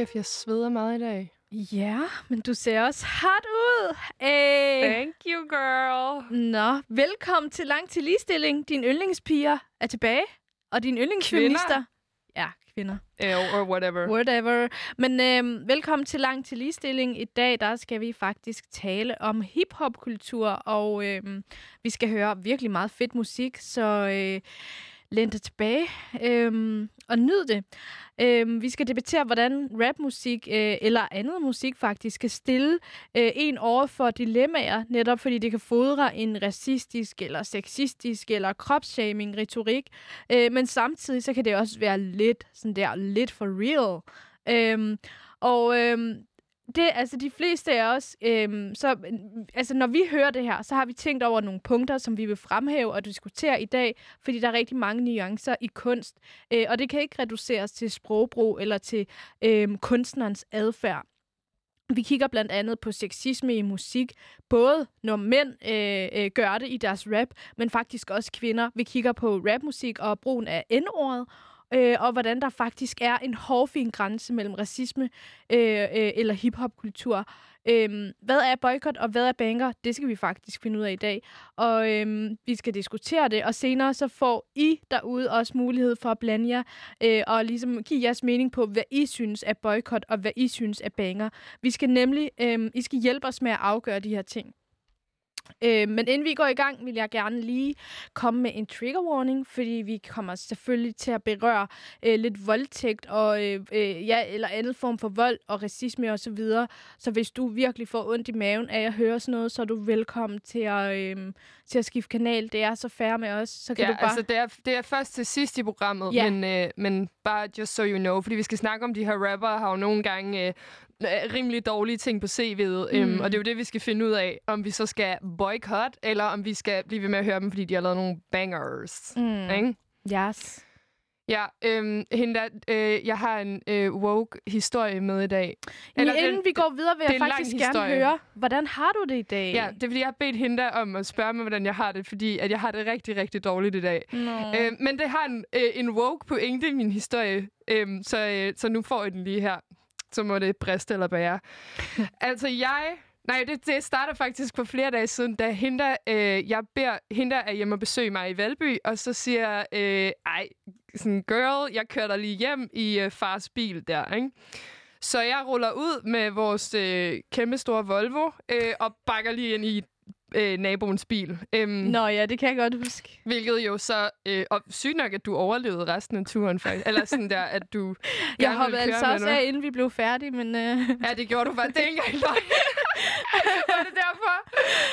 Kæft, jeg sveder meget i dag. Ja, men du ser også hot ud. Hey. Thank you, girl. Nå, velkommen til Langt til Ligestilling. Din yndlingspiger er tilbage, og din yndlingsfeminister... Ja, kvinder. Uh, or whatever. Whatever. Men øhm, velkommen til Langt til Ligestilling. I dag der skal vi faktisk tale om hiphop-kultur, og øhm, vi skal høre virkelig meget fedt musik, så øh, læn dig tilbage øhm, og nyd det. Øhm, vi skal debattere, hvordan rapmusik øh, eller andet musik faktisk kan stille øh, en over for dilemmaer, netop fordi det kan fodre en racistisk eller sexistisk eller kropsshaming retorik, øh, men samtidig så kan det også være lidt sådan der lidt for real. Øhm, og øhm, det, altså de fleste af os, øhm, så, altså når vi hører det her, så har vi tænkt over nogle punkter, som vi vil fremhæve og diskutere i dag, fordi der er rigtig mange nuancer i kunst, øh, og det kan ikke reduceres til sprogbrug eller til øhm, kunstnerens adfærd. Vi kigger blandt andet på sexisme i musik, både når mænd øh, øh, gør det i deres rap, men faktisk også kvinder. Vi kigger på rapmusik og brugen af N-ordet, øh, og hvordan der faktisk er en hårfin grænse mellem racisme øh, øh, eller hiphop-kultur. Øhm, hvad er boykot og hvad er banger? Det skal vi faktisk finde ud af i dag. Og øhm, vi skal diskutere det, og senere så får I derude også mulighed for at blande jer øh, og ligesom give jeres mening på, hvad I synes er boykot og hvad I synes er banger. Vi skal nemlig, øhm, I skal hjælpe os med at afgøre de her ting. Øh, men inden vi går i gang, vil jeg gerne lige komme med en trigger warning, fordi vi kommer selvfølgelig til at berøre øh, lidt voldtægt og øh, øh, ja, eller andet form for vold og racisme og så videre. Så hvis du virkelig får ondt i maven af at høre sådan noget, så er du velkommen til at, øh, til at skifte kanal. Det er så færre med os, så kan ja, du bare... altså det er, det er først til sidst i programmet, Ja. men, øh, men bare just so you know, fordi vi skal snakke om de her rapper, har jo nogle gange øh, rimelig dårlige ting på CV'et, øhm, Mm. og det er jo det, vi skal finde ud af, om vi så skal boycott, eller om vi skal blive ved med at høre dem, fordi de har lavet nogle bangers. Mm. Ikke? Yes. Ja, øhm, hende der, øh, jeg har en øh, woke-historie med i dag. Eller, Eller inden den- vi går videre, vil jeg faktisk gerne historie. høre, hvordan har du det i dag? Ja, det er fordi, jeg har bedt hende der om at spørge mig, hvordan jeg har det, fordi at jeg har det rigtig, rigtig dårligt i dag. Nå. Øh, men det har en, øh, en woke pointe i min historie, øhm, så, øh, så nu får jeg den lige her. Så må det briste eller bære. altså jeg... Nej, det, det starter faktisk for flere dage siden, da der, øh, jeg beder der er hjemme og besøge mig i Valby, og så siger jeg, øh, ej, sådan, girl, jeg kører dig lige hjem i øh, fars bil der, ikke? Så jeg ruller ud med vores øh, kæmpe store Volvo, øh, og bakker lige ind i øh, naboens bil. Øhm, Nå ja, det kan jeg godt huske. Hvilket jo så... Øh, og sygt nok, at du overlevede resten af turen, faktisk. Eller sådan der, at du Jeg hoppede altså også af, inden vi blev færdige, men... Øh... Ja, det gjorde du faktisk. Det er ikke engang løgn. Var det derfor?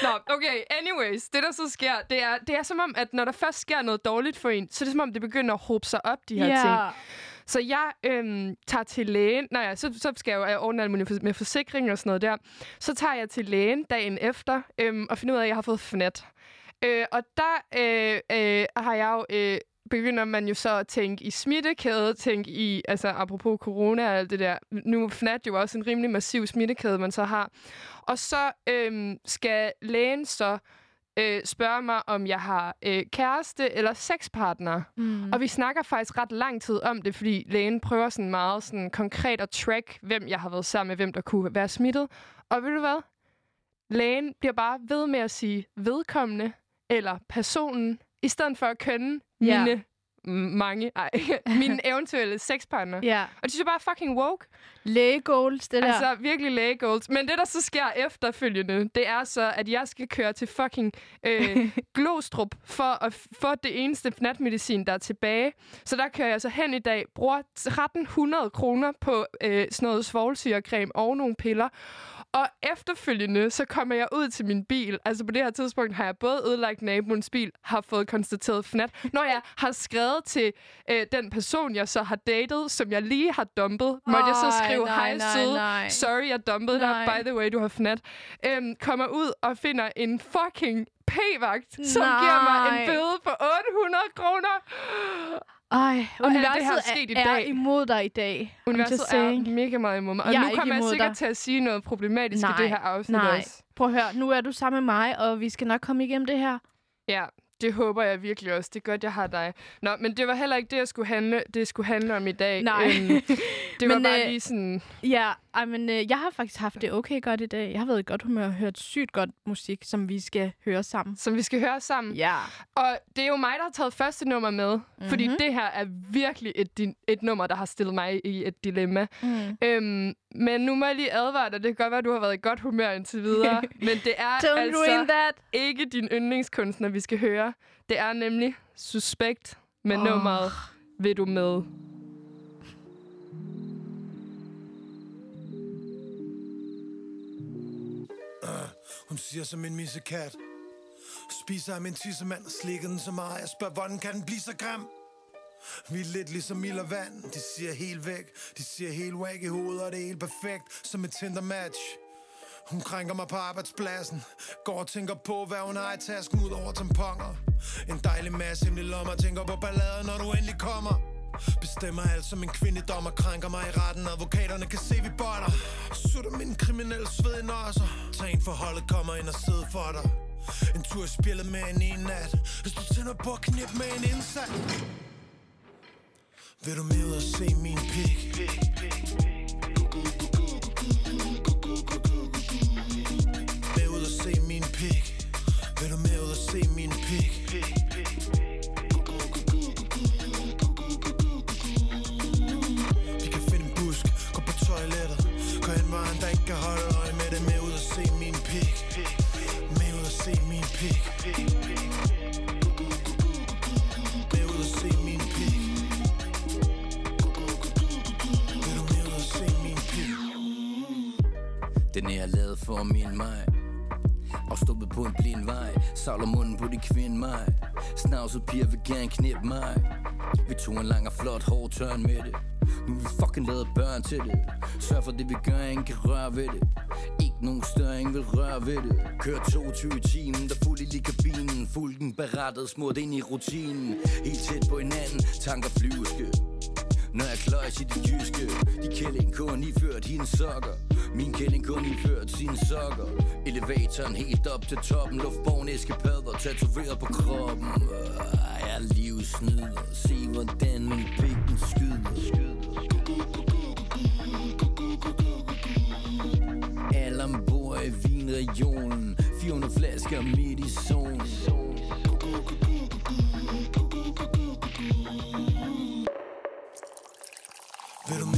Nå, okay. Anyways, det der så sker, det er, det er som om, at når der først sker noget dårligt for en, så er det som om, det begynder at hobe sig op, de her ting. Så jeg øhm, tager til lægen. Nej, ja, så, så skal jeg jo ordne alt muligt med forsikring og sådan noget der. Så tager jeg til lægen dagen efter øhm, og finder ud af, at jeg har fået fnat. Øh, og der øh, øh, har jeg jo... Øh, begynder man jo så at tænke i smittekæde, tænke i, altså apropos corona og alt det der. Nu er FNAT jo også en rimelig massiv smittekæde, man så har. Og så øhm, skal lægen så øh, spørge mig, om jeg har øh, kæreste eller sexpartner. Mm. Og vi snakker faktisk ret lang tid om det, fordi lægen prøver sådan meget sådan konkret at track, hvem jeg har været sammen med, hvem der kunne være smittet. Og ved du hvad? Lægen bliver bare ved med at sige vedkommende eller personen, i stedet for at kønne Ja. mine mange, ej, mine eventuelle sexpartner. Ja. Og det synes jeg bare er fucking woke. Lægegoals, det der. Altså virkelig læge goals. Men det, der så sker efterfølgende, det er så, at jeg skal køre til fucking øh, Glostrup for at få det eneste fnatmedicin, der er tilbage. Så der kører jeg så hen i dag, bruger 1300 kroner på øh, sådan noget svovlsyrecreme og nogle piller. Og efterfølgende, så kommer jeg ud til min bil. Altså på det her tidspunkt har jeg både ødelagt naboens bil, har fået konstateret fnat. Når jeg har skrevet til øh, den person, jeg så har datet, som jeg lige har dumpet, måtte jeg så skrive, nej, hej nej, søde, nej. sorry, jeg dumpede dig, Nej. by the way, du har fnat. Øhm, kommer ud og finder en fucking p-vagt, som giver mig Nej. en bøde på 800 kroner. Ej, Og alt det her er universet sket i er, er dag. imod dig i dag. Universet er mega meget imod mig. Og Jeg nu kommer jeg sikkert dig. til at sige noget problematisk Nej, i det her afsnit nej. også. Prøv at høre, nu er du sammen med mig, og vi skal nok komme igennem det her. Ja, det håber jeg virkelig også. Det er godt, jeg har dig. Nå, men det var heller ikke det, jeg skulle handle, det skulle handle om i dag. Nej. Øhm, det var Men, bare øh, lige sådan... Ja, ej, men øh, jeg har faktisk haft det okay godt i dag. Jeg har været i godt humør og hørt sygt godt musik, som vi skal høre sammen. Som vi skal høre sammen. Ja. Og det er jo mig, der har taget første nummer med. Mm-hmm. Fordi Mhm. det her er virkelig et, et nummer, der har stillet mig i et dilemma. Mm. Øhm, men nu må jeg lige advare dig. Det kan godt være, at du har været i godt humør indtil videre. men det er Don't altså that. ikke din yndlingskunstner, vi skal høre. Det er nemlig Suspekt med oh. nummeret Vil du med? Hun siger som en missekat. Spiser af min tissemand og slikker den så meget Jeg spørger, hvordan kan den blive så grim? Vi er lidt ligesom ild og vand. De siger helt væk. De siger helt væk i hovedet Og det er helt perfekt Som et Tinder match hun krænker mig på arbejdspladsen. Går og tænker på, hvad hun har i tasken Ud over tamponer. En dejlig masse hemmelige lommer Tænker på ballader, når du endelig kommer. Bestemmer alt som en kvindedommer Krænker mig i retten. Advokaterne kan se, vi botter. Sutter min kriminelle sved i nosser. Tag en forholdet, kommer ind og sidder for dig. En tur i spillet med en en nat. Hvis du tænder på at knip med en indsat. Vil du med ud og se min pik? Med toilettet Gå hen, der ikke kan holde øje med det. Med ud og se min pik. Med ud og se min pik. Med ud og se min pik. Vil du med ud og se min pik? Den er lavet for min mig og stoppet på en blind vej. Savler munden på de kvinde mig. Snavset piger vil gerne knippe mig. Vi tog en lang og flot hård tørn med det. Nu vi fucking lavet børn til det. Sørg for det vi gør, ingen kan røre ved det. Ikke nogen større, ingen vil røre ved det. Kør 22 i timen, der fuld i lige kabinen Fulden berettet, smurt ind i rutinen. Helt tæt på hinanden, tanker flyveske når jeg kløjs i det jyske. De kælling kun iført hendes sokker. Min kælling kun iført sine sokker. Elevatoren helt op til toppen. Luftborgen eskepadder tatoveret på kroppen er Jeg er Se hvordan min pik den skyder. Alle ombord i vinregionen 400 flasker midt i zonen Vil du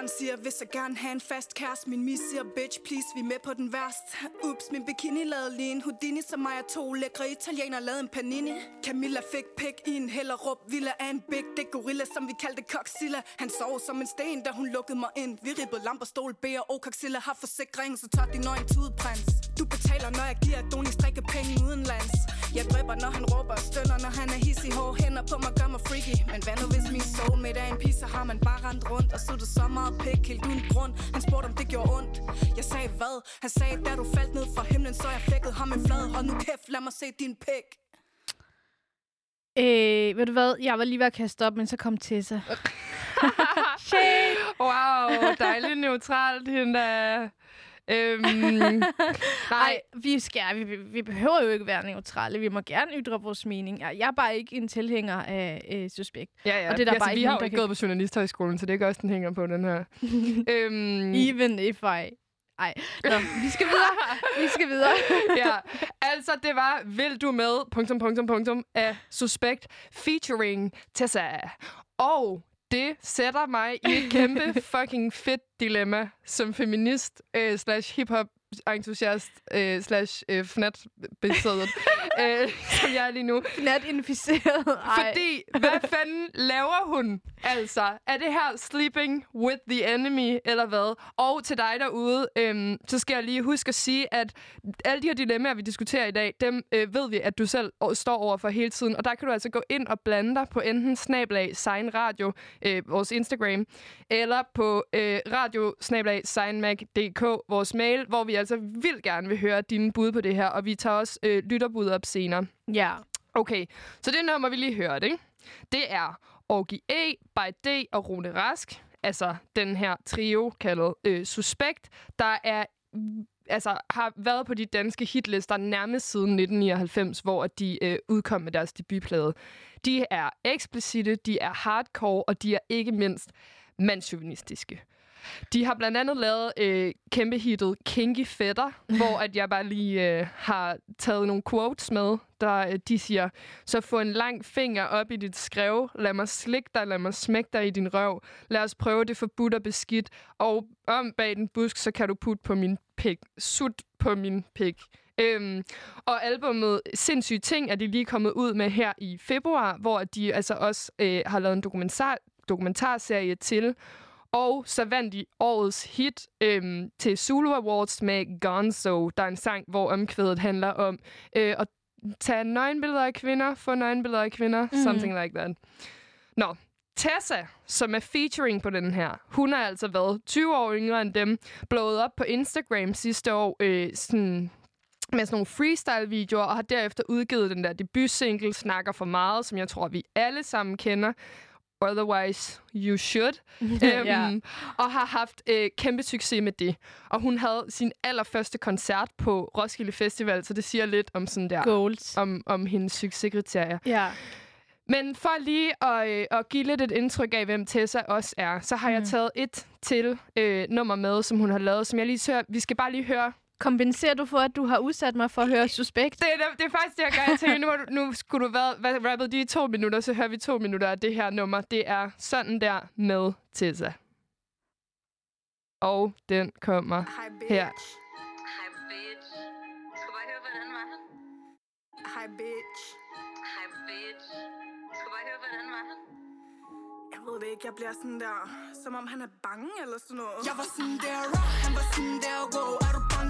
Min siger, hvis jeg gerne have en fast kæreste. Min mis siger, bitch, please, vi er med på den værst Ups, min bikini lavede lige en Houdini Som mig og to lækre italiener lavede en panini. Camilla fik pik i en hellerup Villa af en big dick gorilla, som vi kaldte Coxilla. Han sov som en sten, da hun lukkede mig ind. Vi ribbede lamper, stol, B og Coxilla Har forsikring, så tager din øjne tudprins du betaler, når jeg giver Donlig strikke penge udenlands. Jeg dræber, når han råber og stønner Når han er hissig, hårde hænder på mig, gør mig freaky. Men hvad nu hvis min soulmate er en pige Så har man bare rendt rundt og suttet så meget pik? Helt uden grund, han spurgte om det gjorde ondt. Jeg sagde hvad? Han sagde, da du faldt ned fra himlen Så jeg flækkede ham en flad. Hold nu kæft, lad mig se din pik. Øh, ved du hvad? Jeg var lige ved at kaste op, men så kom Tessa. wow, dejligt neutralt, hende der. Øhm, Nej, vi, skal, vi, vi- behøver jo ikke være neutrale. Vi må gerne ytre vores mening. Jeg er bare ikke en tilhænger af øh, suspekt. ja, ja. og det er der altså, bare vi ikke har jo ikke gået på Journalisthøjskolen, så det er ikke også, den hænger på, den her. øhm, Even if I... Ej, Nå, vi skal videre. Vi skal videre. ja, altså det var Vil du med, punktum, punktum, punktum, af Suspekt featuring Tessa. Og det sætter mig i et kæmpe fucking fedt dilemma som feminist øh, slash hiphop entusiast øh, slash øh, fnat besiddet, øh, som jeg er lige nu. Nat inficeret. Fordi, hvad fanden laver hun? Altså, er det her sleeping with the enemy, eller hvad? Og til dig derude, øhm, så skal jeg lige huske at sige, at alle de her dilemmaer, vi diskuterer i dag, dem øh, ved vi, at du selv står over for hele tiden. Og der kan du altså gå ind og blande dig på enten snablag Sign Radio, øh, vores Instagram, eller på øh, radio snablag signmag.dk, vores mail, hvor vi altså vildt gerne vil høre dine bud på det her, og vi tager også øh, lytterbud op senere. Ja. Okay, så det nummer, vi lige hørte, ikke? det er Orgi E, By D og Rune Rask. Altså den her trio kaldet øh, Suspekt, der er mm, altså, har været på de danske hitlister nærmest siden 1999, hvor de øh, udkom med deres debutplade. De er eksplicite, de er hardcore, og de er ikke mindst mandsjuvenistiske. De har blandt andet lavet øh, kæmpe hittet Kinky Fætter, hvor at jeg bare lige øh, har taget nogle quotes med, der øh, de siger, så få en lang finger op i dit skrev, lad mig slikke dig, lad mig smække dig i din røv, lad os prøve det forbudt og beskidt, og om bag den busk, så kan du putte på min pik, sut på min pik. Øhm, og albummet Sindssyge Ting er de lige kommet ud med her i februar, hvor de altså også øh, har lavet en dokumentar, dokumentarserie til, og så vandt de årets hit øhm, til Zulu Awards med Gonzo. Der er en sang, hvor omkvædet handler om øh, at tage nøgenbilleder af kvinder, få nøgenbilleder af kvinder, mm. something like that. Nå, Tessa, som er featuring på den her, hun har altså været 20 år yngre end dem, blået op på Instagram sidste år, øh, sådan med sådan nogle freestyle-videoer, og har derefter udgivet den der debutsingle, Snakker for meget, som jeg tror, vi alle sammen kender. Otherwise, you should. Øhm, og har haft øh, kæmpe succes med det. Og hun havde sin allerførste koncert på Roskilde Festival, så det siger lidt om sådan der, Goals. om, om hendes succeskriterier. Ja. Men for lige at, øh, at give lidt et indtryk af, hvem Tessa også er, så har mm. jeg taget et til øh, nummer med, som hun har lavet, som jeg lige hører. Vi skal bare lige høre. Kompenserer du for, at du har udsat mig for at høre suspekt? Det, er- det er faktisk det, jeg gør. Jeg tænker, nu, har du- nu skulle du være hvad, rappet de i to minutter, så hører vi to minutter af det her nummer. Det er sådan der med Tessa. Og den kommer her. Hej, bitch. Skal bare høre, hvordan var han? Hej, bitch. Hej, bitch. Skal bare høre, hvordan var han? Jeg ved det ikke, jeg bliver sådan der, som om han er bange eller sådan noget. Jeg var sådan der, han var sådan der, wow. Er du bang,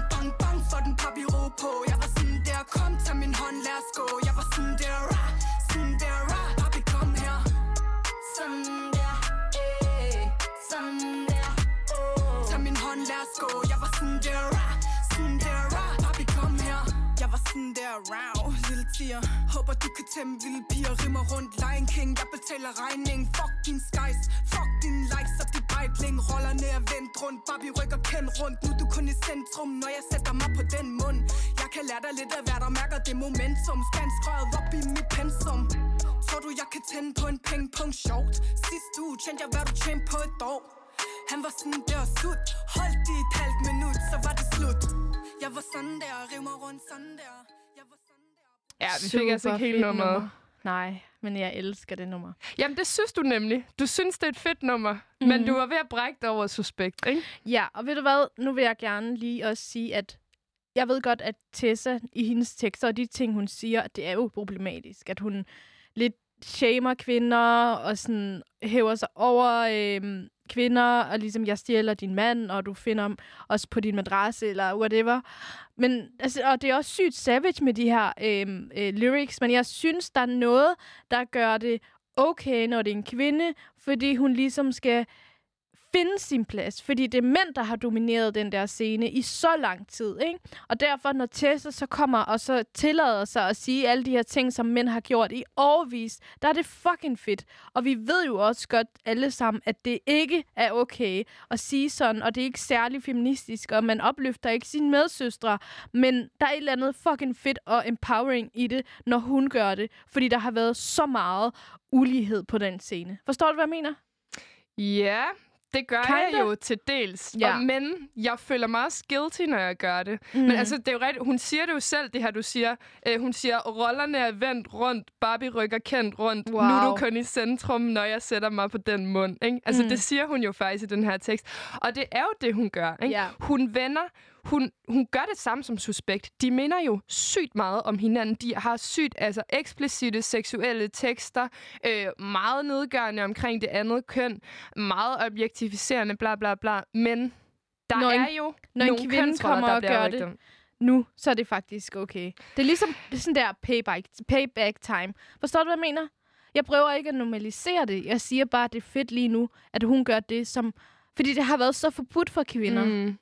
bang, bang for den papi ro på? Jeg var sådan der, kom, tag min hånd, lad os gå. Jeg var sådan der, rah, sådan der, rah, papi, kom her. Sådan der, eh, sådan der, oh. Tag min hånd, lad os gå. Jeg var sådan der, rah, sådan der, rah, papi, kom her. Jeg var sådan der, rav, lille tiger Håber du kan tæmme vilde piger Rimmer rundt, Lion King Jeg betaler regning Fuck din skies Fuck bejtling Roller ned og vendt rundt. Barbie rykker kendt rundt. Nu er du kun i centrum Når jeg sætter mig på den mund. Jeg kan lære dig lidt af hvad der mærker det momentum. Spansk røret op i mit pensum. Tror du jeg kan tænde på en pingpong? Sjovt. Sidste uge tjente jeg hvad du tjente på et år. Han var sådan der sut. Holdt i et halvt minut, så var det slut. Jeg var sådan der, riv mig rundt sådan der. Jeg var sådan der. Ja, vi fik altså Super ikke helt fedt nummeret. nummer. Nej, men jeg elsker det nummer. Jamen, det synes du nemlig. Du synes, det er et fedt nummer. Mm. Men du var ved at brække dig over suspekt, ikke? Ja, og ved du hvad? Nu vil jeg gerne lige også sige, at jeg ved godt, at Tessa i hendes tekster og de ting, hun siger, det er jo problematisk. At hun lidt shamer kvinder og sådan hæver sig over øh, kvinder, og ligesom, jeg stjæler din mand, og du finder ham også på din madrasse, eller whatever. Men, altså, og det er også sygt savage med de her øh, øh, lyrics, men jeg synes, der er noget, der gør det okay, når det er en kvinde, fordi hun ligesom skal finde sin plads, fordi det er mænd, der har domineret den der scene i så lang tid, ikke? Og derfor, når Tessa så kommer og så tillader sig at sige alle de her ting, som mænd har gjort i overvis, der er det fucking fedt. Og vi ved jo også godt alle sammen, at det ikke er okay at sige sådan, og det er ikke særlig feministisk, og man opløfter ikke sine medsøstre, men der er et eller andet fucking fedt og empowering i det, når hun gør det, fordi der har været så meget ulighed på den scene. Forstår du, hvad jeg mener? Ja, det gør Kinda. jeg jo til dels. Ja. Og, men jeg føler mig også guilty, når jeg gør det. Mm. Men altså, det er jo rigtigt. Hun siger det jo selv, det her, du siger. Øh, hun siger, rollerne er vendt rundt, Barbie rykker kendt rundt. Wow. Nu er du kun i centrum, når jeg sætter mig på den mund. Ikke? Altså, mm. det siger hun jo faktisk i den her tekst. Og det er jo det, hun gør. Ikke? Ja. Hun vender hun, hun gør det samme som suspekt. De minder jo sygt meget om hinanden. De har sygt altså eksplicite seksuelle tekster, øh, meget nedgørende omkring det andet køn, meget objektificerende, bla bla bla. Men der Når en- er jo når en nogle kvinde kønsroller, kommer der og gør det. om. nu, så er det faktisk okay. Det er ligesom det er sådan der payback, payback time. Forstår du, hvad jeg mener? Jeg prøver ikke at normalisere det. Jeg siger bare, at det er fedt lige nu, at hun gør det, som... Fordi det har været så forbudt for kvinder. Mm.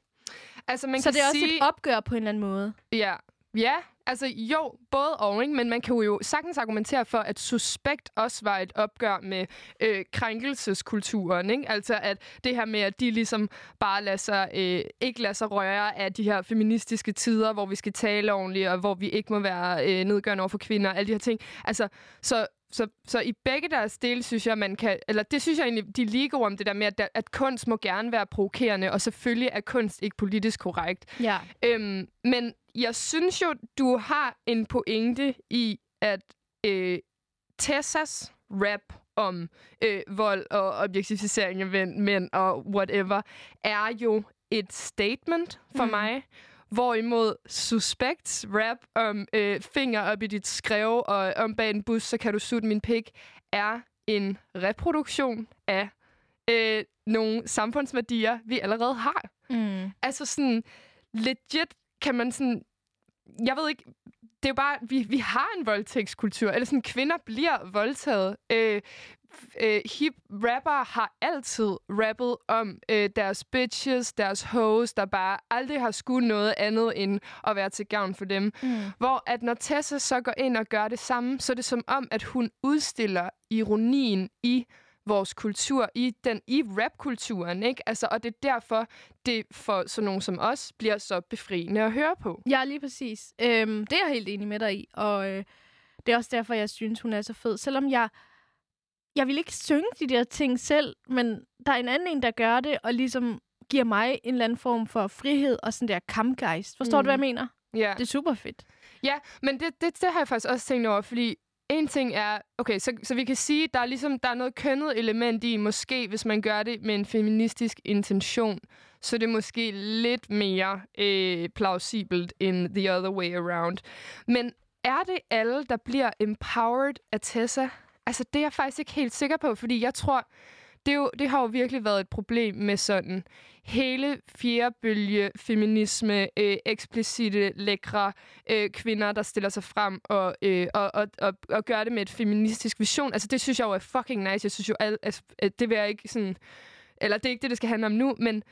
Altså, man Så kan det er også sige, et opgør på en eller anden måde. Ja, ja. Altså jo, både og, ikke? men man kan jo sagtens argumentere for, at Suspekt også var et opgør med øh, krænkelseskulturen. Ikke? Altså at det her med, at de ligesom bare lader sig, øh, ikke lader sig røre af de her feministiske tider, hvor vi skal tale ordentligt, og hvor vi ikke må være øh, nedgørende over for kvinder, og alle de her ting. Altså, så så, så i begge deres dele, synes jeg, man kan... Eller det synes jeg egentlig, de er lige om det der med, at, at kunst må gerne være provokerende, og selvfølgelig er kunst ikke politisk korrekt. Ja. Øhm, men jeg synes jo, du har en pointe i, at øh, Tessas rap om øh, vold og objektificering af mænd, og whatever, er jo et statement for mm. mig. Hvorimod Suspects rap om øh, finger op i dit skrev og om bag en bus, så kan du sutte min pik, er en reproduktion af øh, nogle samfundsværdier, vi allerede har. Mm. Altså sådan, legit kan man sådan... Jeg ved ikke, det er jo bare, vi, vi har en voldtægtskultur. Eller sådan, kvinder bliver voldtaget. Øh, øh, hip rapper har altid rappet om øh, deres bitches, deres hoes, der bare aldrig har skulle noget andet end at være til gavn for dem. Mm. Hvor at når Tessa så går ind og gør det samme, så er det som om, at hun udstiller ironien i vores kultur, i den i rapkulturen, ikke? Altså, og det er derfor, det for sådan nogen som os bliver så befriende at høre på. Ja, lige præcis. Øhm, det er jeg helt enig med dig i, og øh, det er også derfor, jeg synes, hun er så fed. Selvom jeg, jeg vil ikke synge de der ting selv, men der er en anden en, der gør det, og ligesom giver mig en eller anden form for frihed og sådan der kampgejst. Forstår mm. du, hvad jeg mener? Ja, Det er super fedt. ja men det, det, det har jeg faktisk også tænkt over, fordi en ting er, okay, så, så vi kan sige, der er ligesom, der er noget kønnet element i, måske hvis man gør det med en feministisk intention, så er det måske lidt mere øh, plausibelt end the other way around. Men er det alle, der bliver empowered af Tessa? Altså, det er jeg faktisk ikke helt sikker på, fordi jeg tror, det, er jo, det har jo virkelig været et problem med sådan hele fjerde bølge feminisme, øh, eksplicite, lækre øh, kvinder, der stiller sig frem og, øh, og, og, og, og gør det med et feministisk vision. Altså, det synes jeg jo er fucking nice. Jeg synes jo, al, altså, at det vil jeg ikke sådan... Eller det er ikke det, det skal handle om nu, men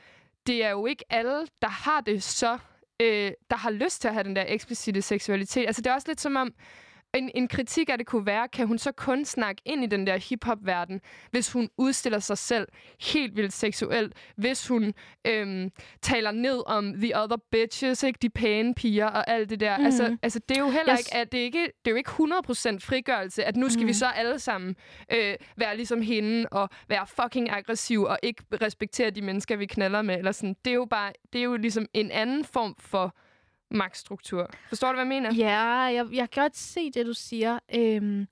det er jo ikke alle, der har det så... Øh, der har lyst til at have den der eksplicite seksualitet. Altså, det er også lidt som om, en, en kritik af det kunne være, kan hun så kun snakke ind i den der hip-hop-verden, hvis hun udstiller sig selv helt vildt seksuelt, hvis hun øhm, taler ned om the other bitches, ikke? de pæne piger og alt det der. Mm. Altså, altså, det er jo heller Jeg ikke, at det, er ikke, det er jo ikke 100% frigørelse, at nu skal mm. vi Mhm. så alle sammen øh, være ligesom hende og være fucking aggressiv og ikke respektere de mennesker, vi knaller med. Eller sådan. Det er jo bare, det er jo ligesom en anden form for magtstruktur. Forstår du, hvad jeg mener? Ja, jeg, jeg kan godt se det, du siger. Øhm,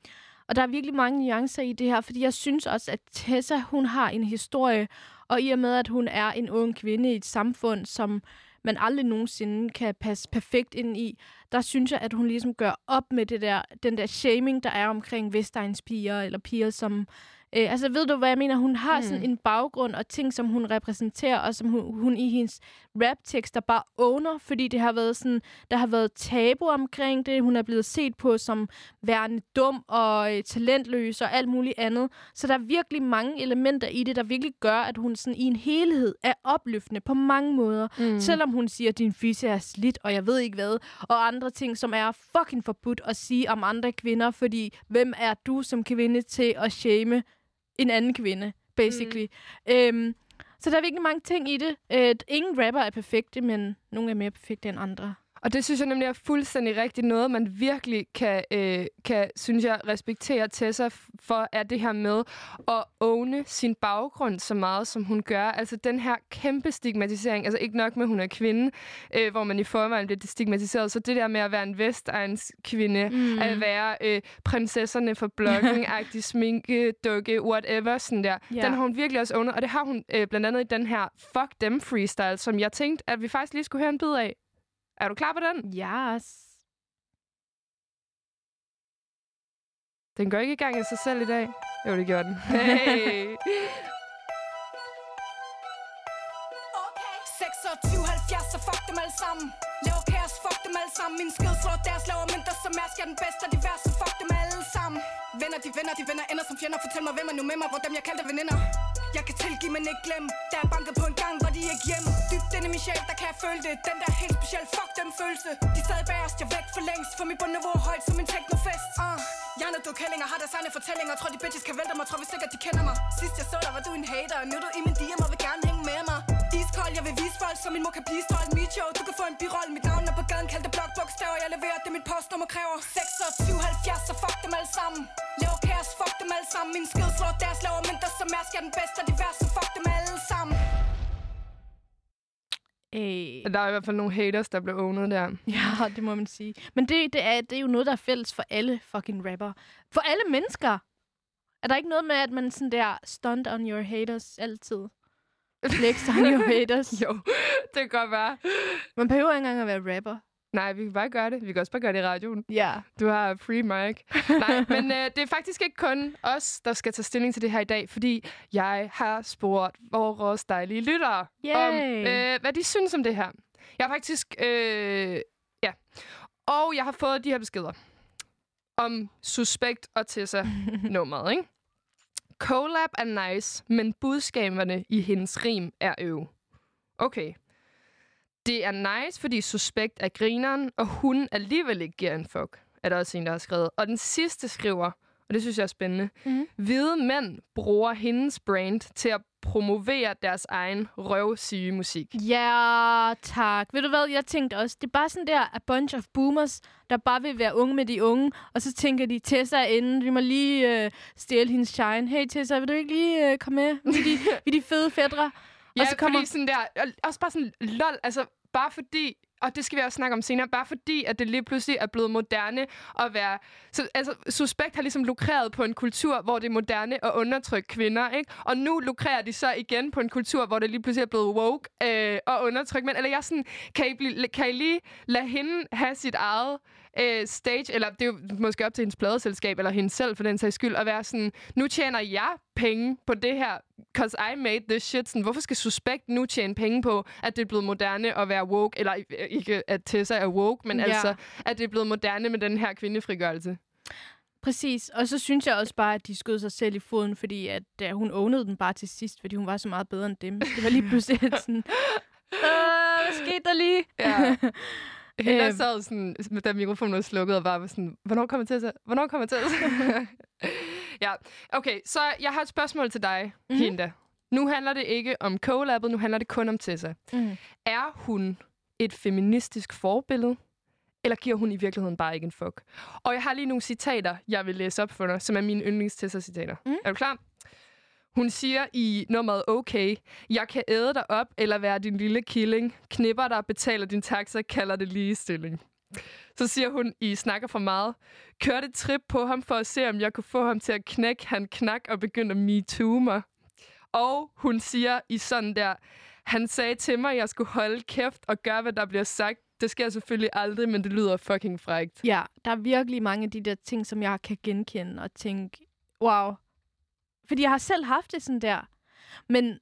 og der er virkelig mange nuancer i det her, fordi jeg synes også, at Tessa, hun har en historie, og i og med, at hun er en ung kvinde i et samfund, som man aldrig nogensinde kan passe perfekt ind i, der synes jeg, at hun ligesom gør op med det der, den der shaming, der er omkring Vestegns piger, eller piger, som Øh, altså, ved du, hvad jeg mener? Hun har Mm. sådan en baggrund og ting, som hun repræsenterer, og som hun, hun i hendes rap-tekster bare owner, fordi det har været sådan, der har været tabu omkring det. Hun er blevet set på som værende dum og øh, talentløs og alt muligt andet. Så der er virkelig mange elementer i det, der virkelig gør, at hun sådan i en helhed er opløftende på mange måder. Mm. Selvom hun siger, at din fisse er slidt, og jeg ved ikke hvad, og andre ting, som er fucking forbudt at sige om andre kvinder, fordi hvem er du som kvinde til at shame en anden kvinde, basically. Mm. Øhm, så der er virkelig mange ting i det. Øh, ingen rapper er perfekte, men nogle er mere perfekte end andre. Og det synes jeg nemlig er fuldstændig rigtigt noget, man virkelig kan, øh, kan synes jeg, respektere Tessa for, er det her med at åne sin baggrund så meget, som hun gør. Altså den her kæmpe stigmatisering, altså ikke nok med, at hun er kvinde, øh, hvor man i forvejen bliver stigmatiseret, så det der med at være en vestegns kvinde, mm. at være øh, prinsesserne for blogging, agtig sminke, dukke, whatever, sådan der. Ja. Den har hun virkelig også ånet, og det har hun øh, blandt andet i den her Fuck Them freestyle, som jeg tænkte, at vi faktisk lige skulle høre en bid af. Er du klar på den? Yes. Den går ikke i gang af sig selv i dag. Jo, det gjorde den. Hey. 26, 70, så fuck dem alle sammen Laver kaos, fuck dem alle sammen Min skid slår deres laver mønter Som er skal den bedste af de værste Fuck dem alle sammen Venner, de venner, de venner Ender som fjender Fortæl mig, hvem er nu med mig Hvor dem jeg kaldte veninder jeg kan tilgive, men ikke glemme. Der er banket på en gang, hvor de ikke hjemme. Dybt inde i min sjæl, der kan jeg føle det. Den der helt speciel, fuck den følelse. De sad bagerst, jeg væk for længst. For mit bundniveau er højt som en teknofest uh. Hjernedød kællinger har deres egne fortællinger. Tror de bitches kan vælte mig, tror vi sikkert de kender mig. Sidst jeg så dig, var du en hater. Nu er du i min DM og vil gerne hænge med mig. Iskold, jeg vil vise folk, så min mor kan blive stolt Mit show, du kan få en birolle Mit navn er på gaden, kald det blokbogstaver Jeg leverer det, mit postnummer kræver 26, 70, så fuck dem alle sammen Laver kaos, fuck dem alle sammen Min skid slår deres laver mønter Som er skal den bedste af de værste Fuck dem alle sammen Øh, Der er i hvert fald nogle haters, der blev ownet der. ja, det må man sige. Men det, det, er, det er jo noget, der er fælles for alle fucking rapper. For alle mennesker. Er der ikke noget med, at man sådan der stunt on your haters altid? Flex on your haters. Jo, det kan godt være. Man behøver ikke engang at være rapper. Nej, vi kan bare gøre det. Vi kan også bare gøre det i radioen. Ja. Du har free mic. Nej, men øh, det er faktisk ikke kun os, der skal tage stilling til det her i dag, fordi jeg har spurgt vores dejlige lyttere om, øh, hvad de synes om det her. Jeg har faktisk... Øh, ja. Og jeg har fået de her beskeder om Suspekt og Tessa-nummeret, ikke? Collab er nice, men budskaberne i hendes rim er øv. Okay. Det er nice, fordi Suspekt er grineren, og hun alligevel ikke giver en fuck, er der også en, der har skrevet. Og den sidste skriver, og det synes jeg er spændende, Mhm. hvide mænd bruger hendes brand til at promovere deres egen røvsyge musik. Ja, tak. Ved du hvad, jeg tænkte også, det er bare sådan der a bunch of boomers, der bare vil være unge med de unge, og så tænker de, Tessa er inde, vi må lige øh, stjæle hendes shine. Hey Tessa, vil du ikke lige øh, komme med? Vi de, vi de fede fædre. Ja, og så kommer... fordi sådan der, og også bare sådan, lol, altså bare fordi, og det skal vi også snakke om senere, bare fordi, at det lige pludselig er blevet moderne at være... Så, altså, Suspekt har ligesom lukreret på en kultur, hvor det er moderne at undertrykke kvinder, ikke? Og nu lukrerer de så igen på en kultur, hvor det lige pludselig er blevet woke øh, og undertrykke mænd. Eller jeg sådan, kan I, blive, kan I lige lade hende have sit eget øh, stage, eller det er jo måske op til hendes pladeselskab, eller hende selv for den sags skyld, at være sådan, nu tjener jeg penge på det her, cause I made this shit. Sådan, hvorfor skal Suspekt nu tjene penge på, at det er blevet moderne at være woke, eller øh, ikke at Tessa er woke, men Ja. altså, at det er blevet moderne med den her kvindefrigørelse. Præcis. Og så synes jeg også bare, at de skød sig selv i foden, fordi at, uh, hun ownede den bare til sidst, fordi hun var så meget bedre end dem. Det var lige pludselig sådan... Øh, hvad skete der lige? Ja. Hende Øhm. sad sådan, da mikrofonen var slukket, og bare var sådan, hvornår kommer Tessa? Hvornår kommer Tessa? ja, okay, så jeg har et spørgsmål til dig, Mhm. mm-hmm. Hinda. Nu handler det ikke om collabet, nu handler det kun om Tessa. Mm. Er hun et feministisk forbillede? Eller giver hun i virkeligheden bare ikke en fuck? Og jeg har lige nogle citater, jeg vil læse op for dig, som er mine yndlingstessa-citater. Mm. Mm. Er du klar? Hun siger i nummeret Okay, jeg kan æde dig op eller være din lille killing. Knipper dig, betaler din taxa, kalder det ligestilling. Så siger hun i Snakker for meget, kørte et trip på ham for at se, om jeg kunne få ham til at knække han knak og begynde at metoo mig. Og hun siger i sådan der, han sagde til mig, at jeg skulle holde kæft og gøre, hvad der bliver sagt. Det sker selvfølgelig aldrig, men det lyder fucking frægt. Ja, der er virkelig mange af de der ting, som jeg kan genkende og tænke, wow, fordi jeg har selv haft det sådan der. Men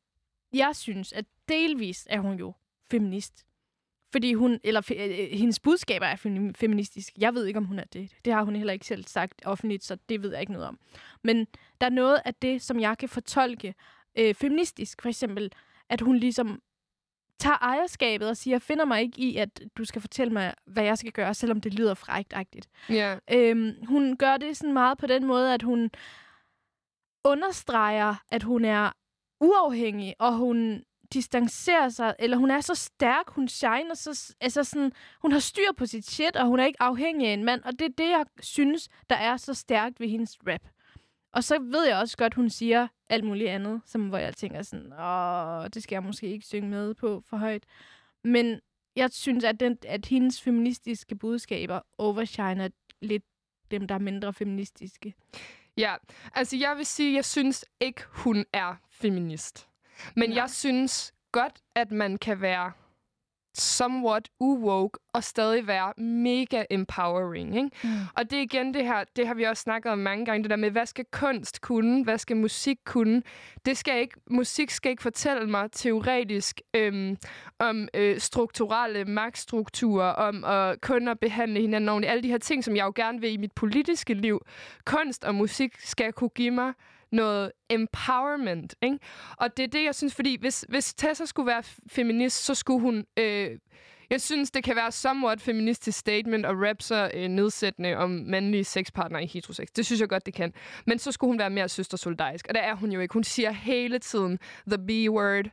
jeg synes, at delvis er hun jo feminist. Fordi hun, eller fe, øh, hendes budskaber er femi- feministisk. Jeg ved ikke, om hun er det. Det har hun heller ikke selv sagt offentligt, så det ved jeg ikke noget om. Men der er noget af det, som jeg kan fortolke øh, feministisk. For eksempel, at hun ligesom tager ejerskabet og siger, jeg finder mig ikke i, at du skal fortælle mig, hvad jeg skal gøre, selvom det lyder frægtagtigt. Ja. Øhm, hun gør det sådan meget på den måde, at hun understreger, at hun er uafhængig, og hun distancerer sig, eller hun er så stærk, hun shiner, så, altså sådan, hun har styr på sit shit, og hun er ikke afhængig af en mand, og det er det, jeg synes, der er så stærkt ved hendes rap. Og så ved jeg også godt, hun siger alt muligt andet, som hvor jeg tænker sådan, åh, det skal jeg måske ikke synge med på for højt. Men jeg synes, at, den, at hendes feministiske budskaber overshiner lidt dem, der er mindre feministiske. Ja, altså jeg vil sige, jeg synes ikke, hun er feminist. Men Nej. jeg synes godt, at man kan være somewhat uwoke og stadig være mega empowering. Ikke? Mm. Og det er igen det her, det har vi også snakket om mange gange, det der med, hvad skal kunst kunne? Hvad skal musik kunne? Det skal ikke, musik skal ikke fortælle mig teoretisk øhm, om øh, strukturelle magtstrukturer, om at kun at behandle hinanden ordentligt. Alle de her ting, som jeg jo gerne vil i mit politiske liv. Kunst og musik skal kunne give mig noget empowerment, ikke? Og det er det, jeg synes, fordi hvis, hvis Tessa skulle være feminist, så skulle hun... Øh, jeg synes, det kan være somewhat feministisk statement og rap så øh, nedsættende om mandlige sexpartnere i heterosex. Det synes jeg godt, det kan. Men så skulle hun være mere søstersolidarisk. Og det er hun jo ikke. Hun siger hele tiden the B-word.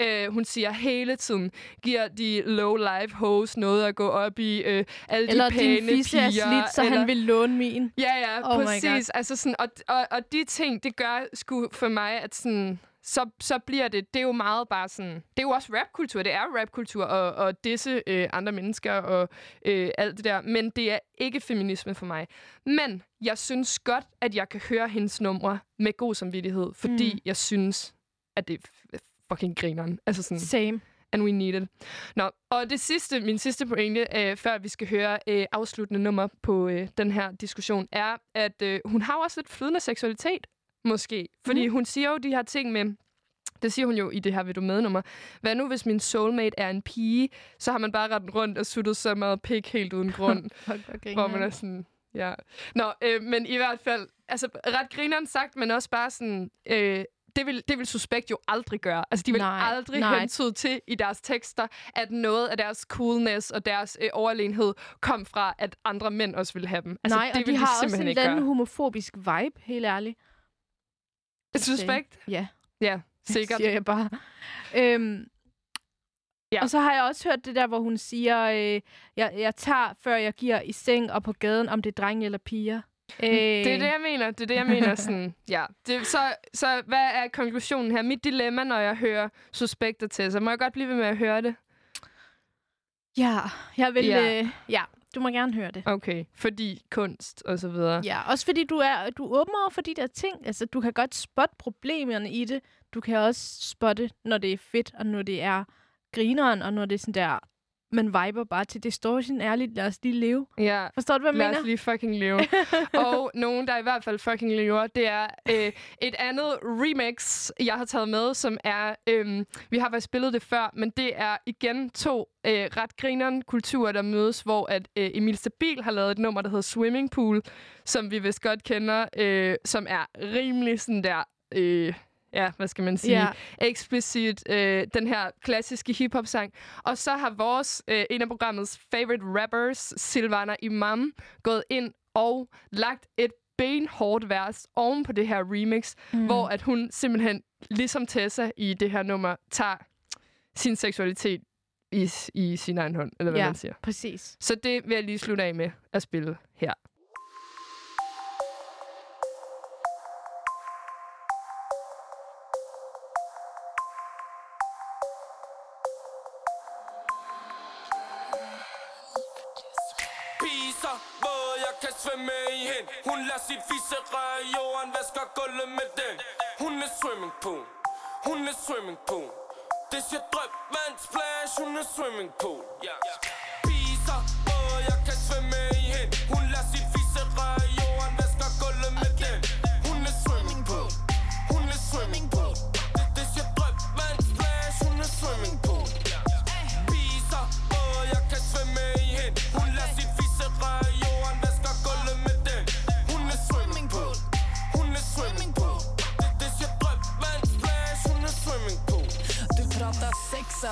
Øh, hun siger hele tiden, giver de low-life hoes noget at gå op i. Øh, alle Eller de pæne din fisse er piger, slidt, så eller, han vil låne min. Ja, ja, oh præcis. Altså sådan, og, og, og de ting, det gør sgu for mig, at sådan, så, så bliver det, det er jo meget bare sådan, det er jo også rapkultur, det er rapkultur, og, og disse øh, andre mennesker, og øh, alt det der, men det er ikke feminisme for mig. Men jeg synes godt, at jeg kan høre hendes numre med god samvittighed, fordi mm. jeg synes, at det er fucking grineren. Altså sådan, Same. and we need it. Nå, og det sidste, min sidste pointe, øh, før vi skal høre øh, afsluttende nummer på øh, den her diskussion, er, at øh, hun har også lidt flydende seksualitet, måske. Fordi mm. hun siger jo de her ting med, det siger hun jo i det her Vil du med nummer. Hvad nu, hvis min soulmate er en pige, så har man bare rettet rundt og suttet så meget pik helt uden grund. Fuck, hvor man er sådan, ja. Nå, øh, men i hvert fald, altså ret grineren sagt, men også bare sådan, øh, det vil, det vil Suspekt jo aldrig gøre. Altså, de vil Nej, aldrig nej. hentyde til i deres tekster, at noget af deres coolness og deres øh, overlegenhed kom fra, at andre mænd også vil have dem. Altså, Nej, det og vil de har også en eller anden homofobisk vibe, helt ærligt. Suspekt? Ja, Ja, sikkert. siger jeg bare. Øhm, Ja. Og så har jeg også hørt det der, hvor hun siger, øh, jeg, jeg tager, før jeg giver i seng og på gaden, om det er drenge eller piger. Øh, Det er det, jeg mener. Det er det, jeg mener. Sådan, ja. det, så, så hvad er konklusionen her? Mit dilemma, når jeg hører suspekter til, så må jeg godt blive ved med at høre det? Ja, jeg vil... Ja. Øh, ja, du må gerne høre det. Okay, fordi kunst og så videre. Ja, også fordi du er, du er åben over for de der ting. Altså, du kan godt spotte problemerne i det. Du kan også spotte, når det er fedt, og når det er grineren, og når det er sådan der, man viber bare til distortion. Ærligt, lad os lige leve. Ja, Forstår du, hvad jeg lad mener? os lige fucking leve. og nogen, der i hvert fald fucking lever, det er øh, et andet remix, jeg har taget med, som er, øh, vi har faktisk spillet det før, men det er igen to øh, ret grineren kulturer, der mødes, hvor at øh, Emil Stabil har lavet et nummer, der hedder Swimming Pool, som vi vist godt kender, øh, som er rimelig sådan der... Øh, Ja, hvad skal man sige? Ja. Explicit, øh, den her klassiske hiphop-sang. Og så har vores, øh, en af programmets favorite rappers, Silvana Imam, gået ind og lagt et benhårdt vers oven på det her remix, mm. hvor at hun simpelthen, ligesom Tessa i det her nummer, tager sin seksualitet i, i sin egen hånd, eller hvad Ja. man siger. Præcis. Så det vil jeg lige slutte af med at spille her. Så våd, jeg kan svømme i hen Hun lader sit fisse røre i jorden, vasker gulvet med den. Hun er swimming pool, hun er swimming pool. Det siger drøbvand splash, hun er swimming pool. Yeah.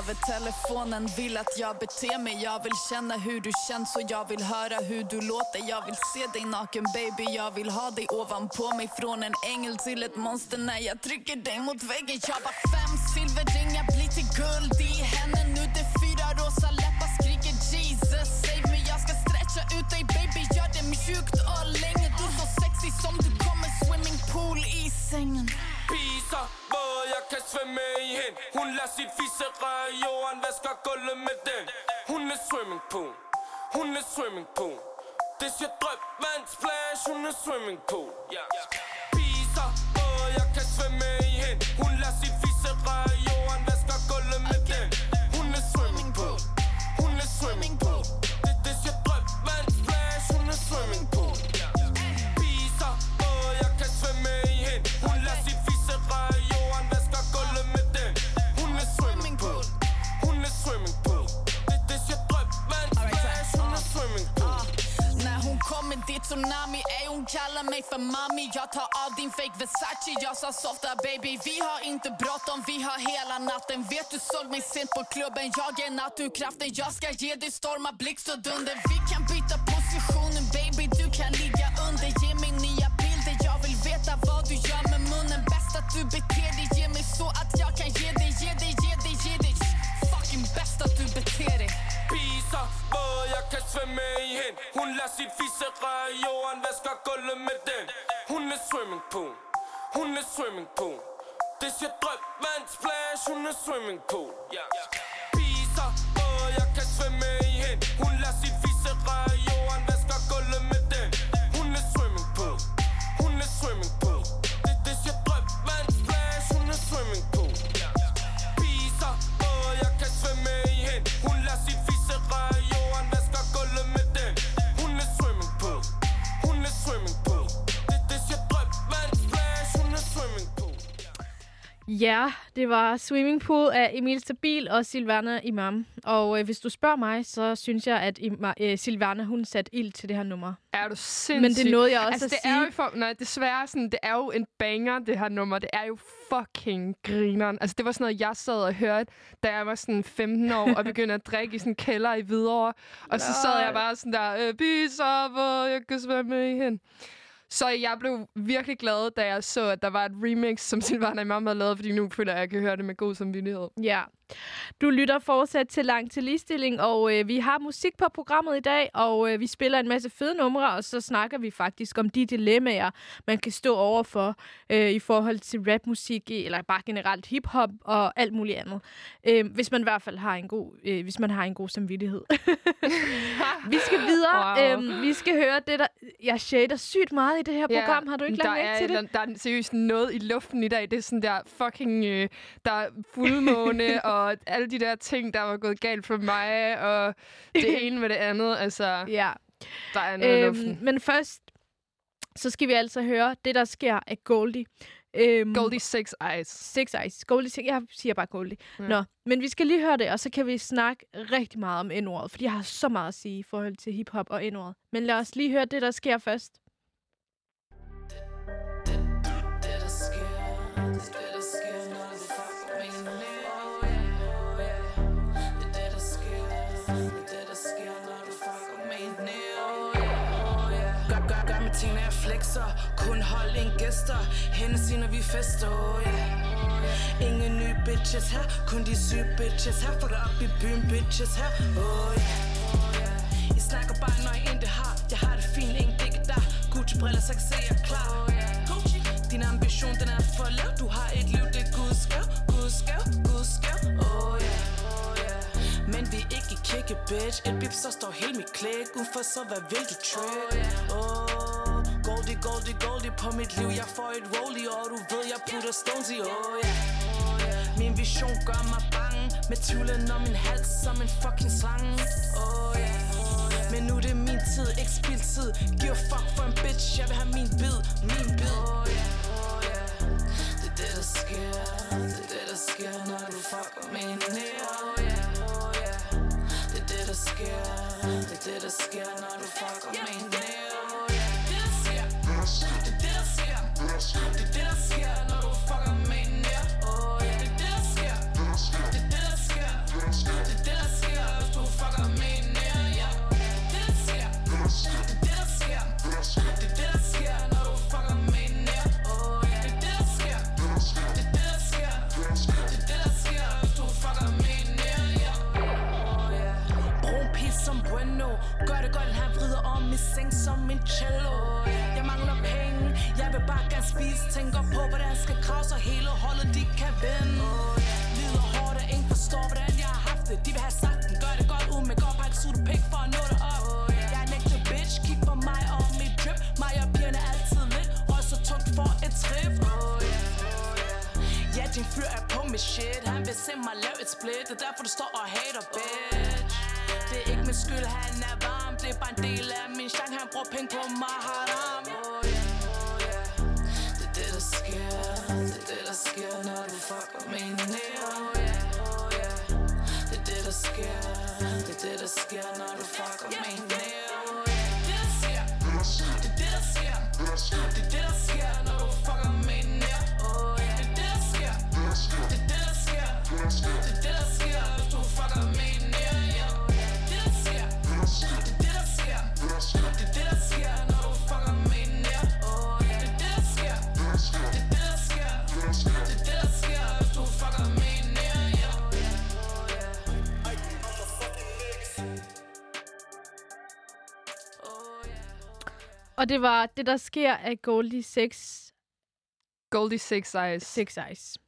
Telefonen vill att jag beter mig. Jag vill känna hur du känns och jag vill höra hur du låter. Jag vill se dig naken baby, jag vill ha dig ovanpå mig. Från en ängel till ett monster. När jag trycker dig mot väggen Jag bara fem silverringar blir till guld i henne Nu det fyra rosa läppar skriker Jesus save me. Jag ska stretcha ut dig baby, gör det mjukt och länge. Du är så sexy som du kommer swimmingpool i sängen svømme i hen Hun lader sit fisse røre jorden, vasker gulvet med den. Hun er swimming pool hun er swimming pool Det siger drøb, vand, splash, hun er swimming swimmingpool Spiser, hvor jeg kan svømme tsunami Ey hon kallar mig för mami Jag tar av din fake Versace. Jag sa softa baby Vi har inte bråttom Vi har hela natten. Vet du såg mig sent på klubben. Jag är naturkraften Jag ska ge dig storma blixt och dunder. Vi kan byta positionen svømme i hen? Hun lader sit fisse røre jorden, vasker gulvet med den? Hun er swimming pool, hun er swimming pool. Det siger drøb, vand, splash, hun er swimming pool. Piser, åh, jeg kan svømme Ja, det var Swimming Pool af Emil Stabil og Silvana Imam. Og øh, hvis du spørger mig, så synes jeg, at Ima, øh, Silvana hun satte ild til det her nummer. Er du sindssyg? Men det nåede jeg også altså, at det sige. Er jo for, nej, desværre sådan, det er jo en banger, det her nummer. Det er jo fucking grineren. Altså, det var sådan noget, jeg sad og hørte, da jeg var sådan 15 år og begyndte at drikke i sådan en kælder i Hvidovre. Og så sad jeg bare sådan der, øh, bis op, og jeg kan svømme i hen. Så jeg blev virkelig glad, da jeg så, at der var et remix, som Silvana Imam havde lavet, fordi nu føler jeg, at jeg kan høre det med god samvittighed. Ja. Du lytter fortsat til Langt til Ligestilling, og øh, vi har musik på programmet i dag, og øh, vi spiller en masse fede numre, og så snakker vi faktisk om de dilemmaer, man kan stå overfor øh, i forhold til rapmusik, eller bare generelt hiphop og alt muligt andet. Øh, hvis man i hvert fald har en god, øh, hvis man har en god samvittighed. vi skal videre. Wow. Øhm, vi skal høre det, der... Jeg shader sygt meget i det her program. Har du ikke lagt mærke til det? Der, der er seriøst noget i luften i dag. Det er sådan der fucking... Øh, der er fuldmåne og alle de der ting, der var gået galt for mig. Og det ene med det andet. Altså, Ja. der er noget Øhm, luften. men først, så skal vi altså høre det, der sker af Goldie. Øhm, Goldie Six Eyes. Six Eyes. Goldie Six. Jeg siger bare Goldie. Ja. Nå, men vi skal lige høre det, og så kan vi snakke rigtig meget om N-ordet, fordi jeg har så meget at sige i forhold til hiphop og N-ordet. Men lad os lige høre det, der sker først. Gør, Hennessy når vi fester oh yeah. Ingen nye bitches her Kun de syge bitches her. Fuck op i byen bitches her oh yeah. I snakker bare når I intet har Jeg har det fint, ingen digge der. Gucci briller, så kan se jeg er klar. Gucci. Din ambition den er for lav. Du har et liv, det er Guds gav Guds gav, Guds gav Oh yeah. Men vi er ikke i kikke, bitch. Et bip, så står hele mit klæk. Udenfor, så hvad vil du trick? Oh, Goldie, Goldie, Goldie på mit liv Jeg får et rollie, og du ved, jeg putter stones i Oh yeah. Oh, min vision gør mig bange Med tvivlen om min hals som en fucking slange Oh yeah. Men nu er det min tid, ikke spildtid Giv a fuck for en bitch, jeg vil have min bid Min bid. Oh yeah, oh yeah. Det er det, der sker. Det er det, der sker, når du fucker med nære Oh yeah, oh yeah. Det er det, der sker. Det er det, der sker, når du fucker med min nære sker Tænker på, hvordan jeg skal grave, så hele holdet de kan vinde. Lider hårdt, og ingen forstår, hvordan jeg har haft det. De vil have sagt den, gør det godt ud med godt Pakke sutte pik for at nå det op. Jeg er en ægte bitch, kig på mig og mit drip. Mig og pigerne er altid lidt. Røg så tungt for et trip. Ja, din fyr er på mit shit. Han vil se mig lave et split. Det er derfor du står og hater, bitch. Det er ikke min skyld, han er varm. Det er bare en del af min genre. Han bruger penge på mig. Haram oh, yeah. Når du fucker med nære oh, yeah. oh, yeah. Det er det, der sker Det er det, der sker Når du fucker med en oh, yeah. Det er det, der sker Det er det, der sker Det er det, der sker Når du fucker oh, yeah. Det er det, der sker Det er det, der sker Det er det, der sker Og det var det, der sker af Goldie 6 Goldie Six Eyes. Six Eyes.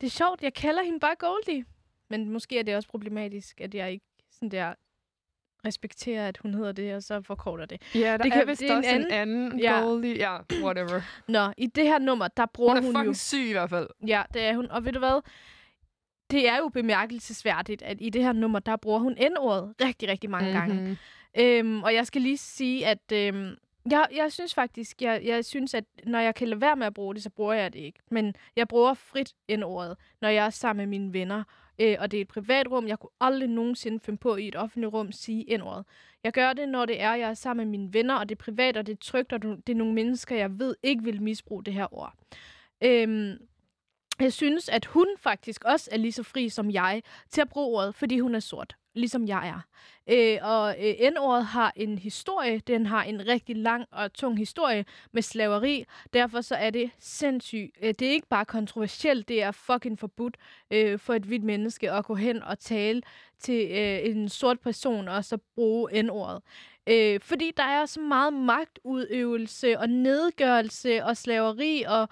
Det er sjovt, jeg kalder hende bare Goldie. Men måske er det også problematisk, at jeg ikke sådan der respekterer, at hun hedder det, og så forkorter det. Ja, der Det kan- er vist det er en også en anden- anden Ja. Goldie. Ja, whatever. Nå, i det her nummer, der bruger Hun er hun, fucking jo... syg i hvert fald. Ja, det er hun. Og ved du hvad? Det er jo bemærkelsesværdigt, at i det her nummer, der bruger hun N-ordet rigtig, rigtig mange mm-hmm. gange. Mhm. Øhm, og jeg skal lige sige, at øhm, jeg, jeg synes faktisk, jeg, jeg synes, at når jeg kan lade være med at bruge det, så bruger jeg det ikke. Men jeg bruger frit N-ordet, når jeg er sammen med mine venner. Øh, og det er et privat rum. Jeg kunne aldrig nogensinde finde på i et offentligt rum sige N-ordet. Jeg gør det, når det er, jeg er sammen med mine venner, og det er privat, og det er trygt, og det er nogle mennesker, jeg ved ikke vil misbruge det her ord. Øhm, jeg synes, at hun faktisk også er lige så fri som jeg til at bruge ordet, fordi hun er sort, ligesom jeg er. Øh, og øh, N-ordet har en historie. Den har en rigtig lang og tung historie med slaveri. Derfor så er det sindssygt. Øh, det er ikke bare kontroversielt, det er fucking forbudt øh, for et hvidt menneske at gå hen og tale til øh, en sort person og så bruge N-ordet. Øh, fordi der er så meget magtudøvelse og nedgørelse og slaveri og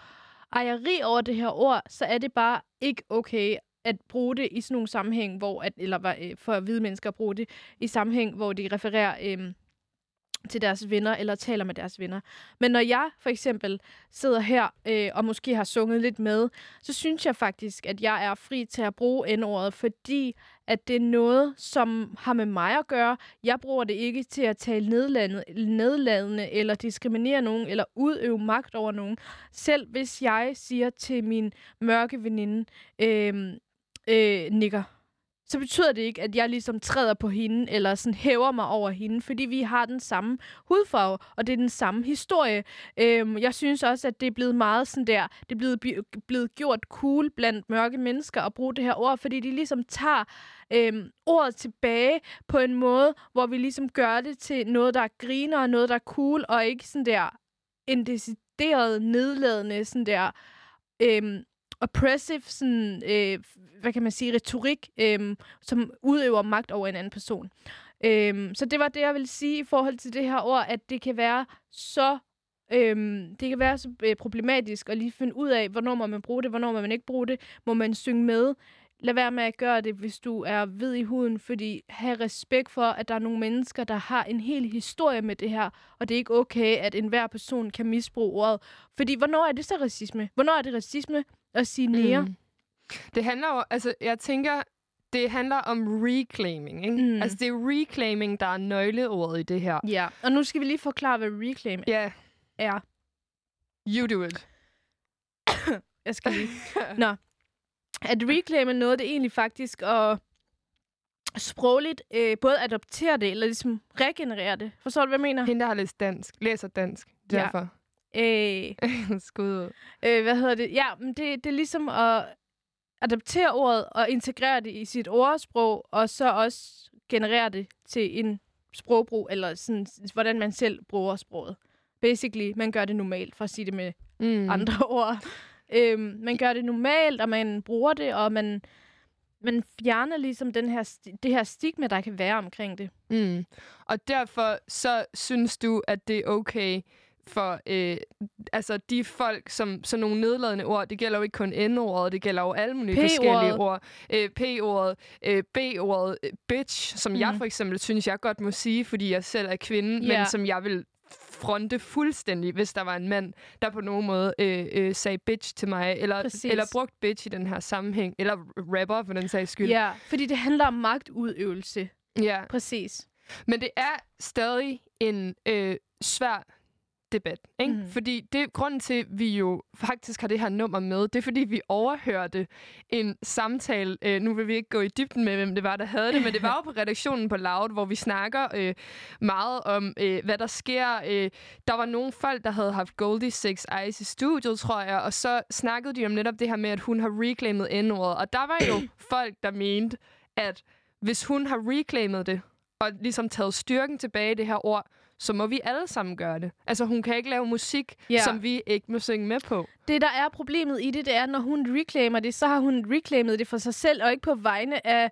ejeri over det her ord, så er det bare ikke okay at bruge det i sådan nogle sammenhæng, hvor at, eller øh, for hvide mennesker at bruge det i sammenhæng, hvor de refererer øh, til deres venner, eller taler med deres venner. Men når jeg for eksempel sidder her, øh, og måske har sunget lidt med, så synes jeg faktisk, at jeg er fri til at bruge N-ordet, fordi at det er noget, som har med mig at gøre. Jeg bruger det ikke til at tale nedladende, nedladende eller diskriminere nogen, eller udøve magt over nogen. Selv hvis jeg siger til min mørke veninde, øh, øh, nikker, så betyder det ikke, at jeg ligesom træder på hende, eller sådan hæver mig over hende, fordi vi har den samme hudfarve, og det er den samme historie. Øhm, jeg synes også, at det er blevet meget sådan der, det er blevet, blevet gjort cool blandt mørke mennesker at bruge det her ord, fordi de ligesom tager øhm, ordet tilbage på en måde, hvor vi ligesom gør det til noget, der er griner, og noget, der er cool, og ikke sådan der en decideret nedladende sådan der øhm, oppressive sådan, øh, hvad kan man sige, retorik, øh, som udøver magt over en anden person. Øh, så det var det, jeg ville sige i forhold til det her ord, at det kan være så Øhm, det kan være så øh, problematisk at lige finde ud af, hvornår må man bruge det, hvornår må man ikke bruge det. Må man synge med? Lad være med at gøre det, hvis du er ved i huden, fordi have respekt for, at der er nogle mennesker, der har en hel historie med det her, og det er ikke okay, at enhver person kan misbruge ordet. Fordi hvornår er det så racisme? Hvornår er det racisme at sige nære? Mm. Det handler jo, altså jeg tænker, det handler om reclaiming, ikke? Mm. Altså det er reclaiming, der er nøgleordet i det her. Ja, og nu skal vi lige forklare, hvad reclaim yeah, er. you do it. Jeg skal lige... Nå. At reclaim er noget, det er egentlig faktisk at sprogligt øh, både adoptere det, eller ligesom regenerere det. Forstår du, hvad jeg mener? Hende, der har læst dansk, læser dansk, Ja. Øh, Skud ud. øh, hvad hedder det? Ja, men det, det er ligesom at adaptere ordet og integrere det i sit ordsprog, og så også generere det til en sprogbrug, eller sådan, hvordan man selv bruger sproget. Basically, man gør det normalt, for at sige det med Mm. andre ord. Øhm, man gør det normalt, og man bruger det, og man man fjerner ligesom den her, det her stigma, der kan være omkring det. Mm. Og derfor så synes du, at det er okay for øh, altså de folk, som sådan nogle nedladende ord, det gælder jo ikke kun N-ordet, det gælder jo alle mulige P-ordet. forskellige ord. Øh, P-ordet, øh, B-ordet, øh, bitch, som mm. jeg Mhm. for eksempel synes, jeg godt må sige, fordi jeg selv er kvinde, Ja. men som jeg vil fronte fuldstændig, hvis der var en mand, der på nogen måde øh, øh, sagde bitch til mig, eller, Præcis. eller brugt bitch i den her sammenhæng, eller rapper for den sags skyld. Ja, fordi det handler om magtudøvelse. ja. Præcis. Men det er stadig en øh, svær debat, ikke? Mm. Fordi det grunden til, at vi jo faktisk har det her nummer med, det er, fordi vi overhørte en samtale. Øh, nu vil vi ikke gå i dybden med, hvem det var, der havde det, men det var jo på redaktionen på Loud, hvor vi snakker øh, meget om, øh, hvad der sker. Øh, der var nogle folk, der havde haft Goldie Six Eyes i studiet, tror jeg, og så snakkede de om netop det her med, at hun har reclaimet N-ordet. Og der var jo folk, der mente, at hvis hun har reclaimet det, og ligesom taget styrken tilbage i det her ord, så må vi alle sammen gøre det. Altså, hun kan ikke lave musik, Ja. som vi ikke må synge med på. Det, der er problemet i det, det er, når hun reclaimer det, så har hun reclaimet det for sig selv, og ikke på vegne af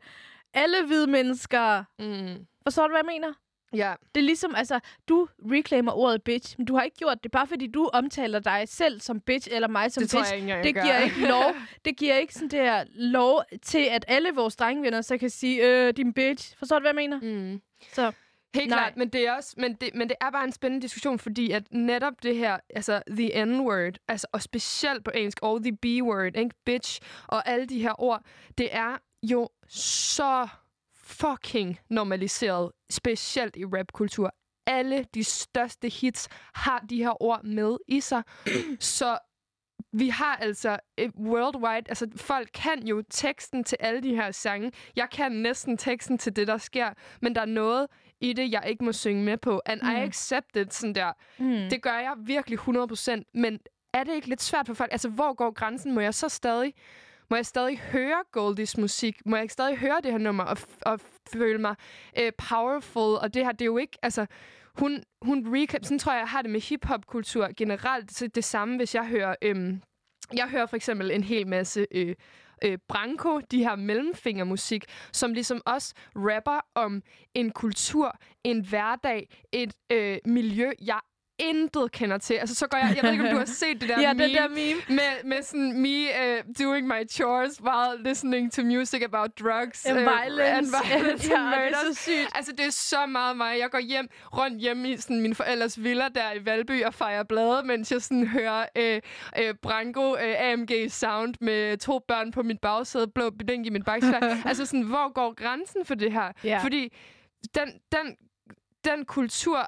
alle hvide mennesker. Mm. Forstår du, hvad jeg mener? Ja. Det er ligesom, altså, du reclaimer ordet bitch, men du har ikke gjort det, bare fordi du omtaler dig selv som bitch, eller mig som Det bitch. ikke det giver gør. ikke lov. Det giver ikke sådan der lov til, at alle vores drengvenner så kan sige, øh, din bitch. Forstår du, hvad jeg mener? Mm. Så Helt Nej. klart, men det, er også, men, det, men det er bare en spændende diskussion, fordi at netop det her, altså the N-word, altså, og specielt på engelsk, og the B-word, ikke? bitch, og alle de her ord, det er jo så fucking normaliseret, specielt i rapkultur. Alle de største hits har de her ord med i sig. så vi har altså et worldwide, altså folk kan jo teksten til alle de her sange. Jeg kan næsten teksten til det, der sker, men der er noget i det, jeg ikke må synge med på. And mm. I accept it, sådan der. mm. Det gør jeg virkelig 100%, men er det ikke lidt svært for folk? Altså, hvor går grænsen? Må jeg så stadig, må jeg stadig høre Goldies musik? Må jeg stadig høre det her nummer og, og føle mig øh, powerful? Og det her, det er jo ikke, altså, hun, hun recap, sådan tror jeg, jeg har det med hiphop-kultur generelt. Så det samme, hvis jeg hører, øhm, jeg hører for eksempel en hel masse øh, øh, Branko, de her mellemfingermusik, som ligesom også rapper om en kultur, en hverdag, et øh, miljø, jeg intet kender til. Altså, så går jeg... Jeg ved ikke, om du har set det der Ja, meme, det der meme. Med, med sådan me uh, doing my chores while listening to music about drugs. And øh, violence. And violence Ja, and det er så sygt. Altså, det er så meget mig. Jeg går hjem, rundt hjem i sådan, min forældres villa der i Valby og fejrer blade, mens jeg sådan hører øh, øh, Branko øh, AMG Sound med to børn på mit bagsæde, blå bedink i mit bagspejl. altså sådan, hvor går grænsen for det her? Ja. Fordi den, den den kultur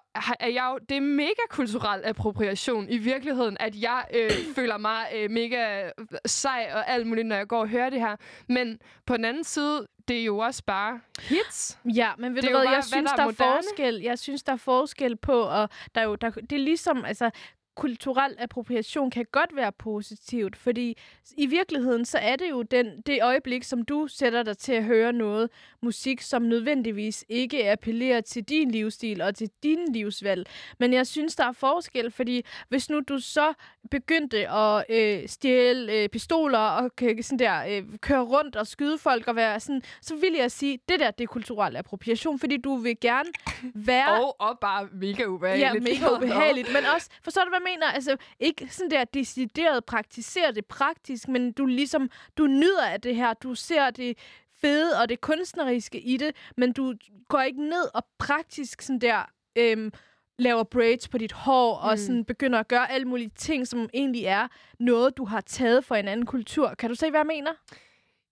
er jeg jo, det er mega kulturel appropriation i virkeligheden, at jeg øh, føler mig øh, mega sej og alt muligt, når jeg går og hører det her. Men på den anden side, det er jo også bare hits. Ja, men ved Det du hvad, bare, jeg hvad synes, der der er er forskel. Jeg synes, der er forskel på, og der er jo, der, det er ligesom, altså, kulturel appropriation kan godt være positivt, fordi i virkeligheden, så er det jo den, det øjeblik, som du sætter dig til at høre noget musik, som nødvendigvis ikke appellerer til din livsstil og til din livsvalg. Men jeg synes, der er forskel, fordi hvis nu du så begyndte at øh, stjæle øh, pistoler og k- sådan der, øh, køre rundt og skyde folk og være sådan, så vil jeg sige, det der, det er kulturel appropriation, fordi du vil gerne være... Og, og bare mega Ja, ubehageligt. mega ubehageligt. Men også, forstår du, hvad jeg mener? Altså, ikke sådan der decideret praktisere det praktisk, men du ligesom, du nyder af det her. Du ser det fede og det kunstneriske i det, men du går ikke ned og praktisk sådan der... Øhm, laver braids på dit hår, mm. og sådan begynder at gøre alle mulige ting, som egentlig er noget, du har taget fra en anden kultur. Kan du se, hvad jeg mener?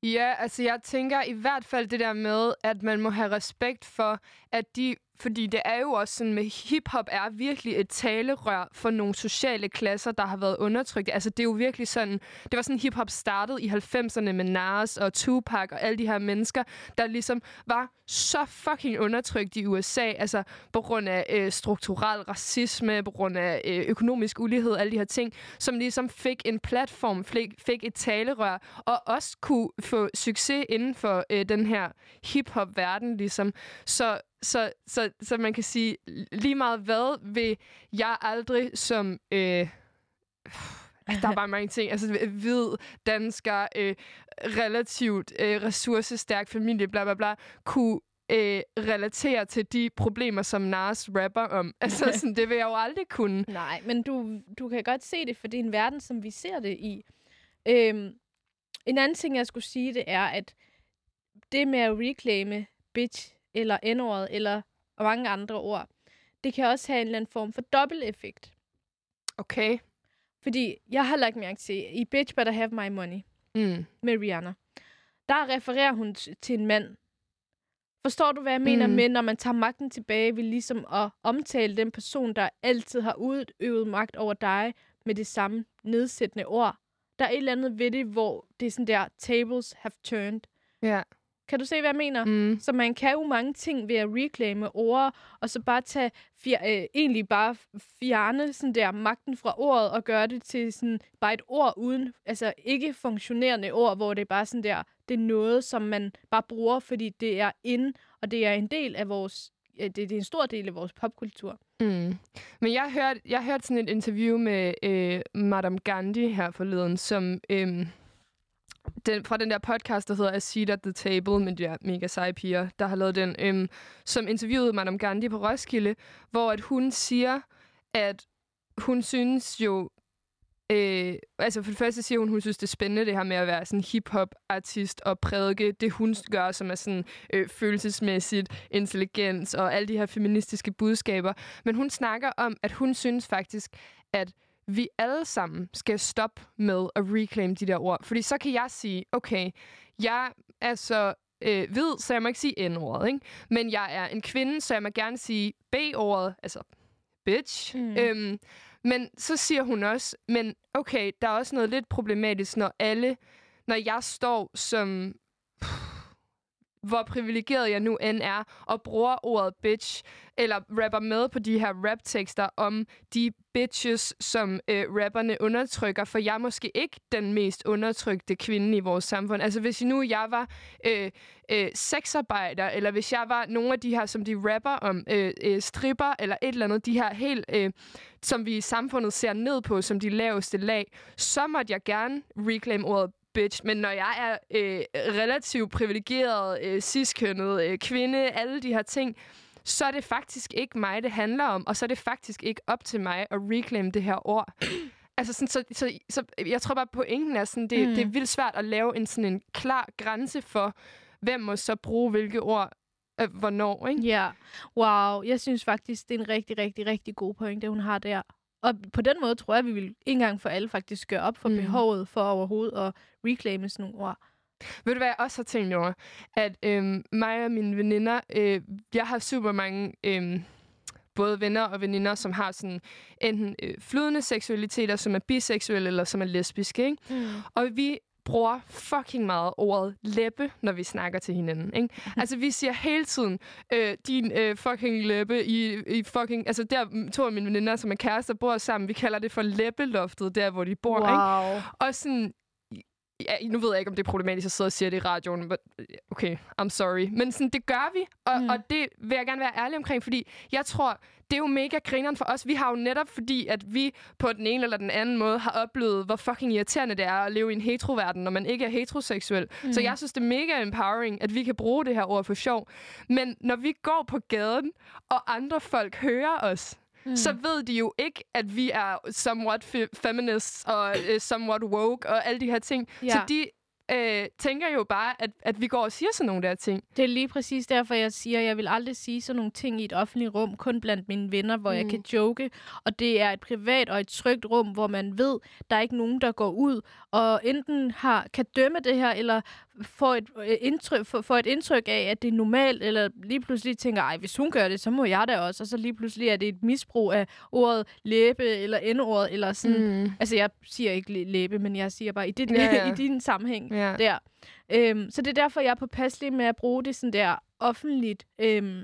Ja, altså jeg tænker i hvert fald det der med, at man må have respekt for, at de... Fordi det er jo også sådan med hiphop er virkelig et talerør for nogle sociale klasser, der har været undertrykt. Altså det er jo virkelig sådan... Det var sådan hiphop startede i 90'erne med Nas og Tupac og alle de her mennesker, der ligesom var så fucking undertrykt i USA. Altså på grund af øh, strukturel racisme, på grund af øh, økonomisk ulighed, alle de her ting, som ligesom fik en platform, fik, fik et talerør, og også kunne få succes inden for øh, den her hiphop-verden ligesom. Så, så, så, så man kan sige, lige meget hvad vil jeg aldrig som... Øh, der er bare mange ting. Altså, hvid, dansker, øh, relativt øh, ressourcestærk familie, bla bla bla, kunne øh, relatere til de problemer, som Nas rapper om. Altså, sådan, det vil jeg jo aldrig kunne. Nej, men du, du kan godt se det, for det er en verden, som vi ser det i. Øhm, en anden ting, jeg skulle sige, det er, at det med at reclaime bitch, eller n-ordet, eller mange andre ord, det kan også have en eller anden form for dobbelt-effekt. Okay. Fordi jeg har lagt mærke til, i Bitch Better Have My Money Mm. med Rihanna, der refererer hun til en mand. Forstår du, hvad jeg mener Mm. med, når man tager magten tilbage ved ligesom at omtale den person, der altid har udøvet magt over dig med det samme nedsættende ord? Der er et eller andet ved det, hvor det er sådan der, tables have turned. Ja. Kan du se, hvad jeg mener? Mm. Så man kan jo mange ting ved at reclaime ord, og så bare tage, fjer, øh, egentlig bare fjerne sådan der magten fra ordet, og gøre det til sådan bare et ord uden, altså ikke funktionerende ord, hvor det er bare sådan der, det er noget, som man bare bruger, fordi det er ind, og det er en del af vores, øh, det, det er en stor del af vores popkultur. Mm. Men jeg hørte jeg hørte sådan et interview med øh, Madame Gandhi her forleden, som øh, den, fra den der podcast, der hedder A Seat at the Table, med de der mega seje piger, der har lavet den, øhm, som interviewede Madame Gandhi på Roskilde, hvor at hun siger, at hun synes jo, Øh, altså for det første siger hun, hun synes, det er spændende det her med at være sådan hip-hop-artist og prædike det, hun gør, som er sådan øh, følelsesmæssigt, intelligens og alle de her feministiske budskaber. Men hun snakker om, at hun synes faktisk, at vi alle sammen skal stoppe med at reclaim de der ord. Fordi så kan jeg sige, okay, jeg er så øh, hvid, så jeg må ikke sige N-ordet, ikke? Men jeg er en kvinde, så jeg må gerne sige B-ordet, altså bitch. Mm. Øhm, men så siger hun også, men okay, der er også noget lidt problematisk, når alle, når jeg står som, hvor privilegeret jeg nu end er, og bruger ordet bitch, eller rapper med på de her raptekster om de bitches, som øh, rapperne undertrykker, for jeg er måske ikke den mest undertrykte kvinde i vores samfund. Altså hvis nu jeg var øh, øh, sexarbejder, eller hvis jeg var nogle af de her, som de rapper om, øh, øh, stripper, eller et eller andet, de her helt, øh, som vi i samfundet ser ned på, som de laveste lag, så måtte jeg gerne reclaim ordet bitch. Men når jeg er øh, relativt privilegeret, øh, ciskønnet, øh, kvinde, alle de her ting, så er det faktisk ikke mig, det handler om, og så er det faktisk ikke op til mig at reclaim det her ord. altså sådan, så, så, så jeg tror bare, pointen er sådan, det, Mm. mm. det er vildt svært at lave en sådan en klar grænse for, hvem må så bruge hvilke ord, øh, hvornår, ikke? Ja, wow. Jeg synes faktisk, det er en rigtig, rigtig, rigtig god point, det hun har der. Og på den måde tror jeg, vi vil en gang for alle faktisk gøre op for mm. Behovet for overhovedet at reclaime sådan nogle ord. Ved du, hvad jeg også har tænkt over? At øhm, mig og mine veninder, øh, jeg har super mange øhm, både venner og veninder, som har sådan enten øh, flydende seksualiteter, som er biseksuelle eller som er lesbiske. Ikke? Mm. Og vi bruger fucking meget ordet læbe, når vi snakker til hinanden. Ikke? altså, vi siger hele tiden, øh, din øh, fucking læbe i, i fucking... Altså, der to af mine veninder, som er kærester, bor sammen. Vi kalder det for læbeloftet, der hvor de bor. Ikke? Wow. Og sådan... Ja, nu ved jeg ikke, om det er problematisk at sidde og sige det i radioen, but okay, I'm sorry. Men sådan, det gør vi, og, mm. og det vil jeg gerne være ærlig omkring, fordi jeg tror, det er jo mega grineren for os. Vi har jo netop, fordi at vi på den ene eller den anden måde har oplevet, hvor fucking irriterende det er at leve i en heteroverden, når man ikke er heteroseksuel. Mm. Så jeg synes, det er mega empowering, at vi kan bruge det her ord for sjov. Men når vi går på gaden, og andre folk hører os, Mm. så ved de jo ikke, at vi er somewhat fe- feminists og uh, somewhat woke og alle de her ting. Ja. Så de øh, tænker jo bare, at, at vi går og siger sådan nogle der ting. Det er lige præcis derfor, jeg siger, at jeg vil aldrig sige sådan nogle ting i et offentligt rum, kun blandt mine venner, hvor mm. jeg kan joke. Og det er et privat og et trygt rum, hvor man ved, der er ikke nogen, der går ud og enten har, kan dømme det her, eller får et, øh, indtryk, får, et indtryk af, at det er normalt, eller lige pludselig tænker, ej, hvis hun gør det, så må jeg da også. Og så lige pludselig er det et misbrug af ordet læbe, eller endordet, eller sådan. Mm. Altså, jeg siger ikke læ- læbe, men jeg siger bare i, dit, Ja, ja. i din sammenhæng Ja. Der. Øhm, så det er derfor, jeg er påpasselig med at bruge det sådan der offentligt. Øhm,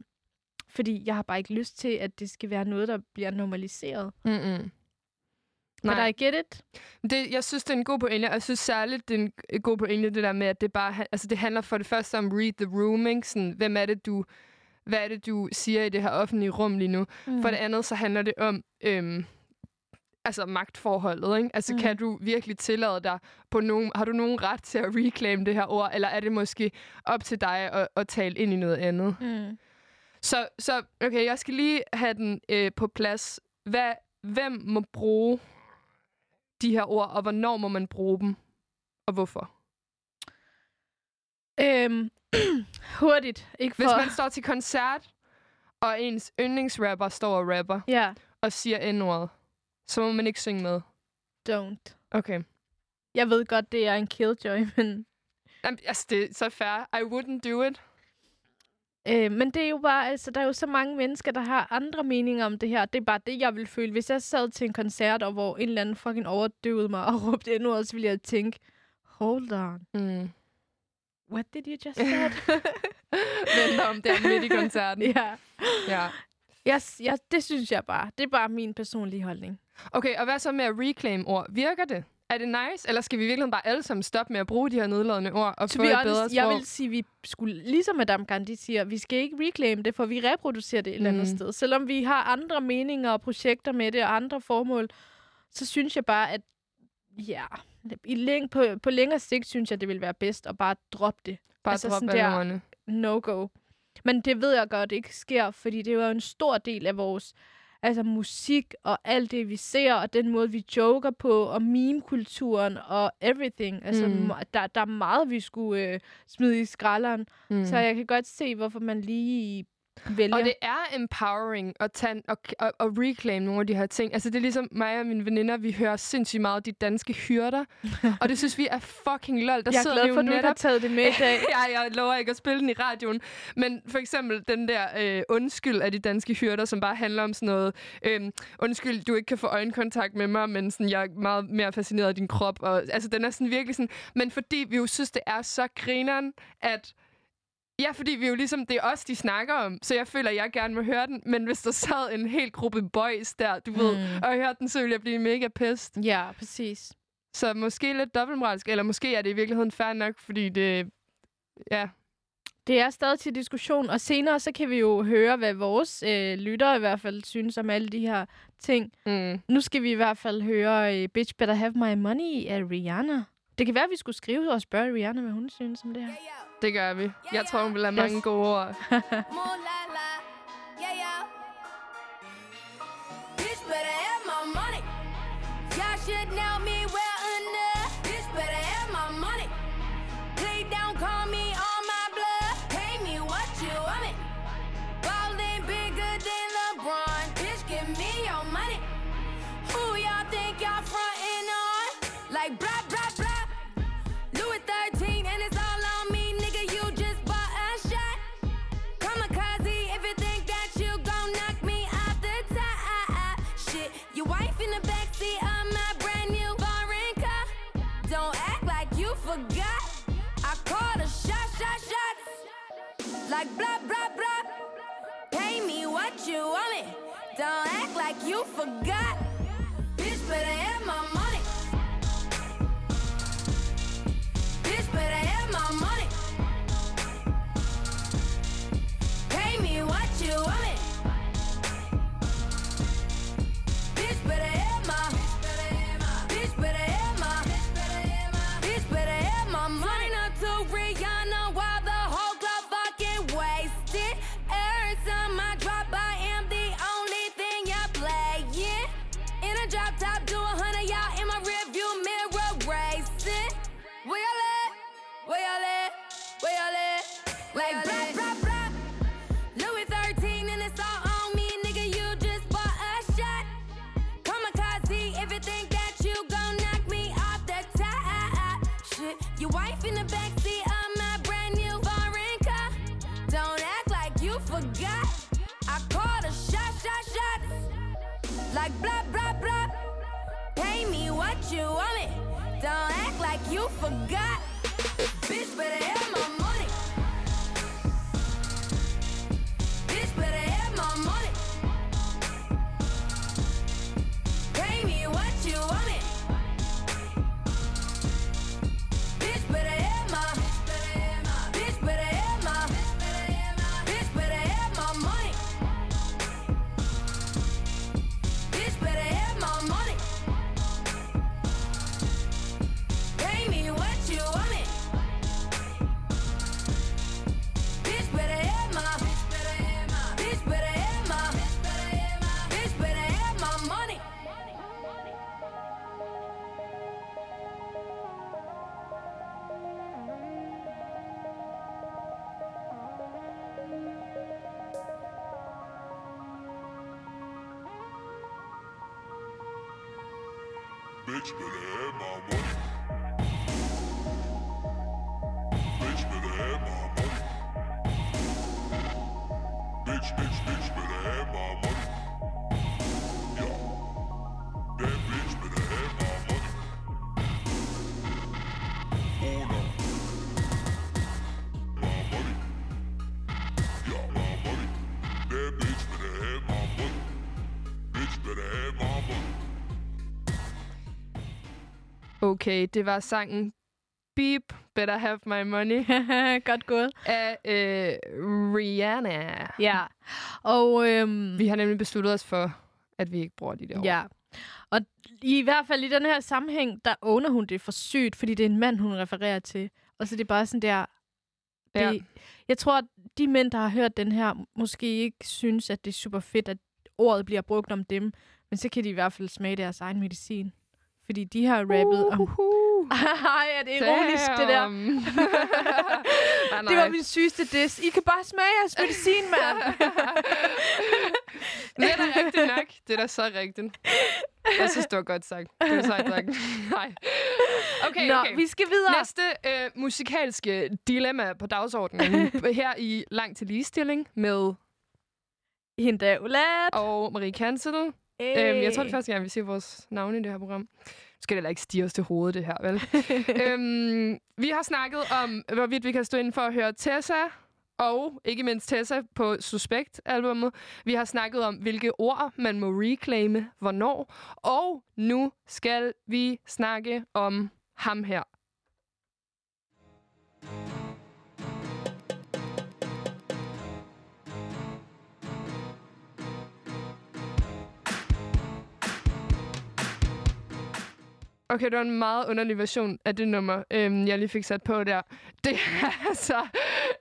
fordi jeg har bare ikke lyst til, at det skal være noget, der bliver normaliseret. Mm-mm. Nej. But I get it? Det, jeg synes, det er en god pointe, og jeg synes særligt, det er en en god pointe, det der med, at det bare altså, det handler for det første om read the room, ikke? Sådan, hvem er det, du, hvad er det, du siger i det her offentlige rum lige nu? Mm. For det andet, så handler det om, øhm, altså magtforholdet, ikke? Altså, Mm. kan du virkelig tillade dig på nogen... Har du nogen ret til at reclaim det her ord, eller er det måske op til dig at, at tale ind i noget andet? Mm. Så, så okay, jeg skal lige have den øh, på plads. Hvad, hvem må bruge de her ord, og hvornår må man bruge dem, og hvorfor? Øhm, hurtigt. Ikke for... Hvis man står til koncert, og ens yndlingsrapper står og rapper, Ja, og siger n-ordet, så må man ikke synge med. don't. Okay. Jeg ved godt, det er en killjoy, men... Jamen, altså, det er så fair. I wouldn't do it. Øh, men det er jo bare, altså, der er jo så mange mennesker, der har andre meninger om det her. Det er bare det, jeg vil føle. Hvis jeg sad til en koncert, og hvor en eller anden fucking overdøvede mig og råbte endnu så ville jeg tænke, hold on, Mm. what did you just say? Vent om der midt i koncerten. ja. ja. Jeg, jeg, det synes jeg bare. Det er bare min personlige holdning. Okay, og hvad så med at reclaim ord? Virker det? Er det nice, eller skal vi virkelig bare alle sammen stoppe med at bruge de her nedladende ord og To få et bedre honest, sprog? jeg vil sige, at vi skulle, ligesom Madame Gandhi siger, vi skal ikke reclaim det, for vi reproducerer det et eller andet Mm. sted. Selvom vi har andre meninger og projekter med det, og andre formål, så synes jeg bare, at ja, i læng, på, på længere sigt synes jeg, det vil være bedst at bare droppe det. Bare altså droppe alle ordene. No-go. Men det ved jeg godt ikke sker, fordi det er jo en stor del af vores altså musik og alt det, vi ser, og den måde, vi joker på, og meme-kulturen og everything. Altså, Mm. der, der er meget, vi skulle øh, smide i skralderen. Mm. Så jeg kan godt se, hvorfor man lige vælger. Og det er empowering at, tage, og, og, og reclaim nogle af de her ting. Altså, det er ligesom mig og mine veninder, vi hører sindssygt meget de danske hyrder. og det synes vi er fucking lol. Der jeg er sidder glad for, at du ikke har netop taget det med i dag. ja, jeg lover ikke at spille den i radioen. Men for eksempel den der øh, undskyld af de danske hyrder, som bare handler om sådan noget, øh, undskyld, du ikke kan få øjenkontakt med mig, men sådan, jeg er meget mere fascineret af din krop. Og, altså, den er sådan virkelig sådan... Men fordi vi jo synes, det er så grineren, at Ja, fordi vi jo ligesom, det er os, de snakker om, så jeg føler, at jeg gerne vil høre den. Men hvis der sad en hel gruppe boys der, du ved, Mm. og hørte den, så ville jeg blive mega pissed. Ja, præcis. Så måske lidt dobbeltmoralsk, eller måske er det i virkeligheden fair nok, fordi det... Ja, Det er stadig til diskussion, og senere så kan vi jo høre, hvad vores øh, lyttere i hvert fald synes om alle de her ting. mm. Nu skal vi i hvert fald høre uh, Bitch Better Have My Money af Rihanna. Det kan være, at vi skulle skrive og spørge Rihanna, hvad hun synes om det her. det gør vi. Jeg tror, hun vil have mange Yes. gode ord. Like blah, blah, blah. Pay me what you want me. Don't act like you forgot. Bitch, better have my wife in the backseat of my brand new foreign car. Don't act like you forgot. I called a shot, shot, shots. Like blah blah blah. Pay me what you want me. Don't act like you forgot. Bitch, better have my Okay, det var sangen Beep, Better Have My Money Godt gået. af øh, Rihanna. Ja. Og øhm, Vi har nemlig besluttet os for, at vi ikke bruger de der ord. Ja. Og i hvert fald i den her sammenhæng, der owner hun det for sygt, fordi det er en mand, hun refererer til. Og så det er bare sådan der... Det, Ja. Jeg tror, at de mænd, der har hørt den her, måske ikke synes, at det er super fedt, at ordet bliver brugt om dem. Men så kan de i hvert fald smage deres egen medicin. Fordi de har rappet om... Ej, er det ironisk, det der? Damn. Det var min sygeste diss. I kan bare smage jeres medicin, mand. Det er da rigtigt nok. Det er da så rigtigt. Jeg synes, det var godt sagt. Det var sejt sagt. Nej. Okay, Nå, okay. vi skal videre. Næste øh, musikalske dilemma på dagsordenen her i Lang til ligestilling med Hinda Ulat. og Marie Kansel. Øhm, jeg tror, det er første gang, vi ser vores navne i det her program. Nu skal det heller ikke stige os til hovedet, det her, vel? øhm, vi har snakket om, hvorvidt vi kan stå inden for at høre Tessa, og ikke mindst Tessa på Suspekt-albummet. Vi har snakket om, hvilke ord man må reclaime, hvornår. Og nu skal vi snakke om ham her. Okay, det var en meget underlig version af det nummer, øhm, jeg lige fik sat på der. Det er altså...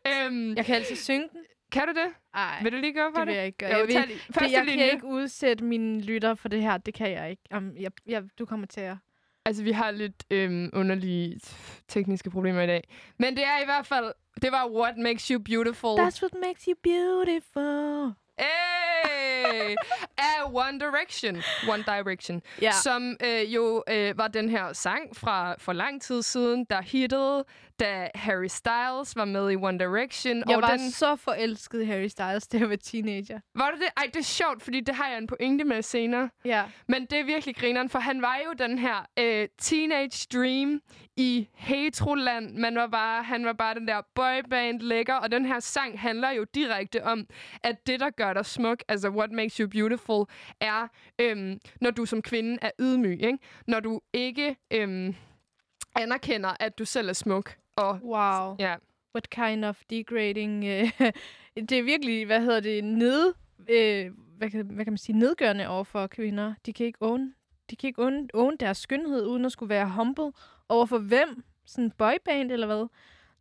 Øhm, Jeg kan altid synge den. kan du det? Ej, Vil du lige gøre for det det? vil jeg ikke gøre. Jo, Jeg, vil, lige- det, jeg linje. kan ikke udsætte mine lytter for det her. Det kan jeg ikke. Um, jeg, jeg, du kommer til at... Altså, vi har lidt øhm, underlige tekniske problemer i dag. Men det er i hvert fald... Det var What Makes You Beautiful. That's what makes you beautiful. Hey! One Direction. One Direction. Ja. Som øh, jo øh, var den her sang fra for lang tid siden, der hittede, da Harry Styles var med i One Direction. Jeg og var den, så forelsket i Harry Styles, da jeg var teenager. var det det? Ej, det er sjovt, fordi det har jeg en pointe med senere. Ja. Men det er virkelig grineren, for han var jo den her øh, teenage dream i heteroland. Man var bare, han var bare den der boyband lækker, og den her sang handler jo direkte om, at det, der gør dig smuk, altså what makes you beautiful, er, øhm, når du som kvinde er ydmyg, ikke? Når du ikke øhm, anerkender, at du selv er smuk. Og Wow. ja, What kind of degrading... Uh, det er virkelig, hvad hedder det, ned... Uh, hvad, kan, hvad kan man sige? Nedgørende over for kvinder. De kan ikke own, de kan ikke own, own deres skønhed, uden at skulle være humble. Over for hvem? Sådan en boyband, eller hvad?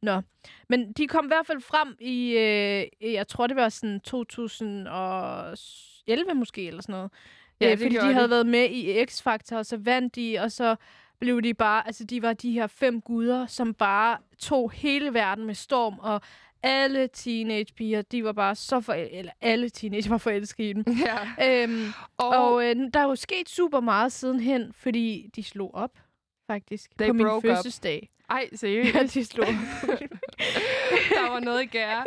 Nå. Men de kom i hvert fald frem i, øh, jeg tror det var sådan 2011 måske, eller sådan noget. Ja, Øh, fordi de de. havde været med i X-Factor, og så vandt de, og så blev de bare, altså de var de her fem guder, som bare tog hele verden med storm, og alle teenagepiger, de var bare så for, eller alle teenager var forelskede i dem. ja. øhm, Og, og øh, der er jo sket super meget sidenhen, fordi de slog op, faktisk, They på min broke up. fødselsdag. ej, seriøst. Ja, de slog op. der var noget i gære.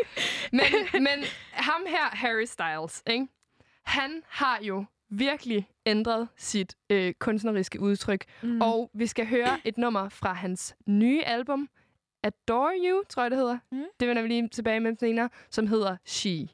Men, men ham her, Harry Styles, ikke? han har jo virkelig ændret sit øh, kunstneriske udtryk. Mm. Og vi skal høre et nummer fra hans nye album, Adore You, tror jeg det hedder. Mm. Det vender vi lige tilbage med senere, som hedder She.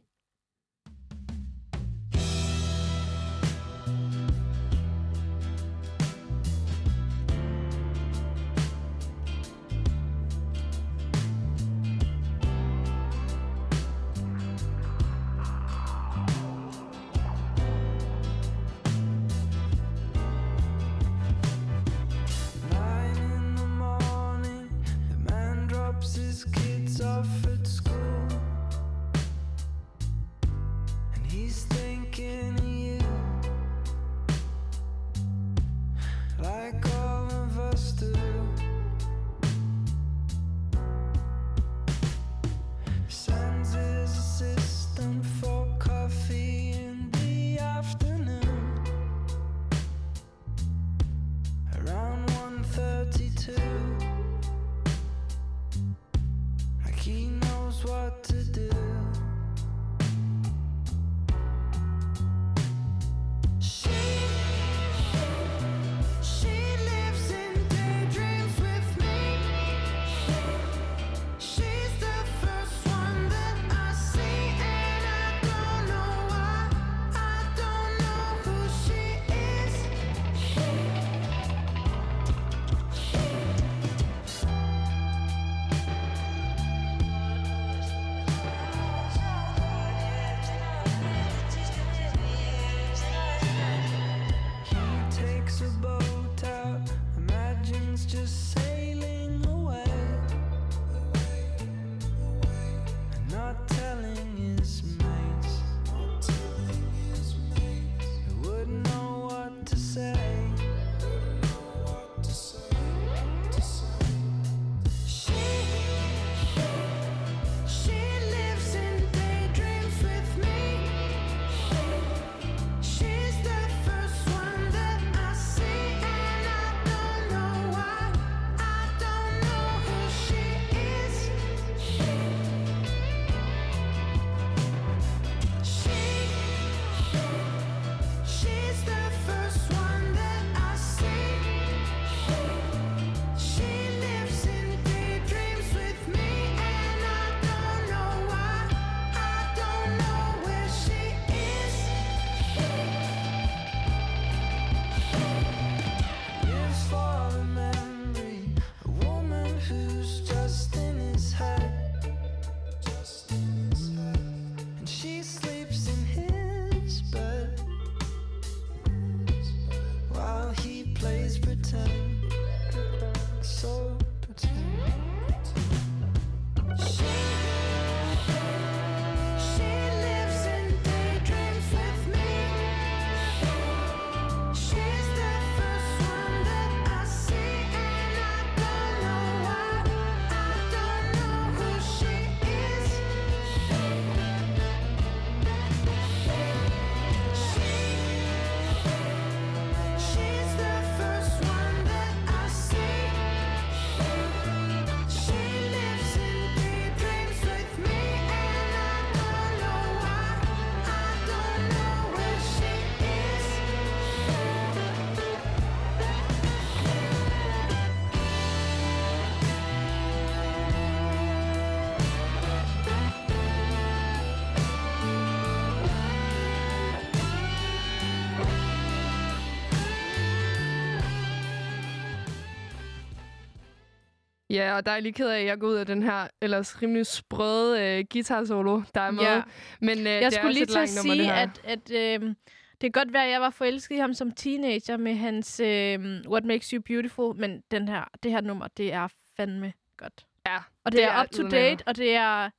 Ja, og der er lige ked af, at jeg går ud af den her ellers rimelig sprøde øh, guitar-solo, der er med. Ja. Men øh, Jeg det er skulle også lige til at nummer, sige, at, at øhm, det kan godt være, at jeg var forelsket i ham som teenager med hans øhm, What Makes You Beautiful, men den her, det her nummer, det er fandme godt. Ja, Og det, det er er up to eddermame. date, og det er...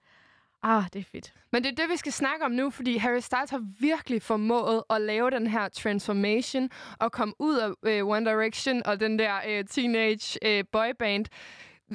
Ah, det er fedt. Men det er det, vi skal snakke om nu, fordi Harry Styles har virkelig formået at lave den her transformation og komme ud af øh, One Direction og den der øh, teenage øh, boyband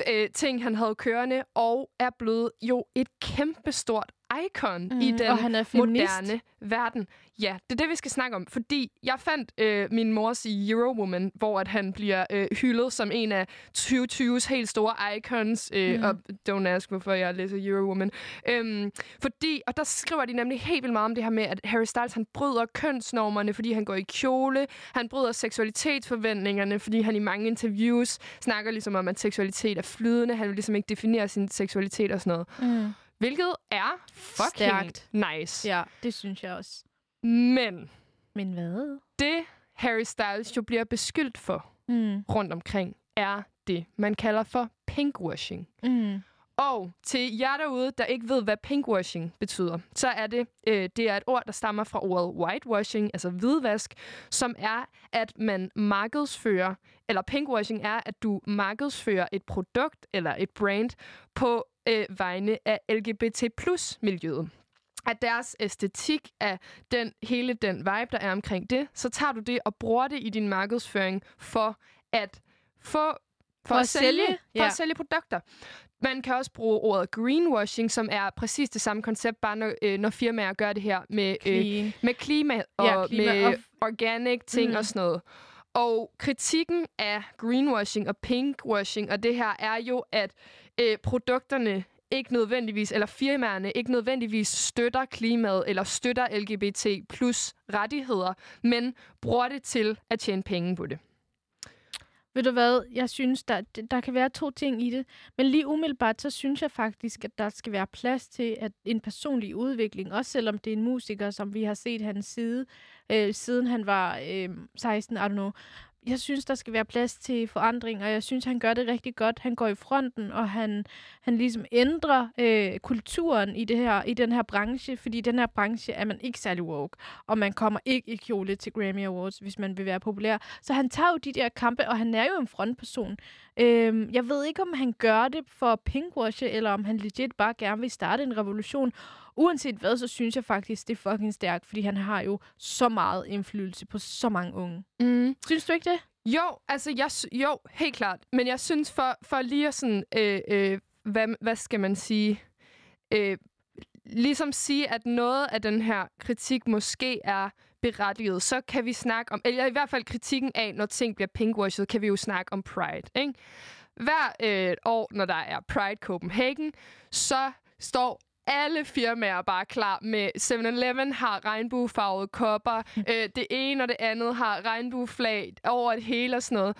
øh, ting, han havde kørende, og er blevet jo et kæmpestort icon mm, i den og han er feminist. moderne verden. Ja, det er det, vi skal snakke om, fordi jeg fandt øh, min mors Eurowoman, hvor at han bliver øh, hyldet som en af 2020's helt store icons, øh, mm. og don't ask, hvorfor jeg læser Eurowoman. Øhm, fordi, og der skriver de nemlig helt vildt meget om det her med, at Harry Styles, han bryder kønsnormerne, fordi han går i kjole. Han bryder seksualitetsforventningerne, fordi han i mange interviews snakker ligesom om, at seksualitet er flydende. Han vil ligesom ikke definere sin seksualitet og sådan noget. Mm. Hvilket er fucking Stærkt. nice. Ja, det synes jeg også. Men Men hvad? det, Harry Styles jo bliver beskyldt for Mm. rundt omkring, er det, man kalder for pinkwashing. Mm. Og til jer derude, der ikke ved, hvad pinkwashing betyder, så er det, øh, det er et ord, der stammer fra ordet whitewashing, altså hvidvask, som er, at man markedsfører, eller pinkwashing er, at du markedsfører et produkt eller et brand på øh, vegne af LGBT plus miljøet af deres æstetik, af den, hele den vibe, der er omkring det, så tager du det og bruger det i din markedsføring for at få for, at, sælge, for ja. at sælge produkter. Man kan også bruge ordet greenwashing, som er præcis det samme koncept, bare når, øh, når firmaer gør det her med, øh, med klima og Ja, klima med og- organic ting Mm. og sådan noget. Og kritikken af greenwashing og pinkwashing og det her er jo, at øh, produkterne ikke nødvendigvis, eller firmaerne ikke nødvendigvis støtter klimaet eller støtter LGBT plus rettigheder, men bruger det til at tjene penge på det. Ved du hvad, jeg synes, der, der kan være to ting i det. Men lige umiddelbart, så synes jeg faktisk, at der skal være plads til at en personlig udvikling. Også selvom det er en musiker, som vi har set hans side, øh, siden han var øh, 16, I don't know. Jeg synes, der skal være plads til forandring, og jeg synes, han gør det rigtig godt. Han går i fronten, og han, han ligesom ændrer øh, kulturen i, det her, i den her branche, fordi i den her branche er man ikke særlig woke, og man kommer ikke i kjole til Grammy Awards, hvis man vil være populær. Så han tager jo de der kampe, og han er jo en frontperson. Øh, jeg ved ikke, om han gør det for pinkwash, pinkwashe, eller om han legit bare gerne vil starte en revolution. Uanset hvad, så synes jeg faktisk, det er fucking stærkt, fordi han har jo så meget indflydelse på så mange unge. Mm. Synes du ikke det? Jo, altså jeg, jo, helt klart. Men jeg synes, for, for lige at sådan, øh, øh, hvad, hvad skal man sige, øh, ligesom sige, at noget af den her kritik måske er berettiget, så kan vi snakke om, eller i hvert fald kritikken af, når ting bliver pinkwashed, kan vi jo snakke om Pride, ikke? Hver øh, år, når der er Pride Copenhagen, så står alle firmaer bare klar med 7-Eleven har regnbuefarvede kopper. øh, det ene og det andet har regnbueflag over det hele og sådan noget.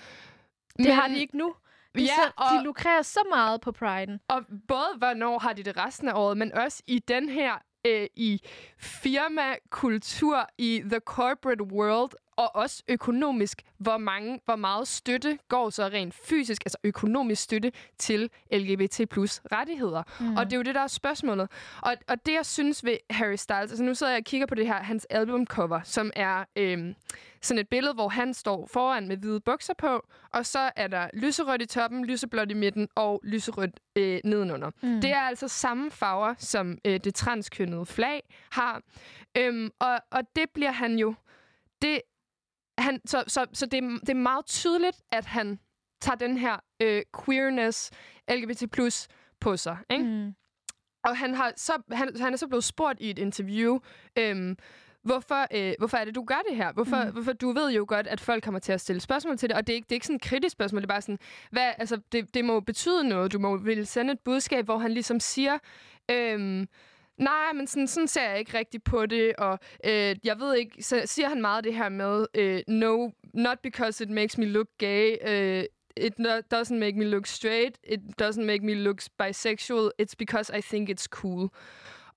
Det har de ikke nu. De, Ja, så, og, de lukrerer så meget på Pride'en. og både hvornår har de det resten af året, men også i den her øh, i firmakultur i the corporate world og også økonomisk, hvor mange, hvor meget støtte går så rent fysisk, altså økonomisk støtte til LGBT plus rettigheder. Mm. Og det er jo det, der er spørgsmålet. Og, og det, jeg synes ved Harry Styles, altså nu sidder jeg og kigger på det her, hans albumcover, som er øhm, sådan et billede, hvor han står foran med hvide bukser på, og så er der lyserødt i toppen, lyseblåt i midten og lyserødt øh, nedenunder. Mm. Det er altså samme farver, som øh, det transkønnede flag har. Øhm, og, og det bliver han jo... Det, han, så så, så det, er- det er meget tydeligt, at han tager den her øh, queerness, LGBT plus på sig. Ikke? Mm. Og han, har så, han, han er så blevet spurgt i et interview, øhm, hvorfor, øh, hvorfor er det, du gør det her? Hvorfor, mm. hvorfor du ved jo godt, at folk kommer til at stille spørgsmål til det, og det er ikke, det er ikke sådan et kritisk spørgsmål, det er bare sådan, hvad, altså, det, det må betyde noget. Du må vil sende et budskab, hvor han ligesom siger, øhm, nej, men sådan, sådan ser jeg ikke rigtigt på det, og øh, jeg ved ikke, så siger han meget det her med, øh, no, not because it makes me look gay, øh, it no, doesn't make me look straight, it doesn't make me look bisexual, it's because I think it's cool.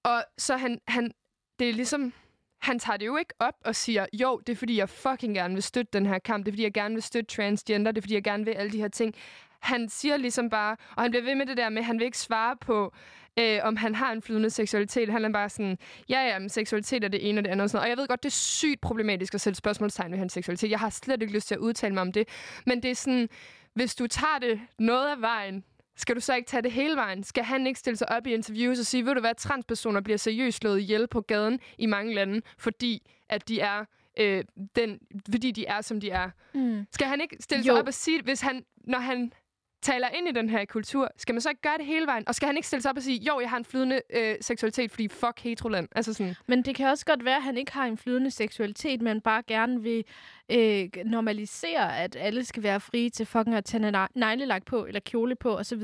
Og så han, han det er ligesom, han tager det jo ikke op og siger, jo, det er fordi, jeg fucking gerne vil støtte den her kamp. Det er fordi, jeg gerne vil støtte transgender. Det er fordi, jeg gerne vil alle de her ting. Han siger ligesom bare, og han bliver ved med det der med, at han vil ikke svare på, øh, om han har en flydende seksualitet. Han er bare sådan, ja, ja, men seksualitet er det ene og det andet. Og, sådan noget. og jeg ved godt, det er sygt problematisk at sætte spørgsmålstegn ved hans seksualitet. Jeg har slet ikke lyst til at udtale mig om det. Men det er sådan, hvis du tager det noget af vejen, skal du så ikke tage det hele vejen? Skal han ikke stille sig op i interviews og sige, ved du hvad, transpersoner bliver seriøst slået ihjel på gaden i mange lande, fordi at de er øh, den, fordi de er, som de er. Mm. Skal han ikke stille Jo. sig op og sige, hvis han, når han taler ind i den her kultur, skal man så ikke gøre det hele vejen? Og skal han ikke stille sig op og sige, jo, jeg har en flydende øh, seksualitet, fordi fuck heteroland? Altså sådan, Men det kan også godt være, at han ikke har en flydende seksualitet, men bare gerne vil øh, normalisere, at alle skal være frie til fucking at tage ne- neglelak på, eller kjole på, osv.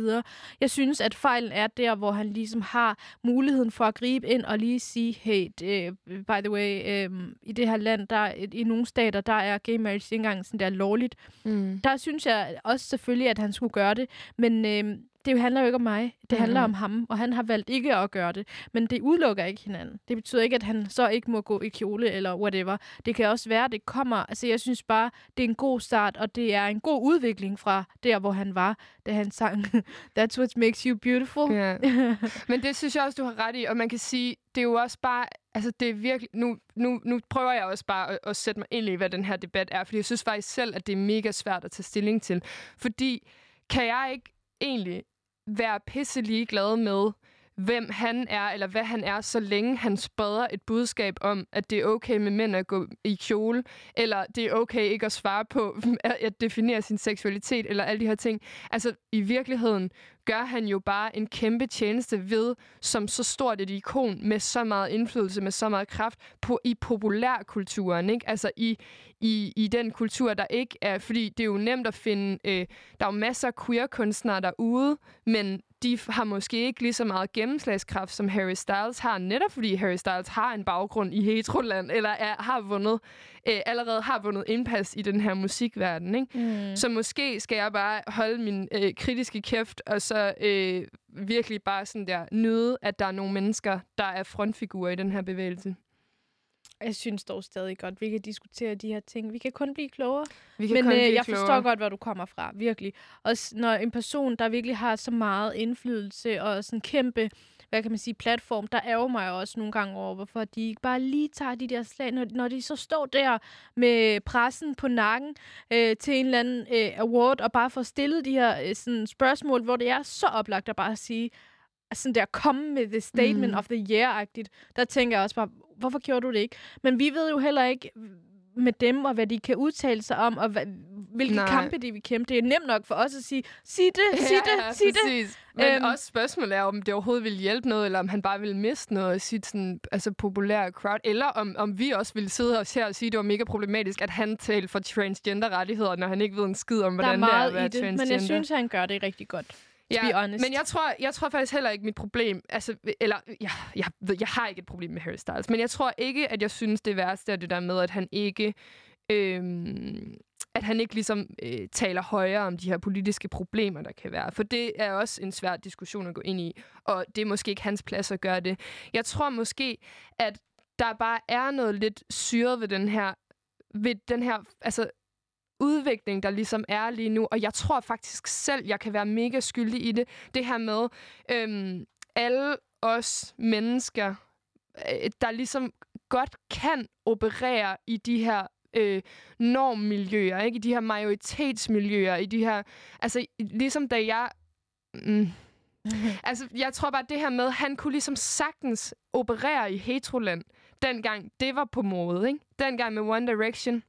Jeg synes, at fejlen er der, hvor han ligesom har muligheden for at gribe ind og lige sige, hey, det, by the way, øh, i det her land, der i nogle stater, der er gay marriage ikke engang sådan der lovligt. mm. Der synes jeg også selvfølgelig, at han skulle gøre det, men øh, det handler jo ikke om mig. Det handler om ham, og han har valgt ikke at gøre det. Men det udelukker ikke hinanden. Det betyder ikke, at han så ikke må gå i kjole eller whatever. Det kan også være, at det kommer. Altså, jeg synes bare, det er en god start, og det er en god udvikling fra der, hvor han var, da han sang That's what makes you beautiful. Ja. Men det synes jeg også, du har ret i. Og man kan sige, det er jo også bare... Altså, det er virkelig... Nu, nu, nu prøver jeg også bare at, at sætte mig ind i, hvad den her debat er. Fordi jeg synes faktisk selv, at det er mega svært at tage stilling til. Fordi kan jeg ikke egentlig være pisselig glad med, hvem han er, eller hvad han er, så længe han spreder et budskab om, at det er okay med mænd at gå i kjole, eller det er okay ikke at svare på, at, definere sin seksualitet, eller alle de her ting. Altså, i virkeligheden gør han jo bare en kæmpe tjeneste ved, som så stort et ikon med så meget indflydelse, med så meget kraft på, i populærkulturen, ikke? Altså i, i, i den kultur, der ikke er... Fordi det er jo nemt at finde... Øh, der er jo masser af queer-kunstnere derude, men de har måske ikke lige så meget gennemslagskraft, som Harry Styles har, netop fordi Harry Styles har en baggrund i heteroland, eller er, har vundet, øh, allerede har vundet indpas i den her musikverden. Ikke? Mm. Så måske skal jeg bare holde min øh, kritiske kæft, og så øh, virkelig bare sådan der nyde, at der er nogle mennesker, der er frontfigurer i den her bevægelse. Jeg synes dog stadig godt, vi kan diskutere de her ting. Vi kan kun blive klogere. Vi kan Men kun øh, blive jeg klogere. forstår godt, hvor du kommer fra, virkelig. Også når en person, der virkelig har så meget indflydelse og sådan kæmpe, hvad kan man sige, platform, der ærger mig også nogle gange over, hvorfor de ikke bare lige tager de der slag, når, når de så står der med pressen på nakken øh, til en eller anden øh, award, og bare får stillet de her øh, sådan spørgsmål, hvor det er så oplagt at bare sige, sådan der, komme med the statement mm. of the year-agtigt, der tænker jeg også bare, hvorfor gjorde du det ikke? Men vi ved jo heller ikke med dem, og hvad de kan udtale sig om, og hvad, hvilke Nej. Kampe de vil kæmpe. Det er nemt nok for os at sige, sig det, sig det, sig det. præcis. Men Øhm. også spørgsmålet er, om det overhovedet vil hjælpe noget, eller om han bare vil miste noget af sit sådan, altså, populære crowd, eller om, om vi også ville sidde os her og sige, at det var mega problematisk, at han talte for transgender-rettigheder, når han ikke ved en skid om, hvordan det er at være det, transgender. men jeg synes, han gør det rigtig godt. To be honest. Men jeg tror, jeg tror faktisk heller ikke mit problem, altså, eller jeg, jeg, jeg har ikke et problem med Harry Styles, men jeg tror ikke, at jeg synes, det værste er det der med, at han ikke, øhm, at han ikke ligesom øh, taler højere om de her politiske problemer, der kan være. For det er også en svær diskussion at gå ind i, og det er måske ikke hans plads at gøre det. Jeg tror måske, at der bare er noget lidt syret ved den her, ved den her, altså udvikling, der ligesom er lige nu. Og jeg tror faktisk selv, jeg kan være mega skyldig i det. Det her med øhm, alle os mennesker, øh, der ligesom godt kan operere i de her øh, normmiljøer, ikke? i de her majoritetsmiljøer, i de her... Altså, ligesom da jeg... Mm, altså, jeg tror bare, det her med, han kunne ligesom sagtens operere i heteroland, dengang det var på mode, ikke? Dengang med One Direction,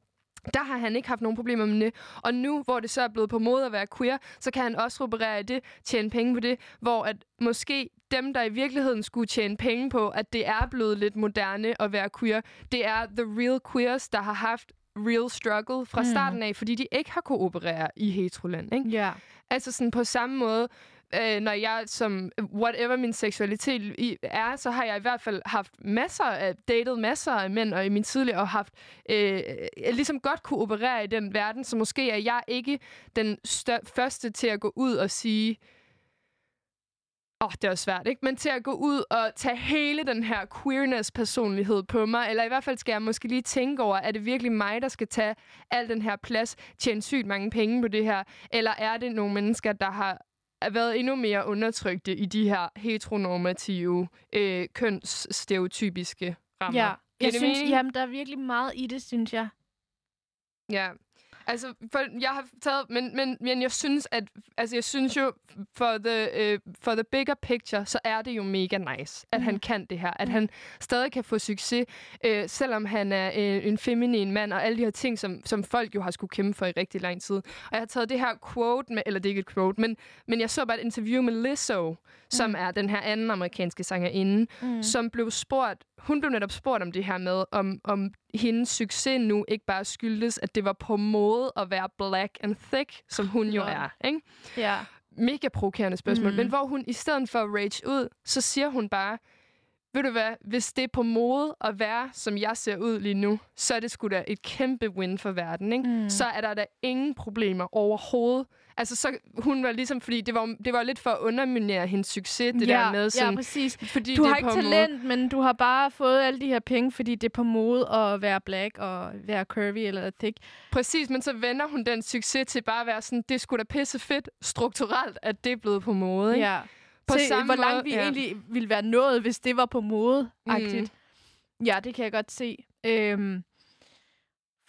der har han ikke haft nogen problemer med det. Og nu, hvor det så er blevet på mode at være queer, så kan han også operere i det, tjene penge på det, hvor at måske dem, der i virkeligheden skulle tjene penge på, at det er blevet lidt moderne at være queer, det er the real queers, der har haft real struggle fra Mm. starten af, fordi de ikke har kunne operere i heteroland. Ikke? Ja. Altså sådan på samme måde, øh, når jeg som whatever min seksualitet i, er, så har jeg i hvert fald haft masser af, datet masser af mænd, og i min tidligere og haft, øh, jeg ligesom godt kunne operere i den verden, så måske er jeg ikke den stør- første til at gå ud og sige, Åh, oh, det er også svært, ikke? Men til at gå ud og tage hele den her queerness-personlighed på mig, eller i hvert fald skal jeg måske lige tænke over, er det virkelig mig, der skal tage al den her plads, tjene sygt mange penge på det her, eller er det nogle mennesker, der har er været endnu mere undertrykte i de her heteronormative, øh, kønsstereotypiske rammer. Ja, jeg synes, mening? jamen, der er virkelig meget i det, synes jeg. Ja. Altså, for jeg har taget, men, men, men jeg synes, at, altså, jeg synes jo, for the, uh, for the bigger picture, så er det jo mega nice, at mm. han kan det her. At mm. han stadig kan få succes, øh, selvom han er øh, en feminin mand, og alle de her ting, som, som folk jo har skulle kæmpe for i rigtig lang tid. Og jeg har taget det her quote med, eller det er ikke et quote, men, men jeg så bare et interview med Lizzo, som Mm. er den her anden amerikanske sangerinde, Mm. som blev spurgt, hun blev netop spurgt om det her med, om, om hendes succes nu ikke bare skyldtes, at det var på mode at være black and thick, som hun jo Lol. er. Ikke? Ja. Mega provokerende spørgsmål. Mhm. Mm. Men hvor hun i stedet for at rage ud, så siger hun bare, ved du hvad, hvis det er på mode at være, som jeg ser ud lige nu, så er det sgu da et kæmpe win for verden. Ikke? Mm. Så er der da ingen problemer overhovedet. Altså, så hun var ligesom, fordi det var, det var lidt for at underminere hendes succes, det ja, der med sådan, ja, præcis. fordi du har ikke talent, mode. men du har bare fået alle de her penge, fordi det er på mode at være black og være curvy eller thick. Præcis, men så vender hun den succes til bare at være sådan, det skulle da pisse fedt strukturelt, at det er blevet på mode. Ikke? Ja. På Se, samme hvor langt måde- vi ja. egentlig ville være nået, hvis det var på mode mm. Ja, det kan jeg godt se. Øhm,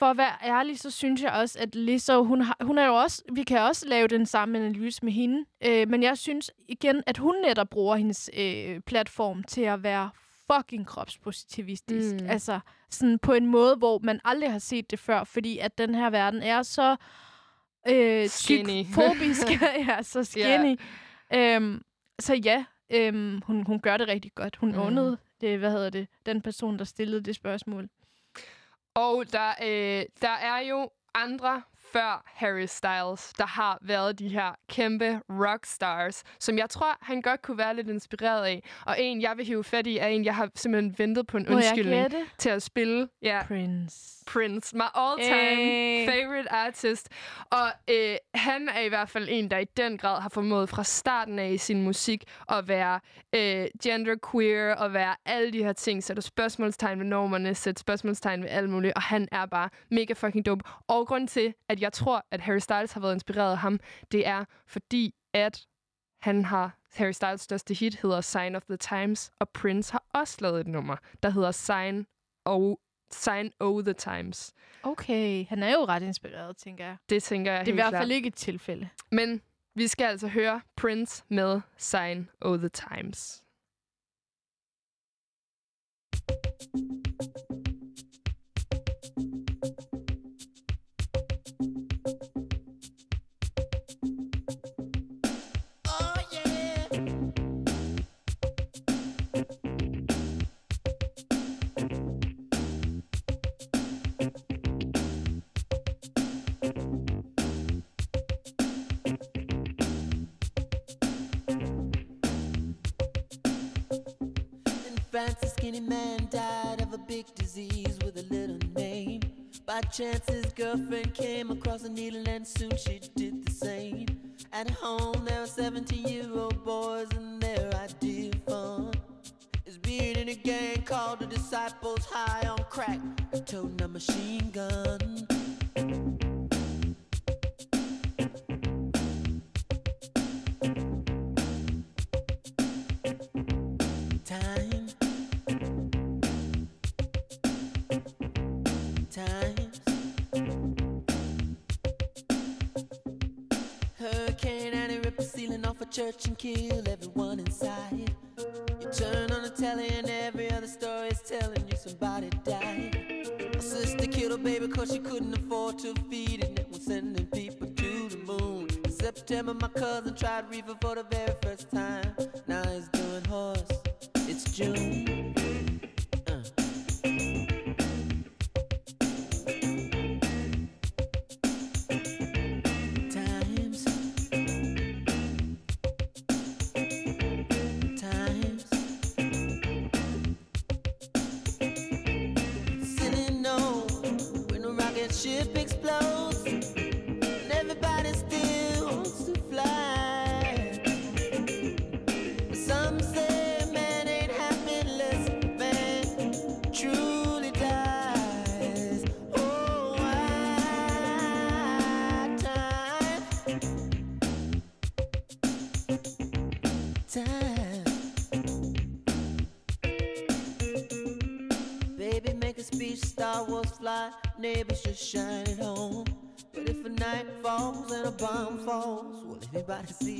for at være ærlig, så synes jeg også, at Lizzo, hun, har, hun er jo også, vi kan også lave den samme analyse med hende, øh, men jeg synes igen, at hun netop bruger hendes øh, platform til at være fucking kropspositivistisk. Mm. Altså sådan på en måde, hvor man aldrig har set det før, fordi at den her verden er så øh, Skinny. fobisk, ja, så skinny. Øhm, så ja, øhm, hun, hun gør det rigtig godt. Hun Mm. undede det, hvad hedder det, den person, der stillede det spørgsmål. Og der, øh, der er jo andre før Harry Styles, der har været de her kæmpe rockstars, som jeg tror, han godt kunne være lidt inspireret af. Og en, jeg vil hive fat i, er en, jeg har simpelthen ventet på en Må undskyldning til at spille. Ja. Prince. Prince, my all-time Hey. favorite artist. Og øh, han er i hvert fald en, der i den grad har formået fra starten af i sin musik at være øh, genderqueer og være alle de her ting. Sætte spørgsmålstegn ved normerne, sætte spørgsmålstegn ved alt muligt. Og han er bare mega fucking dope. Og grund til, at jeg tror, at Harry Styles har været inspireret af ham, det er fordi, at han har Harry Styles største hit hedder Sign of the Times, og Prince har også lavet et nummer, der hedder Sign og Sign O the Times. Okay, han er jo ret inspireret, tænker jeg. Det tænker jeg Det er i hvert klart. fald ikke et tilfælde. Men vi skal altså høre Prince med Sign O the Times. Man died of a big disease with a little name. By chance, his girlfriend came across a needle, and soon she did the same. At home, there were 17 year old boys, and their idea of fun is being in a gang called the Disciples High on Crack, toting a machine gun. Church and kill everyone inside. You turn on the telly and every other story is telling you somebody died. My sister killed her baby cause she couldn't afford to feed it. And was sending people to the moon. In September, my cousin tried reefer for the very first time. to see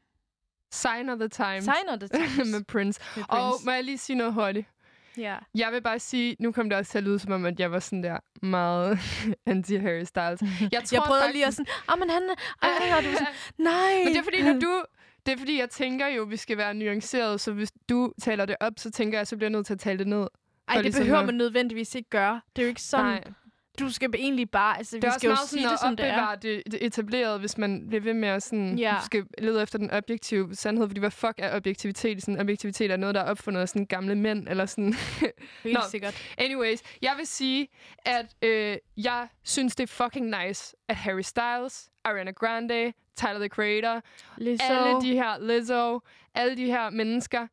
Sign of the Times. Sign of the Times. med Prince. Med Og Prince. må jeg lige sige noget hurtigt? Ja. Jeg vil bare sige, nu kom det også til at lyde som om, at jeg var sådan der meget anti-Harry Styles. Jeg, tror jeg prøvede faktisk, lige at sådan, ah, men han, ej, og du sådan, nej. Men det er fordi, når du... Det er fordi, jeg tænker jo, at vi skal være nuanceret, så hvis du taler det op, så tænker jeg, så bliver jeg nødt til at tale det ned. Ej, det ligesom behøver at- man nødvendigvis ikke gøre. Det er jo ikke sådan, Nej. Du skal egentlig bare, altså Det er vi også skal jo meget sige sådan det, at som det er. det, det etablerede, hvis man bliver ved med at sådan, Ja. skal lede efter den objektive sandhed, fordi hvad fuck er objektivitet? Sådan, objektivitet er noget, der er opfundet af sådan gamle mænd, eller sådan. Helt Nå, sikkert. Anyways, jeg vil sige, at øh, jeg synes, det er fucking nice, at Harry Styles, Ariana Grande, Tyler, the Creator, Lizzo. alle de her, Lizzo, alle de her mennesker,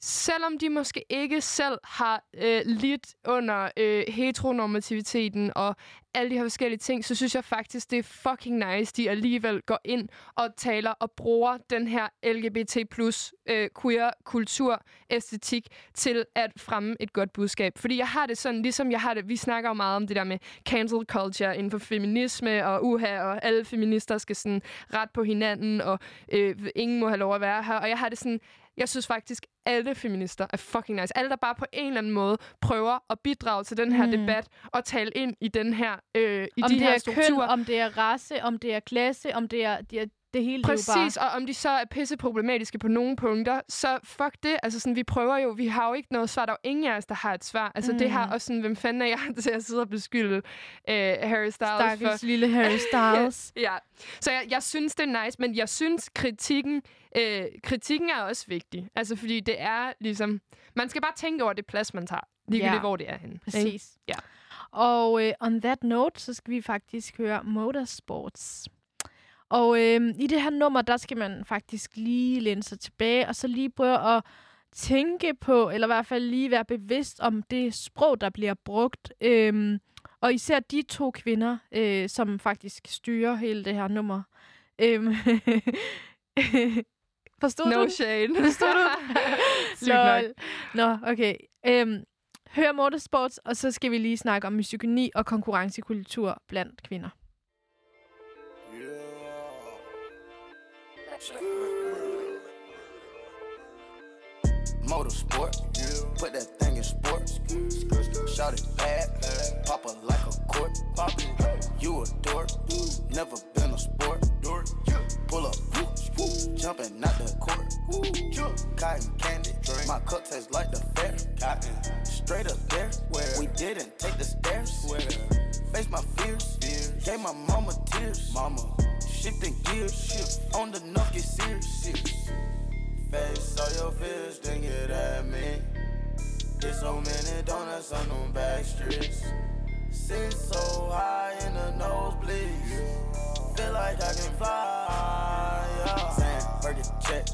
selvom de måske ikke selv har øh, lidt under øh, heteronormativiteten og alle de her forskellige ting, så synes jeg faktisk, det er fucking nice, de alligevel går ind og taler og bruger den her LGBT plus øh, queer kultur, æstetik til at fremme et godt budskab. Fordi jeg har det sådan, ligesom jeg har det, vi snakker jo meget om det der med cancel culture inden for feminisme og uha, og alle feminister skal sådan ret på hinanden, og øh, ingen må have lov at være her. Og jeg har det sådan, jeg synes faktisk, alle feminister er fucking nice. Alle, der bare på en eller anden måde prøver at bidrage til den her Mm. debat og tale ind i den her, øh, i om de det her er strukturer. køn, om det er race, om det er klasse, om det er, det, er, det hele det Præcis, bare... og om de så er pisse problematiske på nogle punkter, så fuck det. Altså sådan, vi prøver jo, vi har jo ikke noget svar. Der er jo ingen af os, der har et svar. Altså mm. det her også sådan, hvem fanden er jeg til at sidde og beskylde øh, Harry Styles Stakkels for? lille Harry Styles. ja, så jeg, jeg synes, det er nice, men jeg synes, kritikken, øh, kritikken er også vigtig. Altså fordi det er ligesom, man skal bare tænke over det plads, man tager. Ligegyldigt, Ja. hvor det er henne. ikke? Præcis. Ja. Og øh, on that note, så skal vi faktisk høre Motorsports. Og øh, i det her nummer, der skal man faktisk lige læne sig tilbage, og så lige prøve at tænke på, eller i hvert fald lige være bevidst om det sprog, der bliver brugt. Øhm, og især de to kvinder, øh, som faktisk styrer hele det her nummer. Øhm, Forstod No du? den? shade. Forstod du? Lol. Nå, okay. Øhm, hør motorsports, og så skal vi lige snakke om misogyni og konkurrencekultur blandt kvinder. Motorsport, put that thing in sport. Shout it bad, pop her like a court. You a dork, never been a sport. Pull up, jumping out the court. Cotton candy, my cup tastes like the fair. Straight up there, we didn't take the stairs. Face my fears, gave my mama tears. Mama, shifting gears, on the knock get serious. Face all your fears, then get at me. Get so many donuts on them back streets. Sit so high in the nosebleeds. Feel like I can fly. Fergie check,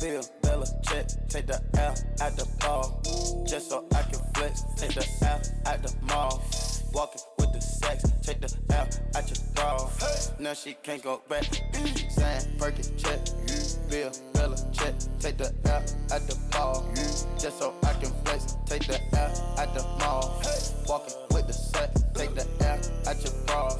Bill Bella check. Take the L at the ball. Just so I can flex. Take the L at the mall. Walking with the sex. Take the L at your bra. Now she can't go back. Saying, Fergie check, you, Bill, Bella, check, take the L at the ball. Just so I can flex, take the L at the mall. Walking with the set, take the L at your bra.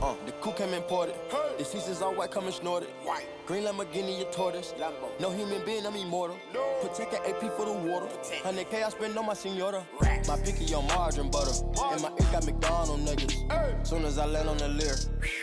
Uh, the coupe came imported. The seats is all white, coming snorted. White. Green Lamborghini, a tortoise. No human being, I'm immortal. Protect an AP for the water. 100K I spend on my senora. My picky on margarine butter. And my ink got McDonald niggas. Soon as I land on the leer,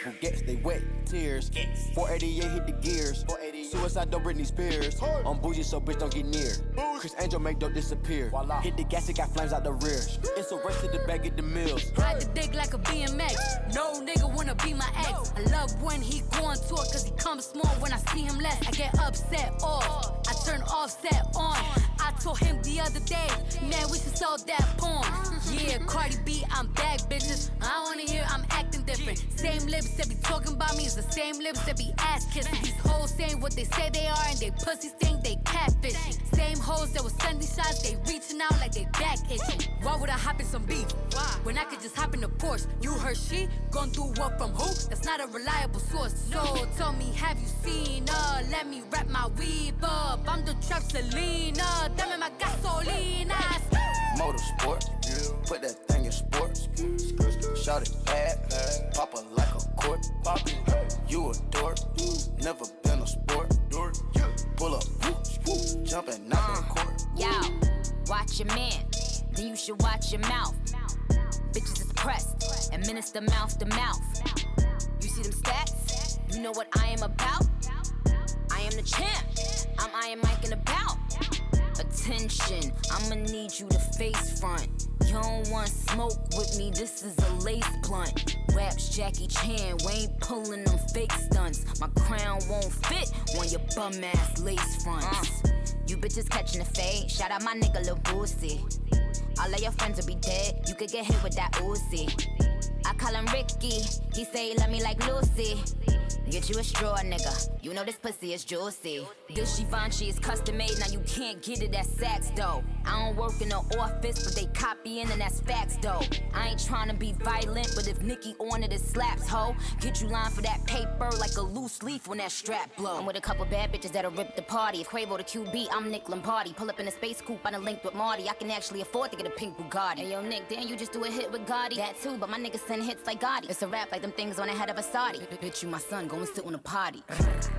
who gets they wet tears. 488 hit the gears. Suicide don't Britney Spears. I'm bougie, so bitch don't get near. Bougie. Chris Angel make dope disappear. Hit the gas, it got flames out the rear. It's a race to the back of the mills. Ride the dick like a BMX. No nigga wanna be my ex. I love when he go on tour cause he comes small when I see him less. I get upset off. I turn offset on. I told him the other day, man, we should sell that porn. Yeah, Cardi B, I'm back, bitches. I wanna hear I'm acting different. Same lips that be talking about me is the same lips that be ass kissing. These hoes saying what they say they are and they pussies think they catfishing. Same hoes that was sending shots, they reaching out like they back itching. Why would I hop in some beef? When I could just hop in the Porsche. You heard she gon' do what from who? That's not a reliable source. So tell me, have you seen her? Let me wrap my weave up. I'm the trap Selena. Dame my gasolina. Motorsport, put that thing in sports. Shout it bad, pop her like a court. You a dork, never been a sport. Pull up, jumping out the uh, court. Yo, watch your man, then you should watch your mouth. Bitches is pressed, administer mouth to mouth. See them stats? You know what I am about? I am the champ. I'm Iron Mike in about. Attention, I'ma need you to face front. You don't want smoke with me, this is a lace blunt. Raps Jackie Chan, we ain't pulling them fake stunts. My crown won't fit on your bum ass lace fronts. Uh. You bitches catching the fade, shout out my nigga Lil Boosie. All of your friends will be dead, you could get hit with that Uzi. I call him Ricky, he say he love me like Lucy. Get you a straw, nigga. You know this pussy is juicy. This Givenchy is custom made, now you can't get it at Saks though. I don't work in the office, but they copying and that's facts though. I ain't trying to be violent, but if Nicki on it, it slaps, ho. Get you lined for that paper like a loose leaf when that strap blow. I'm with a couple bad bitches that'll rip the party. If Quavo the QB, I'm Nick Lombardi. Pull up in a space coupe, I done linked with Marty. I can actually afford to get a pink Bugatti. Hey yo, Nick, didn't you just do a hit with Gotti? That too, but my niggas send hits like Gotti. It's a rap like them things on the head of a Saudi. Bitch, you my son, go and sit on a potty.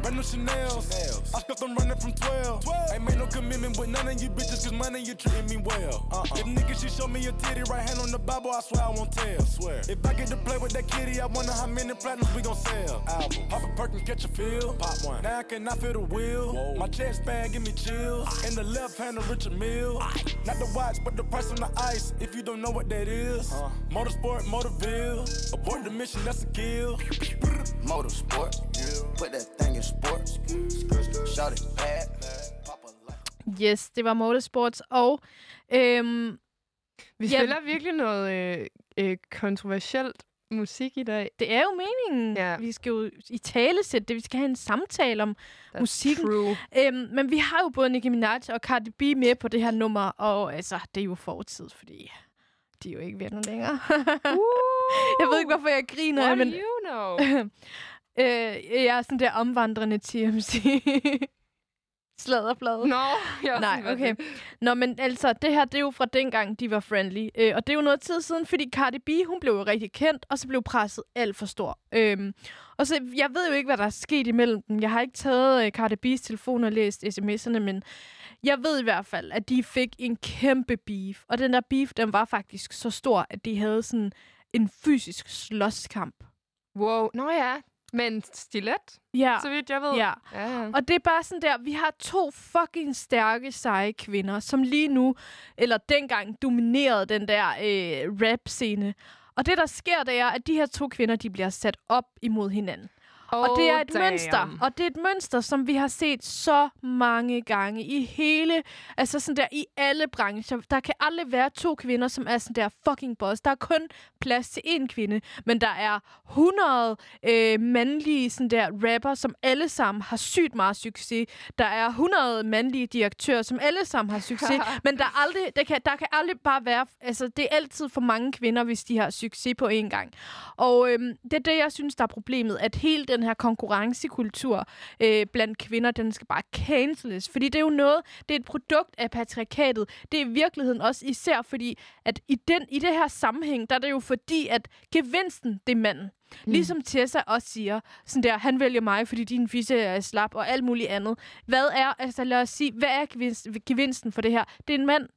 Brand new Chanel's. I scuffed them running from 12. 12. Ain't made no commitment with none of you bitches, cause money you treating me well. Uh-uh. If niggas she show me your titty, right hand on the Bible, I swear I won't tell. Swear. If I get to play with that kitty, I wonder how many platinums we gon' sell. Album. Pop a perk and catch a feel. Pop one. Now I cannot feel the wheel. My chest band give me chills. In the left hand of Richard Mill. Not the watch, but the price on the ice. If you don't know what that is. Motorsport, Motorville. Abort the mission, that's a kill. Motorsport, put that thing in sports. Shout it bad, Yes, det var Motorsports. Og øhm, Vi ja, spiller virkelig noget øh, øh, kontroversielt musik i dag. Det er jo meningen. Ja. Vi skal jo i tale sætte det. Vi skal have en samtale om That's musikken. true. Øhm, men vi har jo både Nicki Minaj og Cardi B med på det her nummer. Og altså, det er jo fortid, fordi de er jo ikke venner længere. jeg ved ikke, hvorfor jeg griner. What men, do you know? øh, jeg er sådan der omvandrende TMC. Sladderblad. Nå, jeg Nej, okay. Nå, men altså, det her, det er jo fra dengang, de var friendly. Øh, og det er jo noget tid siden, fordi Cardi B, hun blev jo rigtig kendt, og så blev presset alt for stor. Øhm, og så, jeg ved jo ikke, hvad der er sket imellem dem. Jeg har ikke taget øh, Cardi B's telefon og læst sms'erne, men jeg ved i hvert fald, at de fik en kæmpe beef. Og den der beef, den var faktisk så stor, at de havde sådan en fysisk slåskamp. Wow. Nå ja, men stilet, Ja. så vidt jeg ved. Ja. ja. ja. Og det er bare sådan der, vi har to fucking stærke, seje kvinder, som lige nu, eller dengang, dominerede den der øh, rap-scene. Og det, der sker, det er, at de her to kvinder, de bliver sat op imod hinanden. Oh, og det er et damn. mønster, og det er et mønster, som vi har set så mange gange i hele, altså sådan der, i alle brancher. Der kan aldrig være to kvinder, som er sådan der fucking boss. Der er kun plads til én kvinde, men der er 100 øh, mandlige sådan der rapper, som alle sammen har sygt meget succes. Der er 100 mandlige direktører, som alle sammen har succes, men der, er aldrig, der, kan, der kan aldrig bare være, altså det er altid for mange kvinder, hvis de har succes på én gang. Og øhm, det er det, jeg synes, der er problemet, at hele den den her konkurrencekultur øh, blandt kvinder, den skal bare canceles. Fordi det er jo noget, det er et produkt af patriarkatet. Det er i virkeligheden også især fordi, at i, den, i det her sammenhæng, der er det jo fordi, at gevinsten, det er manden. Mm. Ligesom Tessa også siger, sådan der, han vælger mig, fordi din fisse er slap og alt muligt andet. Hvad er, altså lad os sige, hvad er gevinst, gevinsten for det her? Det er en mand,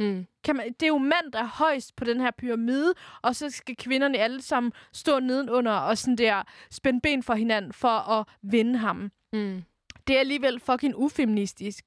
Mm. kan man, det er jo mand, der er højst på den her pyramide, og så skal kvinderne alle sammen stå nedenunder og sådan der spænde ben for hinanden for at vinde ham. Mm. Det er alligevel fucking ufeministisk.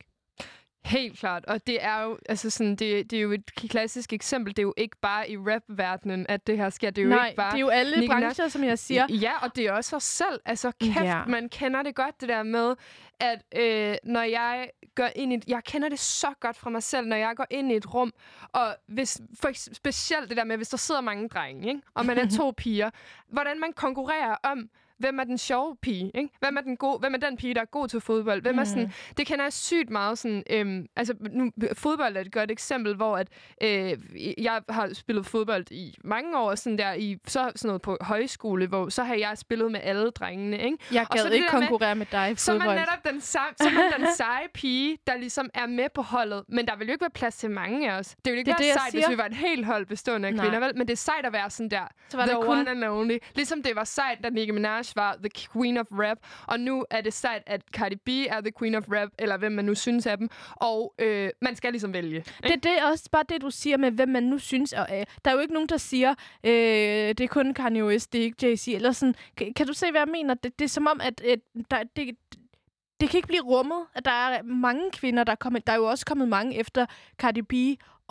Helt klart, og det er jo altså sådan, det, det er jo et klassisk eksempel. Det er jo ikke bare i rap-verdenen, at det her sker. Det er jo Nej, ikke bare det er jo alle Minaj. brancher, som jeg siger. Ja, og det er også os selv. Altså kæft, Ja. man kender det godt, det der med, at øh, når jeg går ind i... Jeg kender det så godt fra mig selv, når jeg går ind i et rum, og hvis, for eks- specielt det der med, hvis der sidder mange drenge, ikke? og man er to piger, hvordan man konkurrerer om, hvem er den sjove pige, ikke? Hvem er, den gode, hvem er den pige, der er god til fodbold? Hvem er sådan, det kender jeg sygt meget sådan... Øhm, altså, nu, fodbold er et godt eksempel, hvor at, øh, jeg har spillet fodbold i mange år, sådan der i så sådan noget på højskole, hvor så har jeg spillet med alle drengene, ikke? Jeg Og så gad det ikke der med- konkurrere med dig i så er man fodbold. netop den, sej, så man den seje pige, der ligesom er med på holdet. Men der vil jo ikke være plads til mange af os. Det ville ikke Det er være det, sejt, siger. hvis vi var et helt hold bestående af Nej. kvinder, vel? Men det er sejt at være sådan der. Så var the der kun- one and only. Ligesom det var sejt, da Nicki Minaj var the queen of rap. Og nu er det sejt, at Cardi B er the queen of rap, eller hvem man nu synes af dem. Og øh, man skal ligesom vælge. ikke? Det, det er også bare det, du siger med, hvem man nu synes. Og, øh, der er jo ikke nogen, der siger, øh, det er kun Kanye West, det er ikke Jay-Z. Eller sådan. Kan, kan du se, hvad jeg mener? Det, det er som om, at øh, der, det, det kan ikke blive rummet, at der er mange kvinder, der er kommet. Der er jo også kommet mange efter Cardi B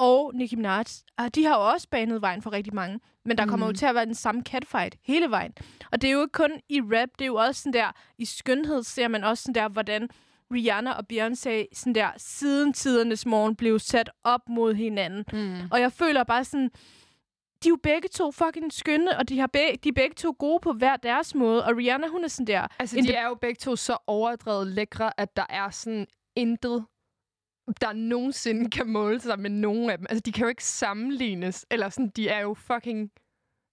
og Nicki Minaj. Og de har jo også banet vejen for rigtig mange. Men der kommer jo Mm. til at være den samme catfight hele vejen. Og det er jo ikke kun i rap, det er jo også sådan der, i skønhed ser man også sådan der, hvordan Rihanna og Beyoncé sådan der, siden tidernes morgen blev sat op mod hinanden. Mm. Og jeg føler bare sådan, de er jo begge to fucking skønne, og de, har be- de er begge to gode på hver deres måde. Og Rihanna, hun er sådan der... Altså, de er jo begge to så overdrevet lækre, at der er sådan intet, der nogensinde kan måle sig med nogen af dem. Altså, de kan jo ikke sammenlignes. Eller sådan, de er jo fucking...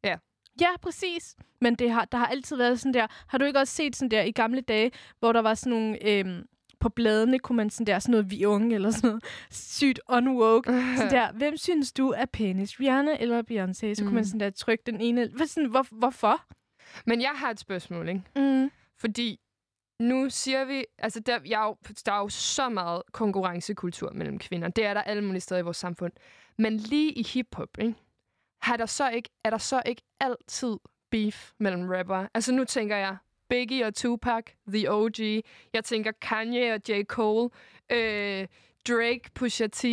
Ja. Ja, præcis. Men det har, der har altid været sådan der... Har du ikke også set sådan der i gamle dage, hvor der var sådan nogle... Øhm, på bladene kunne man sådan der, sådan noget vi unge, eller sådan noget sygt unwoke. sådan der, hvem synes du er pænest, Rihanna eller Beyoncé? Så mm. kunne man Mm. sådan der trykke den ene. Hvad, sådan, hvor, hvorfor? Men jeg har et spørgsmål, ikke? Mm. Fordi nu siger vi, altså der, jeg, er jo- der er jo så meget konkurrencekultur mellem kvinder. Det er der alle mulige steder i vores samfund. Men lige i hiphop, ikke? Har der så ikke, er der så ikke altid beef mellem rapper? Altså nu tænker jeg Biggie og Tupac, The OG. Jeg tænker Kanye og J. Cole. Øh, Drake, Pusha T.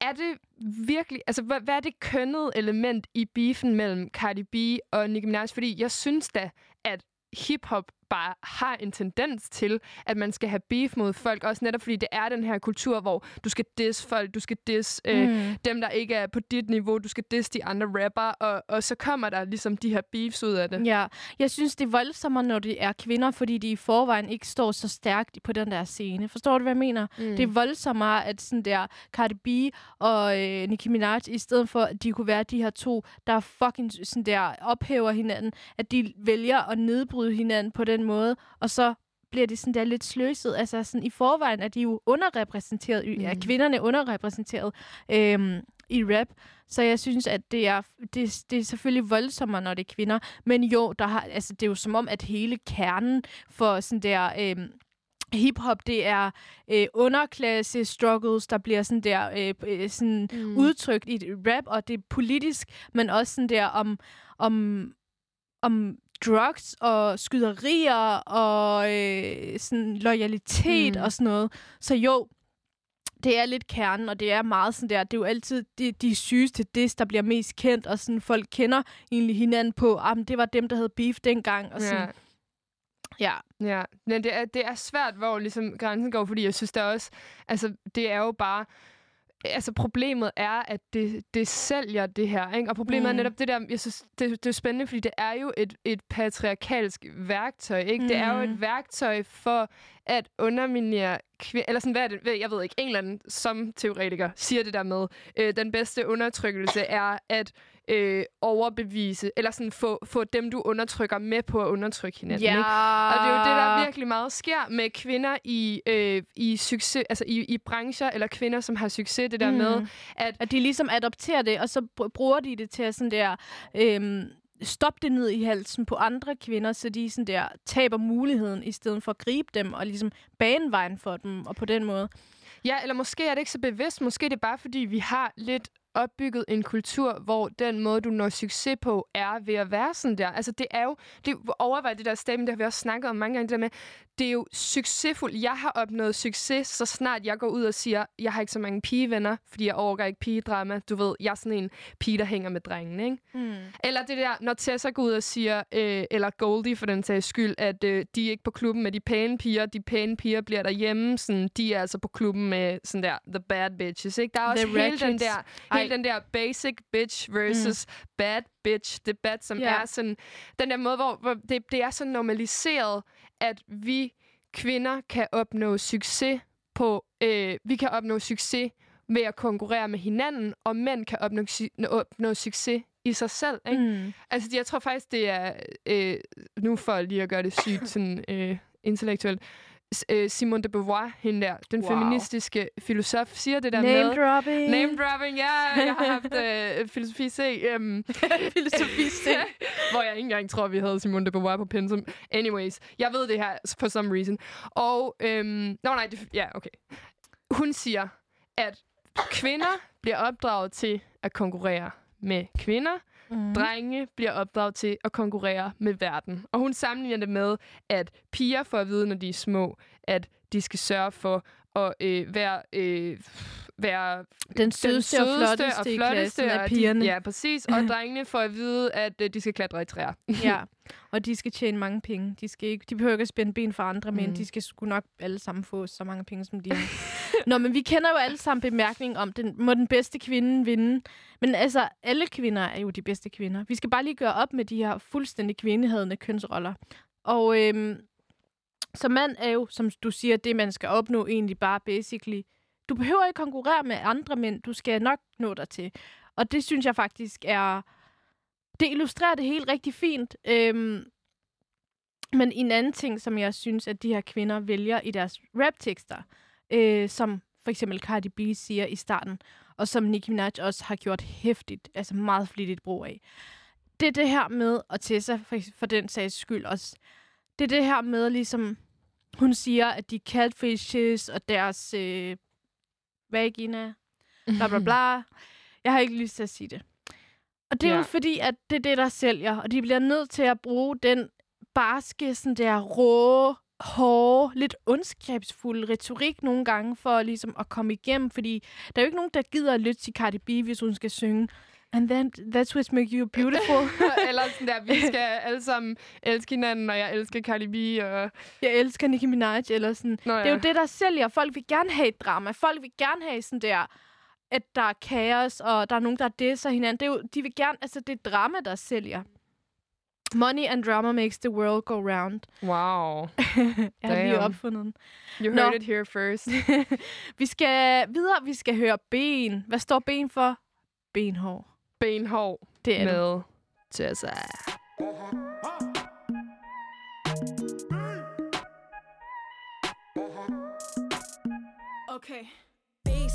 Er det virkelig... Altså, hvad, hvad er det kønnede element i beefen mellem Cardi B og Nicki Minaj? Fordi jeg synes da, at hiphop bare har en tendens til, at man skal have beef mod folk, også netop fordi det er den her kultur, hvor du skal diss folk, du skal diss øh, Mm. dem, der ikke er på dit niveau, du skal diss de andre rapper, og, og så kommer der ligesom de her beefs ud af det. Ja, jeg synes, det er voldsommere, når det er kvinder, fordi de i forvejen ikke står så stærkt på den der scene. Forstår du, hvad jeg mener? Mm. Det er voldsommere, at sådan der Cardi B og øh, Nicki Minaj, i stedet for, at de kunne være de her to, der fucking sådan der ophæver hinanden, at de vælger at nedbryde hinanden på den måde, og så bliver det sådan der lidt sløset. Altså sådan, i forvejen er de jo underrepræsenteret, mm. ja, kvinderne er underrepræsenteret øhm, i rap. Så jeg synes, at det er, det, det er selvfølgelig voldsommere, når det er kvinder. Men jo, der har, altså, det er jo som om, at hele kernen for sådan der... Øhm, Hip-hop, det er øh, underklasse struggles, der bliver sådan der øh, øh, sådan Mm. udtrykt i rap, og det er politisk, men også sådan der om, om, om drugs og skyderier og øh, sådan loyalitet Mm. og sådan noget. Så jo, det er lidt kernen, og det er meget sådan der, det er jo altid de, de sygeste dis, der bliver mest kendt, og sådan folk kender egentlig hinanden på, ah, men det var dem, der havde beef dengang, og sådan, ja. Ja, men det er, det er svært, hvor ligesom grænsen går, fordi jeg synes der også, altså det er jo bare, altså problemet er, at det, det sælger det her, ikke? Og problemet mm. er Mm. netop det der, jeg synes, det, det er spændende, fordi det er jo et, et patriarkalsk værktøj, ikke? Mm. Det er jo Mm. et værktøj for at underminere kvinder, eller sådan, hvad er det, jeg ved ikke, en eller anden som teoretiker siger det der med, øh, den bedste undertrykkelse er at øh, overbevise, eller sådan få, få dem, du undertrykker med på at undertrykke hinanden. Ja. Ikke? Og det er jo det, der virkelig meget sker med kvinder i, øh, i succes, altså i, i brancher, eller kvinder, som har succes, det der Mm. med, at... At de ligesom adopterer det, og så br- bruger de det til at sådan der... Øhm, stoppe det ned i halsen på andre kvinder, så de sådan der taber muligheden, i stedet for at gribe dem og ligesom bane vejen for dem, og på den måde. Ja, eller måske er det ikke så bevidst. Måske er det bare, fordi vi har lidt opbygget en kultur, hvor den måde, du når succes på, er ved at være sådan der. Altså, det er jo... Det, er overvej det der statement, det har vi også snakket om mange gange, det der med, det er jo succesfuldt. Jeg har opnået succes, så snart jeg går ud og siger, jeg har ikke så mange pigevenner, fordi jeg overgår ikke pigedrama. Du ved, jeg er sådan en pige, der hænger med drengene, ikke? Mm. Eller det der, når Tessa går ud og siger, øh, eller Goldie for den sags skyld, at øh, de er ikke på klubben med de pæne piger, de pæne piger bliver derhjemme, sådan, de er altså på klubben med sådan der, the bad bitches, ikke? Der er også The hele den der, Ej. Hele den der basic bitch versus mm. bad bitch debat, som Ja. er sådan, den der måde, hvor, hvor det, det er så normaliseret, at vi kvinder kan opnå succes på, øh, vi kan opnå succes ved at konkurrere med hinanden, og mænd kan opnå, opnå succes i sig selv. Ikke? Mm. Altså, jeg tror faktisk, det er... Øh, nu for lige at gøre det sygt sådan, øh, intellektuelt. Øh, Simone de Beauvoir, hende der, den Wow. feministiske filosof, siger det der Name med... dropping. Name dropping, ja. Jeg har haft øh, filosofi C. Um, filosofi C. hvor jeg ikke engang tror, vi havde Simone de Beauvoir på pensum. Anyways, jeg ved det her for some reason. Og... Øhm, nå, nej, det, ja, okay. Hun siger, at kvinder bliver opdraget til at konkurrere med kvinder, Mhm. Drenge bliver opdraget til at konkurrere med verden. Og hun sammenligner det med, at piger får at vide, når de er små, at de skal sørge for at øh, være, øh, være Den sødeste og flotteste i klassen af og pigerne. De, ja, præcis. Og drengene får at vide, at øh, de skal klatre i træer. ja, og de skal tjene mange penge. De, skal ikke, de behøver ikke at spænde ben for andre, men Mm. de skal sgu nok alle sammen få så mange penge, som de har. Nå, men vi kender jo alle sammen bemærkningen om, den, må den bedste kvinde vinde. Men altså, alle kvinder er jo de bedste kvinder. Vi skal bare lige gøre op med de her fuldstændig kvindehadende kønsroller. Og øhm, så mand er jo, som du siger, det man skal opnå egentlig bare basically. Du behøver ikke konkurrere med andre mænd. Du skal nok nå dig til. Og det synes jeg faktisk er... Det illustrerer det helt rigtig fint. Øhm, men en anden ting, som jeg synes, at de her kvinder vælger i deres raptekster, øh, som for eksempel Cardi B siger i starten, og som Nicki Minaj også har gjort hæftigt, altså meget flittigt brug af. Det er det her med, og Tessa for, for den sags skyld også, det er det her med ligesom, hun siger, at de catfishes og deres øh, vagina, bla bla bla. Jeg har ikke lyst til at sige det. Og det er ja. Jo fordi, at det er det, der sælger, og de bliver nødt til at bruge den barske, sådan der rå, hårde, lidt ondskabsfulde retorik nogle gange, for ligesom at komme igennem, fordi der er jo ikke nogen, der gider at lytte til Cardi B, hvis hun skal synge And then, that's what makes you beautiful. Eller sådan der, vi skal alle sammen elske hinanden, og jeg elsker Cardi B. Og... Jeg elsker Nicki Minaj, eller sådan. Nå, ja. Det er jo det, der sælger. Folk vil gerne have et drama. Folk vil gerne have sådan der, at der er kaos, og der er nogen, der disser hinanden. Det er jo, de vil gerne, altså det er drama, der sælger. Money and drama makes the world go round. Wow. Jeg har lige Damn. opfundet den. You Nå. heard it here first. vi skal videre. Vi skal høre ben. Hvad står ben for? Benhår. Benhår. Det er med det. Tessa. Okay.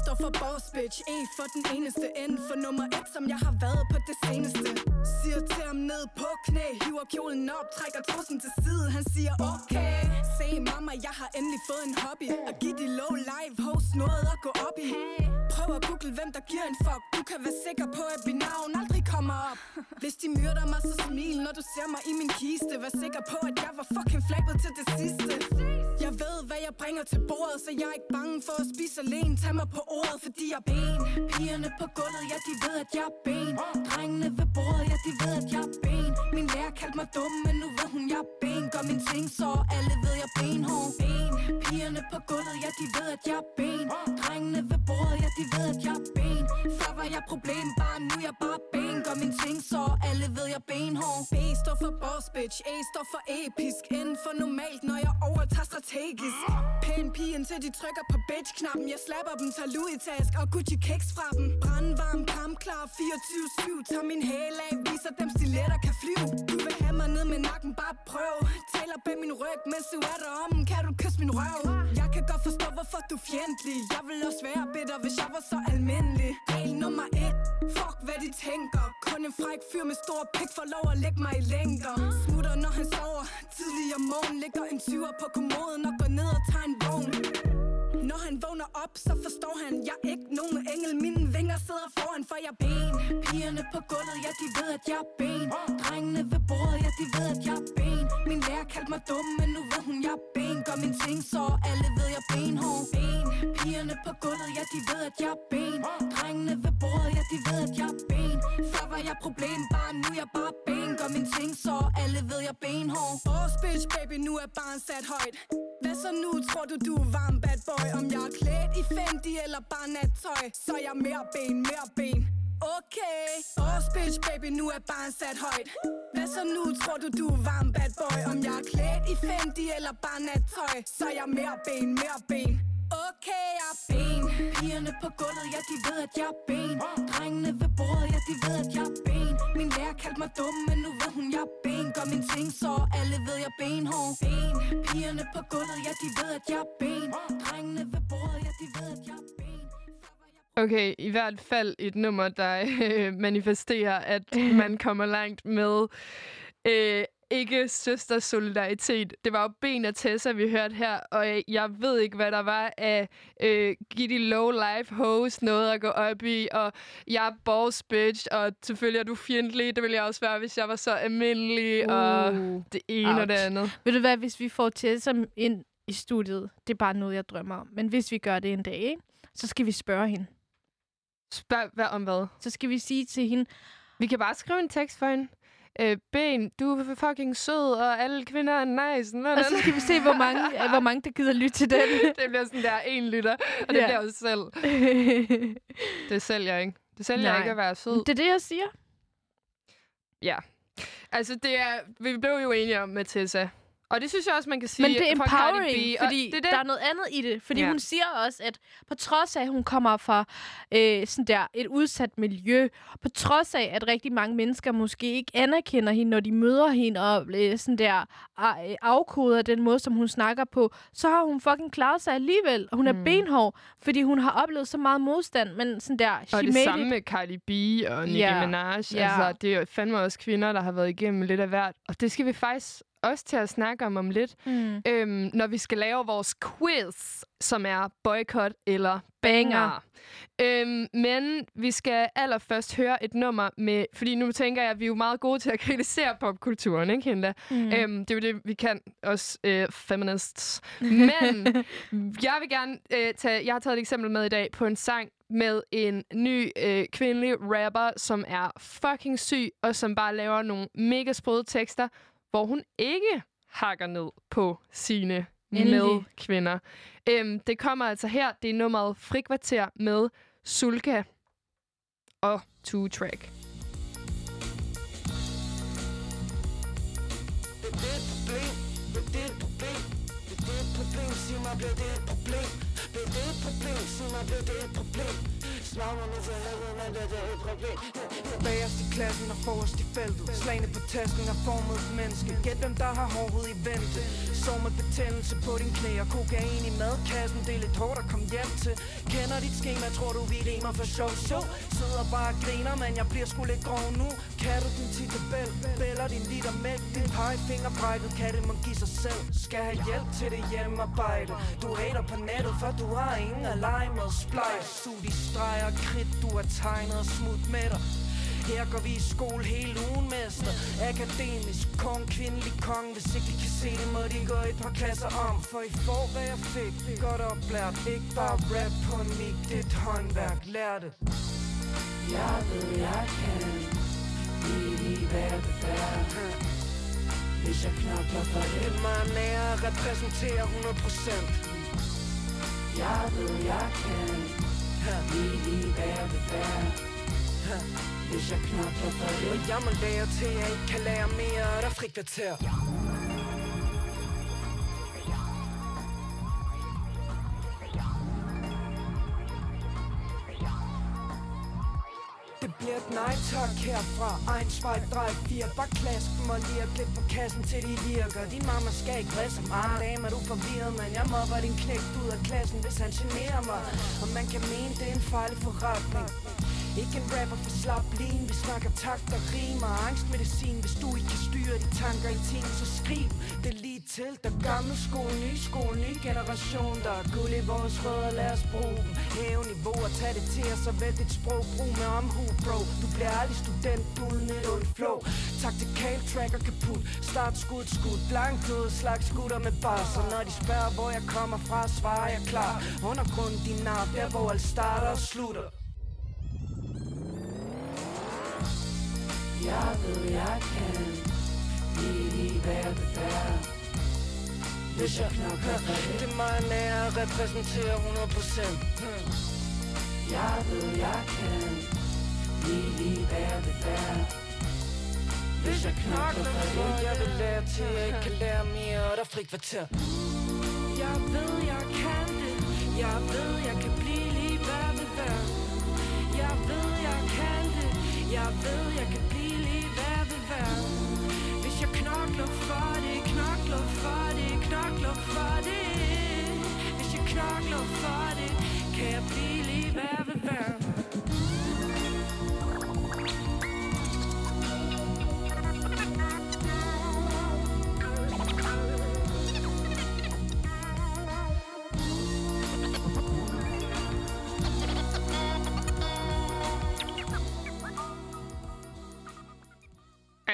Står for boss bitch, E for den eneste N for nummer et, som jeg har været på det seneste. Siger til ham ned på knæ, hiver kjolen op, trækker trussen til side. Han siger okay, se mamma, jeg har endelig fået en hobby. At give de low live host noget at gå op i. Prøv at google, hvem der giver en fuck. Du kan være sikker på, at mit navn aldrig kommer op. Hvis de myrder mig, så smil, når du ser mig i min kiste. Vær sikker på, at jeg var fucking flabet til det sidste. Jeg ved, hvad jeg bringer til bordet, så jeg er ikke bange for at spise alene. Tag mig på ordet, fordi jeg er ben. Pigerne på gulvet, ja, de ved, at jeg er ben. Drengene ved bordet, ja, de ved, at jeg er ben. Min lærer kaldte mig dum, men nu ved hun, jeg er ben. Gør min ting, så alle ved, jeg er benhård. Ben. Pigerne på gulvet, ja, de ved, at jeg er ben. Drengene ved bordet, ja, de ved, at jeg er ben. Før var jeg problembarn, nu er jeg bare ben Gør min ting så alle ved jeg benhård. B står for boss bitch, A står for episk. Inden for normalt, når jeg overtager strategisk. Pæn pige indtil de trykker på bitch-knappen. Jeg slapper dem, tager Louis task og Gucci kicks fra dem. Brandvarm, kampklar, 24-7 Tager min hæl af, viser dem stiletter kan flyve. Du vil have mig ned med nakken, bare prøv. Taler bag min ryg, mens du er derom. Kan du kysse min røv? Jeg kan godt forstå, hvorfor du er fjendtlig. Jeg vil også være bitter, hvis jeg var så almindelig. Regel nummer et. Fuck hvad de tænker. Kun en fræk fyr med stor pik får lov at lægge mig i længder. Smutter når han sover. Tidlig om morgen Ligger en tyver på kommoden Og går ned og tager en vogn. Når han vågner op, så forstår han Jeg er ikke nogen engel, mine vinger sidder foran For jeg ben. Pigerne på gulvet, ja de ved at jeg er ben. Drengene ved bordet, ja de ved at jeg er ben. Min lærer kaldte mig dum, men nu ved hun jeg er ben. Gør min ting så alle ved jeg er benhård. Ben. Pigerne på gulvet, ja de ved at jeg er ben. Drengene ved bordet, ja de ved at jeg er ben. Før var jeg problem, bare nu er jeg bare ben. Gør min ting så alle ved jeg er benhård. Boss bitch baby, nu er barn sat højt. Hvad så nu, tror du du er varm bad boy? Om jeg er klædt i Fendi eller bare nattøj Så er jeg mere ben, mere ben. Okay. Boss bitch baby, nu er barn sat højt. Hvad så nu, tror du du er varm bad boy? Om jeg er klædt i Fendi eller bare nattøj Så er jeg mere ben, mere ben. Okay, jeg er ben. Pigerne på gulvet, ja de ved at jeg er ben. Drengene ved bordet, ja de ved at jeg er ben. Min lærer kaldte mig dum, men nu ved hun jeg er ben. Gør min ting så alle ved jeg er benhård. Ben. Pigerne på gulvet, ja de ved at jeg er ben. Drengene ved bordet, ja de ved at jeg er ben Okay, i hvert fald et nummer, der øh, manifesterer, at man kommer langt med øh, ikke søsters solidaritet. Det var jo Ben og Tessa, vi hørte her, og jeg, jeg ved ikke, hvad der var af øh, Giddy Low Life host, noget at gå op i, og jeg er boss bitch, og selvfølgelig er du fjendtlig. Det ville jeg også være, hvis jeg var så almindelig, uh, og det ene Ouch. og det andet. Ved du hvad, hvis vi får Tessa ind i studiet, det er bare noget, jeg drømmer om. Men hvis vi gør det en dag, ikke? så skal vi spørge hende. Spørg hvad om hvad? Så skal vi sige til hende... Vi kan bare skrive en tekst for hende. Øh, ben, du er fucking sød, og alle kvinder er nice. Nå, Og så skal vi se, hvor mange, øh, hvor mange der gider lytte til den. det bliver sådan der en liter, og det Ja. bliver også selv. det sælger ikke. Det sælger Nej. ikke at være sød. Det er det, jeg siger. Ja. Altså, det er, vi blev jo enige om med Tessa. Og det synes jeg også, man kan sige Men det er empowering, B, fordi det er det. der er noget andet i det. Fordi Ja. hun siger også, at på trods af, at hun kommer fra øh, sådan der, et udsat miljø, på trods af, at rigtig mange mennesker måske ikke anerkender hende, når de møder hende, og øh, sådan der øh, afkoder den måde, som hun snakker på, så har hun fucking klaret sig alligevel. Hun er Mm. benhård, fordi hun har oplevet så meget modstand, men sådan der, she Og det made samme it. med Cardi B og Nicki Ja. Minaj. Ja. Altså, det er jo fandme også kvinder, der har været igennem lidt af hvert. Og det skal vi faktisk også til at snakke om om lidt, Mm. øhm, når vi skal lave vores quiz, som er boykot eller banger. Øhm, men vi skal allerførst høre et nummer med... Fordi nu tænker jeg, at vi er jo meget gode til at kritisere popkulturen, ikke Hinda? Mm. Øhm, det er jo det, vi kan, os øh, feminists. Men jeg vil gerne øh, tage... Jeg har taget et eksempel med i dag på en sang med en ny øh, kvindelig rapper, som er fucking syg, og som bare laver nogle mega sprøde tekster, hvor hun ikke hakker ned på sine Endelig. medkvinder. Øhm, det kommer altså her. Det er nummeret Frikvarter med Sulka og Two Track. Er er er bliver det et problem Det et problem, sig mig, bliver det et problem Svar mig nu for helvede, men det er et problem Bagerst i klassen og forrest i feltet. Slagene på tasken har formet et menneske. Gæt hvem der har hårdhed i vente Sov med betændelse på din knæ Og kokain i madkassen. Det er lidt hårdt at komme hjem til. Kender dit schema, tror du vi rimer for sjov? Show Sidder bare og griner, men jeg bliver sgu lidt grov nu. Kan du din titabel, bæller din liter mælk? Din pegefinger brækket, kan det må give sig selv. Skal have hjælp til det hjemmearbejde. Du hater på nettet, for du har ingen at lege med Splice, sug de streger og kridt, du har tegnet og smut med dig. Her går vi i skole hele ugen, mester. Akademisk, kong, kvindelig kong. Hvis ikke de kan se det, må de gå et par klasser om. For I får, hvad jeg fik. Godt oplært, ikke bare rap på en mic Det er et håndværk, lær det. Jeg ved, jeg kan Lige hvad det er. Hvis jeg knokler for det. Det er mig nær at repræsentere 100% Jeg ved, jeg kan Lige hvad det er Hvis jeg knokler for det Og jeg må lære til, at jeg ikke kan lære mere Der frikvarter. Det bliver et nej tak herfra Egen svej, drej fire. Bare klask dem og lige glip på kassen til de virker. Din mamma skal ikke vrede så meget. Dame, er du forvirret, men jeg mobber din knægt ud af klassen Hvis han generer mig. Og man kan mene, det er en fejl forretning ikke en rapper for slap lin Vi snakker takt og rimer. Angstmedicin Hvis du ikke kan styre de tanker i ting Så skriv det lige til Der gamle skole, ny skole, ny generation Der er guld i vores rødder. Lad os bruge dem. Hæve niveau og tag det til os Og vælg dit sprog. Brug med omhu, bro. Du bliver aldrig student uden et ondt flow. Taktikal tracker kaput. Start skud, skud. Blankt ud Slags skutter med bars Og når de spørger hvor jeg kommer fra Svarer jeg klar. Undergrunden din nar, Der hvor alt starter og slutter. Jeg ved, jeg kan Lige være Hvis jeg knokler for det. Er mig nær at repræsentere 100% hmm. Jeg ved, jeg kan Lige være Hvis jeg knokler for det. Jeg vil lære til, at jeg ikke kan lære mere Og der er frikvarter Jeg ved, jeg kan det. Jeg ved, jeg kan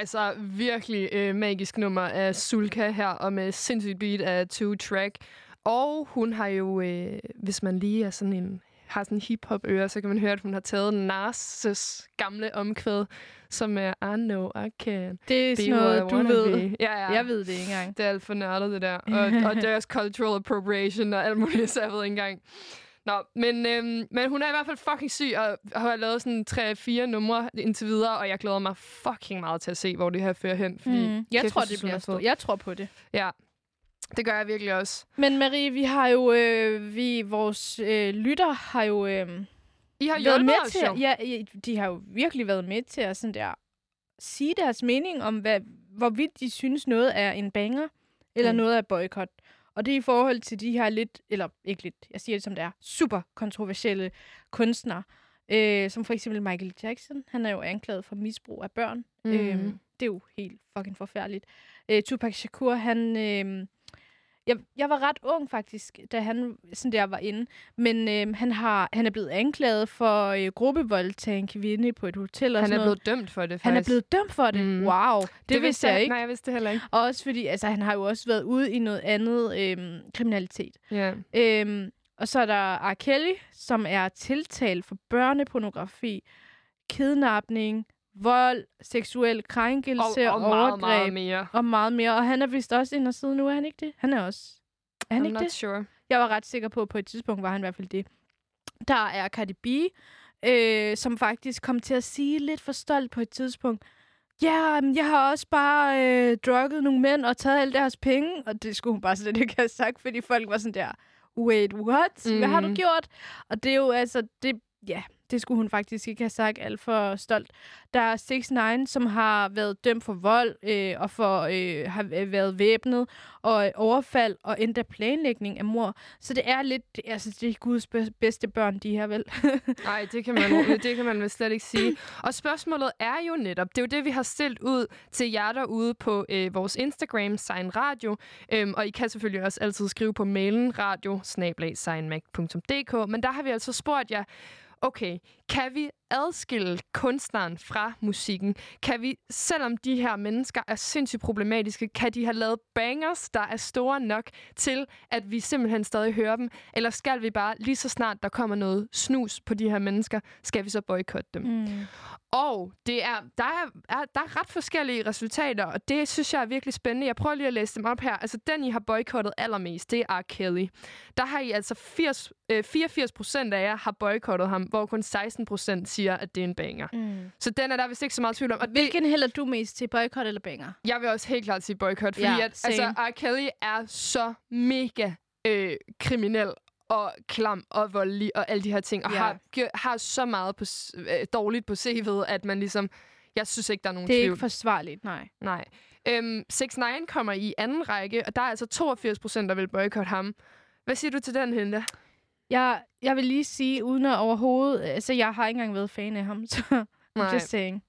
Altså virkelig øh, magisk nummer af Sulka her, og med sindssygt beat af Two Track. Og hun har jo, øh, hvis man lige er sådan en, har sådan hip-hop øre, så kan man høre, at hun har taget Narses gamle omkvæd, som er I know I can. Det er sådan noget, du ved. be. Ja, ja. Jeg ved det ikke engang. Det er alt for nørdet, det der. Og, og det er også cultural appropriation og alt muligt, så jeg ved ikke engang. Nå, men, øhm, men hun er i hvert fald fucking syg, og har lavet sådan tre-fire numre indtil videre, og jeg glæder mig fucking meget til at se, hvor det her fører hen. Fordi Mm. Jeg kæft, tror, det er bliver stort. Jeg tror på det. Ja, det gør jeg virkelig også. Men Marie, vi har jo, øh, vi, vores øh, lytter har jo øh, I har været med os til, jo. ja, de har jo virkelig været med til at sådan der, sige deres mening om, hvad, hvorvidt de synes noget er en banger, eller Mm. mm. noget er boykot. Og det er i forhold til de her lidt, eller ikke lidt, jeg siger det som det er, super kontroversielle kunstnere. Øh, som for eksempel Michael Jackson. Han er jo anklaget for misbrug af børn. Mm. Øh, det er jo helt fucking forfærdeligt. Øh, Tupac Shakur, han... Øh, jeg, jeg var ret ung faktisk, da han sådan der var inde. Men øh, han, har, han er blevet anklaget for øh, gruppevold af en kvinde på et hotel. Og Han sådan er noget. blevet dømt for det, faktisk. Han er blevet dømt for det? Mm. Wow. Det, det vidste jeg ikke. Nej, jeg vidste det heller ikke. Og også fordi, altså, han har jo også været ude i noget andet øhm, kriminalitet. Ja. Øhm, og så er der R. Kelly, som er tiltalt for børnepornografi, kidnapning, vold, seksuel krænkelse, Og- og meget, overgreb. meget mere. Og meget mere. Og han er vist også inde og sidde nu, er han ikke det? Han er også. Er han I'm ikke det? sure. Jeg var ret sikker på, at på et tidspunkt var han i hvert fald det. Der er Cardi B, øh, som faktisk kom til at sige lidt for stolt på et tidspunkt, ja, men jeg har også bare øh, drukket nogle mænd og taget alle deres penge. Og det skulle hun bare slet ikke have sagt, fordi folk var sådan der, wait, what? Mm. Hvad har du Mhm. gjort? Og det er jo altså, det, ja, det skulle hun faktisk ikke have sagt alt for stolt. Der er 6 9 som har været dømt for vold øh, og for øh, har øh, været væbnet og øh, overfald og endda planlægning af mor. Så det er lidt, altså det er Guds bedste børn, de her vel. Nej, det kan man, øh, det kan man vel slet ikke sige. Og spørgsmålet er jo netop, det er jo det, vi har stillet ud til jer derude på øh, vores Instagram, Sign Radio. Øhm, og I kan selvfølgelig også altid skrive på mailen radio men der har vi altså spurgt jer, okay, kan vi adskille kunstneren fra musikken? Kan vi, selvom de her mennesker er sindssygt problematiske, kan de have lavet bangers, der er store nok til, at vi simpelthen stadig hører dem? Eller skal vi bare, lige så snart der kommer noget snus på de her mennesker, skal vi så boykotte dem? Mm. Og det er, der, er, er, der er ret forskellige resultater, og det synes jeg er virkelig spændende. Jeg prøver lige at læse dem op her. Altså, den, I har boykottet allermest, det er R. Kelly. Der har I altså 80 øh, 84 procent af jer har boykottet ham, hvor kun 16 procent siger, at det er en banger. Mm. Så den er der vist ikke så meget tvivl om. Og det, Hvilken hælder du mest til, boykot eller banger? jeg vil også helt klart sige boykot, fordi Ja, at, altså. R. Kelly er så mega øh, kriminel og klam og voldelig og alle de her ting, og Ja. har, har så meget på, øh, dårligt på CV'et, at man ligesom... Jeg synes ikke, der er nogen Det er tvivl. ikke forsvarligt, nej. Nej. Øhm, 6 9 kommer i anden række, og der er altså 82 procent, der vil boykotte ham. Hvad siger du til den, Hinda? Jeg, jeg vil lige sige, uden at overhovedet... Altså, jeg har ikke engang været fan af ham, så. I'm just saying.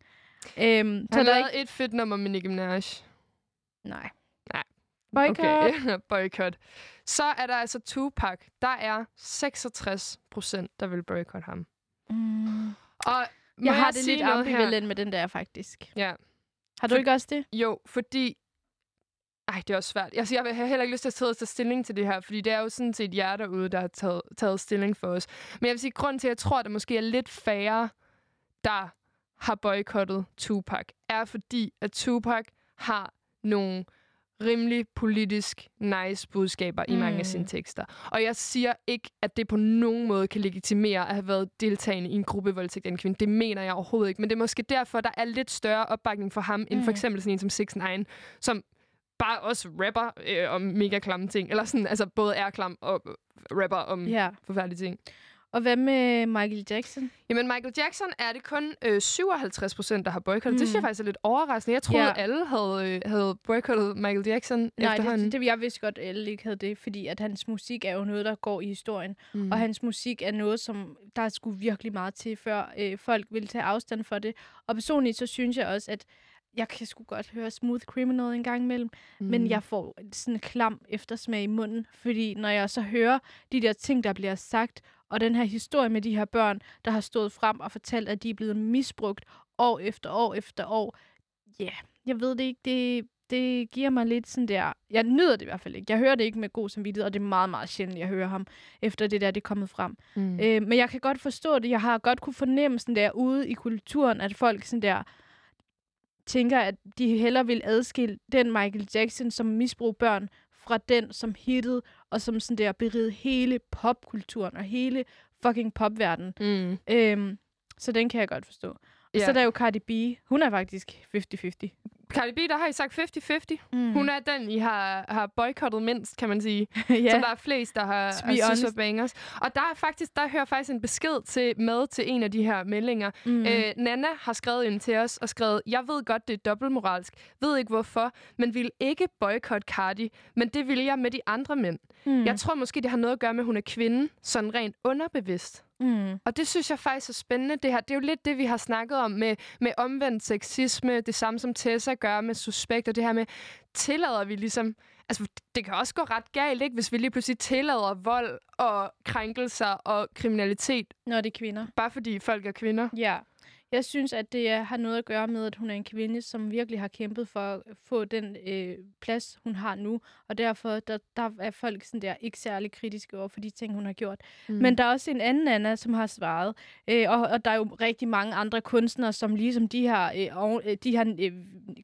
Øhm, så Han der er ikke... et fedt nummer med Nicki Minaj. Nej. Nej. Boykot. Okay, boykot. Så er der altså Tupac. Der er 66 procent, der vil boykotte ham. Mm. Og Jeg har det sige lidt ambivalent med den der, faktisk. Ja. Har du ikke også det? Jo, fordi... Ej, det er også svært. Altså, jeg har heller ikke lyst til at sidde og tage stilling til det her, fordi det er jo sådan set jer derude, der har taget, taget stilling for os. Men jeg vil sige, grund til, at jeg tror, at der måske er lidt færre, der har boykottet Tupac, er fordi, at Tupac har nogle rimelig politisk nice budskaber i mange af sine Mm. tekster. Og jeg siger ikke, at det på nogen måde kan legitimere at have været deltagende i en gruppevoldtægt af en kvinde. Det mener jeg overhovedet ikke. Men det er måske derfor, der er lidt større opbakning for ham, end for Mm. eksempel sådan en som 6 9 som bare også rapper øh, om mega klamme ting. Eller sådan, altså både er klam og rapper om Ja. forfærdelige ting. Og hvad med Michael Jackson? Jamen, Michael Jackson er det kun øh, 57 procent, der har boykottet. Mm. Det synes jeg faktisk er lidt overraskende. Jeg troede, Ja. alle havde, øh, havde boykottet Michael Jackson Nej, efterhånden. det, det, jeg vidste godt, at alle ikke havde det, fordi at hans musik er jo noget, der går i historien. Mm. Og hans musik er noget, som der skulle virkelig meget til, før øh, folk ville tage afstand for det. Og personligt så synes jeg også, at jeg kan sgu godt høre Smooth Criminal en gang imellem, mm. Men jeg får sådan en klam eftersmag i munden, fordi når jeg så hører de der ting, der bliver sagt, og den her historie med de her børn, der har stået frem og fortalt, at de er blevet misbrugt år efter år efter år, ja, yeah, jeg ved det ikke, det, det giver mig lidt sådan der... Jeg nyder det i hvert fald ikke. Jeg hører det ikke med god samvittighed, og det er meget, meget sjældent, jeg hører ham, efter det der, det er kommet frem. Mm. Øh, men jeg kan godt forstå det. Jeg har godt kunne fornemme sådan der ude i kulturen, at folk sådan der tænker, at de hellere vil adskille den Michael Jackson, som misbrug børn, fra den, som hittede, og som sådan der berigede hele popkulturen og hele fucking popverdenen. Mm. Øhm, så den kan jeg godt forstå. Og Ja. så er der jo Cardi B. Hun er faktisk 50-50. Cardi B, der har I sagt 50-50. Mm. Hun er den, I har, har boykottet mindst, kan man sige. Ja. Som der er flest, der har synes er bangers. Og der er faktisk, der hører faktisk en besked til, med til en af de her meldinger. Mm. Øh, Nana har skrevet ind til os og skrevet, jeg ved godt, det er dobbeltmoralsk. Ved ikke hvorfor, men vil ikke boykotte Cardi. Men det vil jeg med de andre mænd. Mm. Jeg tror måske, det har noget at gøre med, at hun er kvinde. Sådan rent underbevidst. Mm. Og det synes jeg faktisk er spændende. Det, her. det er jo lidt det, vi har snakket om med, med omvendt sexisme. Det samme som Tessa gør med suspekt. Og det her med, tillader vi ligesom... Altså, det kan også gå ret galt, ikke? Hvis vi lige pludselig tillader vold og krænkelser og kriminalitet. Når det er kvinder. Bare fordi folk er kvinder. Ja. Jeg synes, at det er, har noget at gøre med, at hun er en kvinde, som virkelig har kæmpet for at få den øh, plads, hun har nu. Og derfor der, der er folk sådan der ikke særlig kritiske over for de ting, hun har gjort. Mm. Men der er også en anden Anna, som har svaret. Øh, og, og der er jo rigtig mange andre kunstnere, som ligesom de her, øh, og, øh, de her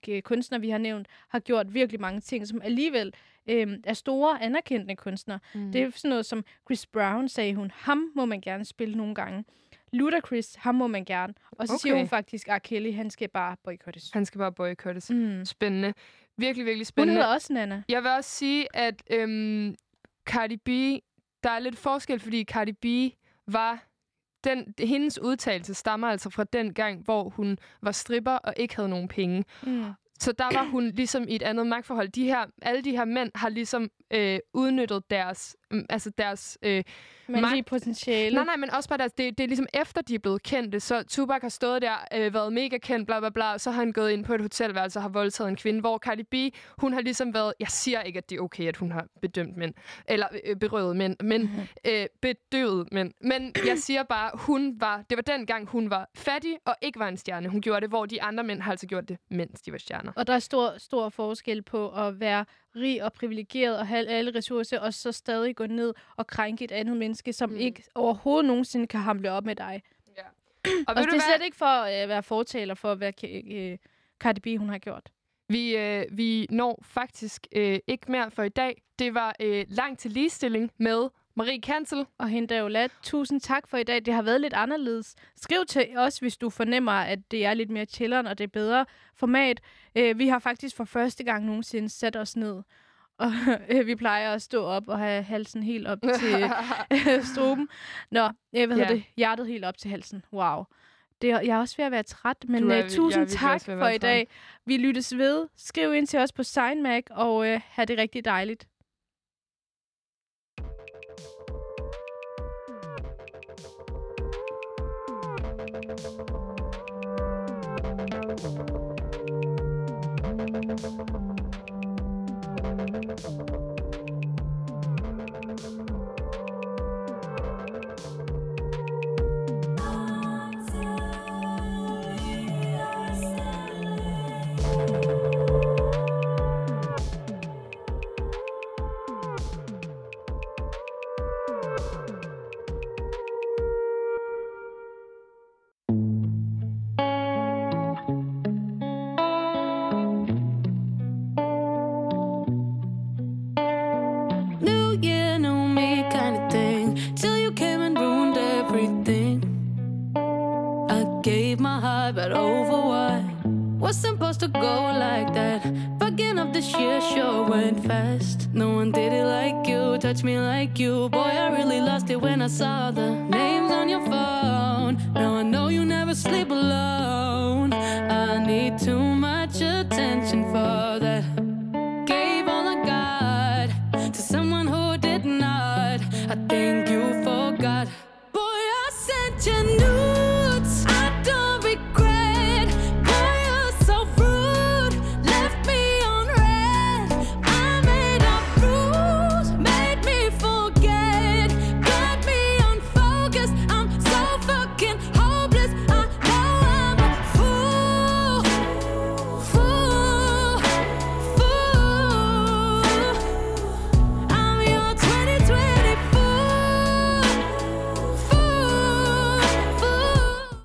øh, kunstnere, vi har nævnt, har gjort virkelig mange ting, som alligevel øh, er store, anerkendte kunstnere. Mm. Det er sådan noget som Chris Brown, sagde hun. Ham må man gerne spille nogle gange. Ludacris, ham må man gerne. Og så okay. siger hun faktisk, at Kelly, han skal bare boykottes. Han skal bare boykottes. Mm. Spændende. Virkelig, virkelig Hun spændende. hedder også Nana. Jeg vil også sige, at øhm, Cardi B, der er lidt forskel, fordi Cardi B var... Den, hendes udtalelse stammer altså fra den gang, hvor hun var stripper og ikke havde nogen penge. Mm. Så der var hun ligesom i et andet magtforhold. De her, alle de her mænd har ligesom øh, udnyttet deres, mm, altså deres øh, Mandlige potentiale. Nej, nej, men også bare deres, det, det er ligesom efter, de er blevet kendte. Så Tupac har stået der, øh, været mega kendt, bla bla bla, og så har han gået ind på et hotelværelse og har voldtaget en kvinde, hvor Cardi B, hun har ligesom været, jeg siger ikke, at det er okay, at hun har bedømt mænd, eller øh, berøvet mænd, men Mhm. mm-hmm. øh, bedøvet mænd. Men jeg siger bare, hun var, det var den gang, hun var fattig og ikke var en stjerne. Hun gjorde det, hvor de andre mænd har altså gjort det, mens de var stjerner. Og der er stor, stor forskel på at være rig og privilegeret og have alle ressourcer, og så stadig gå ned og krænke et andet menneske, som mm. ikke overhovedet nogensinde kan hamle op med dig. Ja. Og, Og det er hvad? slet ikke for at øh, være fortaler for, hvad øh, Cardi B hun har gjort. Vi, øh, vi når faktisk øh, ikke mere for i dag. Det var øh, langt til ligestilling med Marie Kansel. Og hende Ola. Tusind tak for i dag. Det har været lidt anderledes. Skriv til os, hvis du fornemmer, at det er lidt mere chilleren, og det er bedre format. Øh, vi har faktisk for første gang nogensinde sat os ned. Og øh, vi plejer at stå op og have halsen helt op til øh, struben. Nå, øh, hvad hedder Ja. det? Hjertet helt op til halsen. Wow. Det er, jeg er også ved at være træt, men er- jeg er tusind virkelig tak for i dag. Vi lyttes ved. Skriv ind til os på SignMac, og øh, have det rigtig dejligt. Thank you.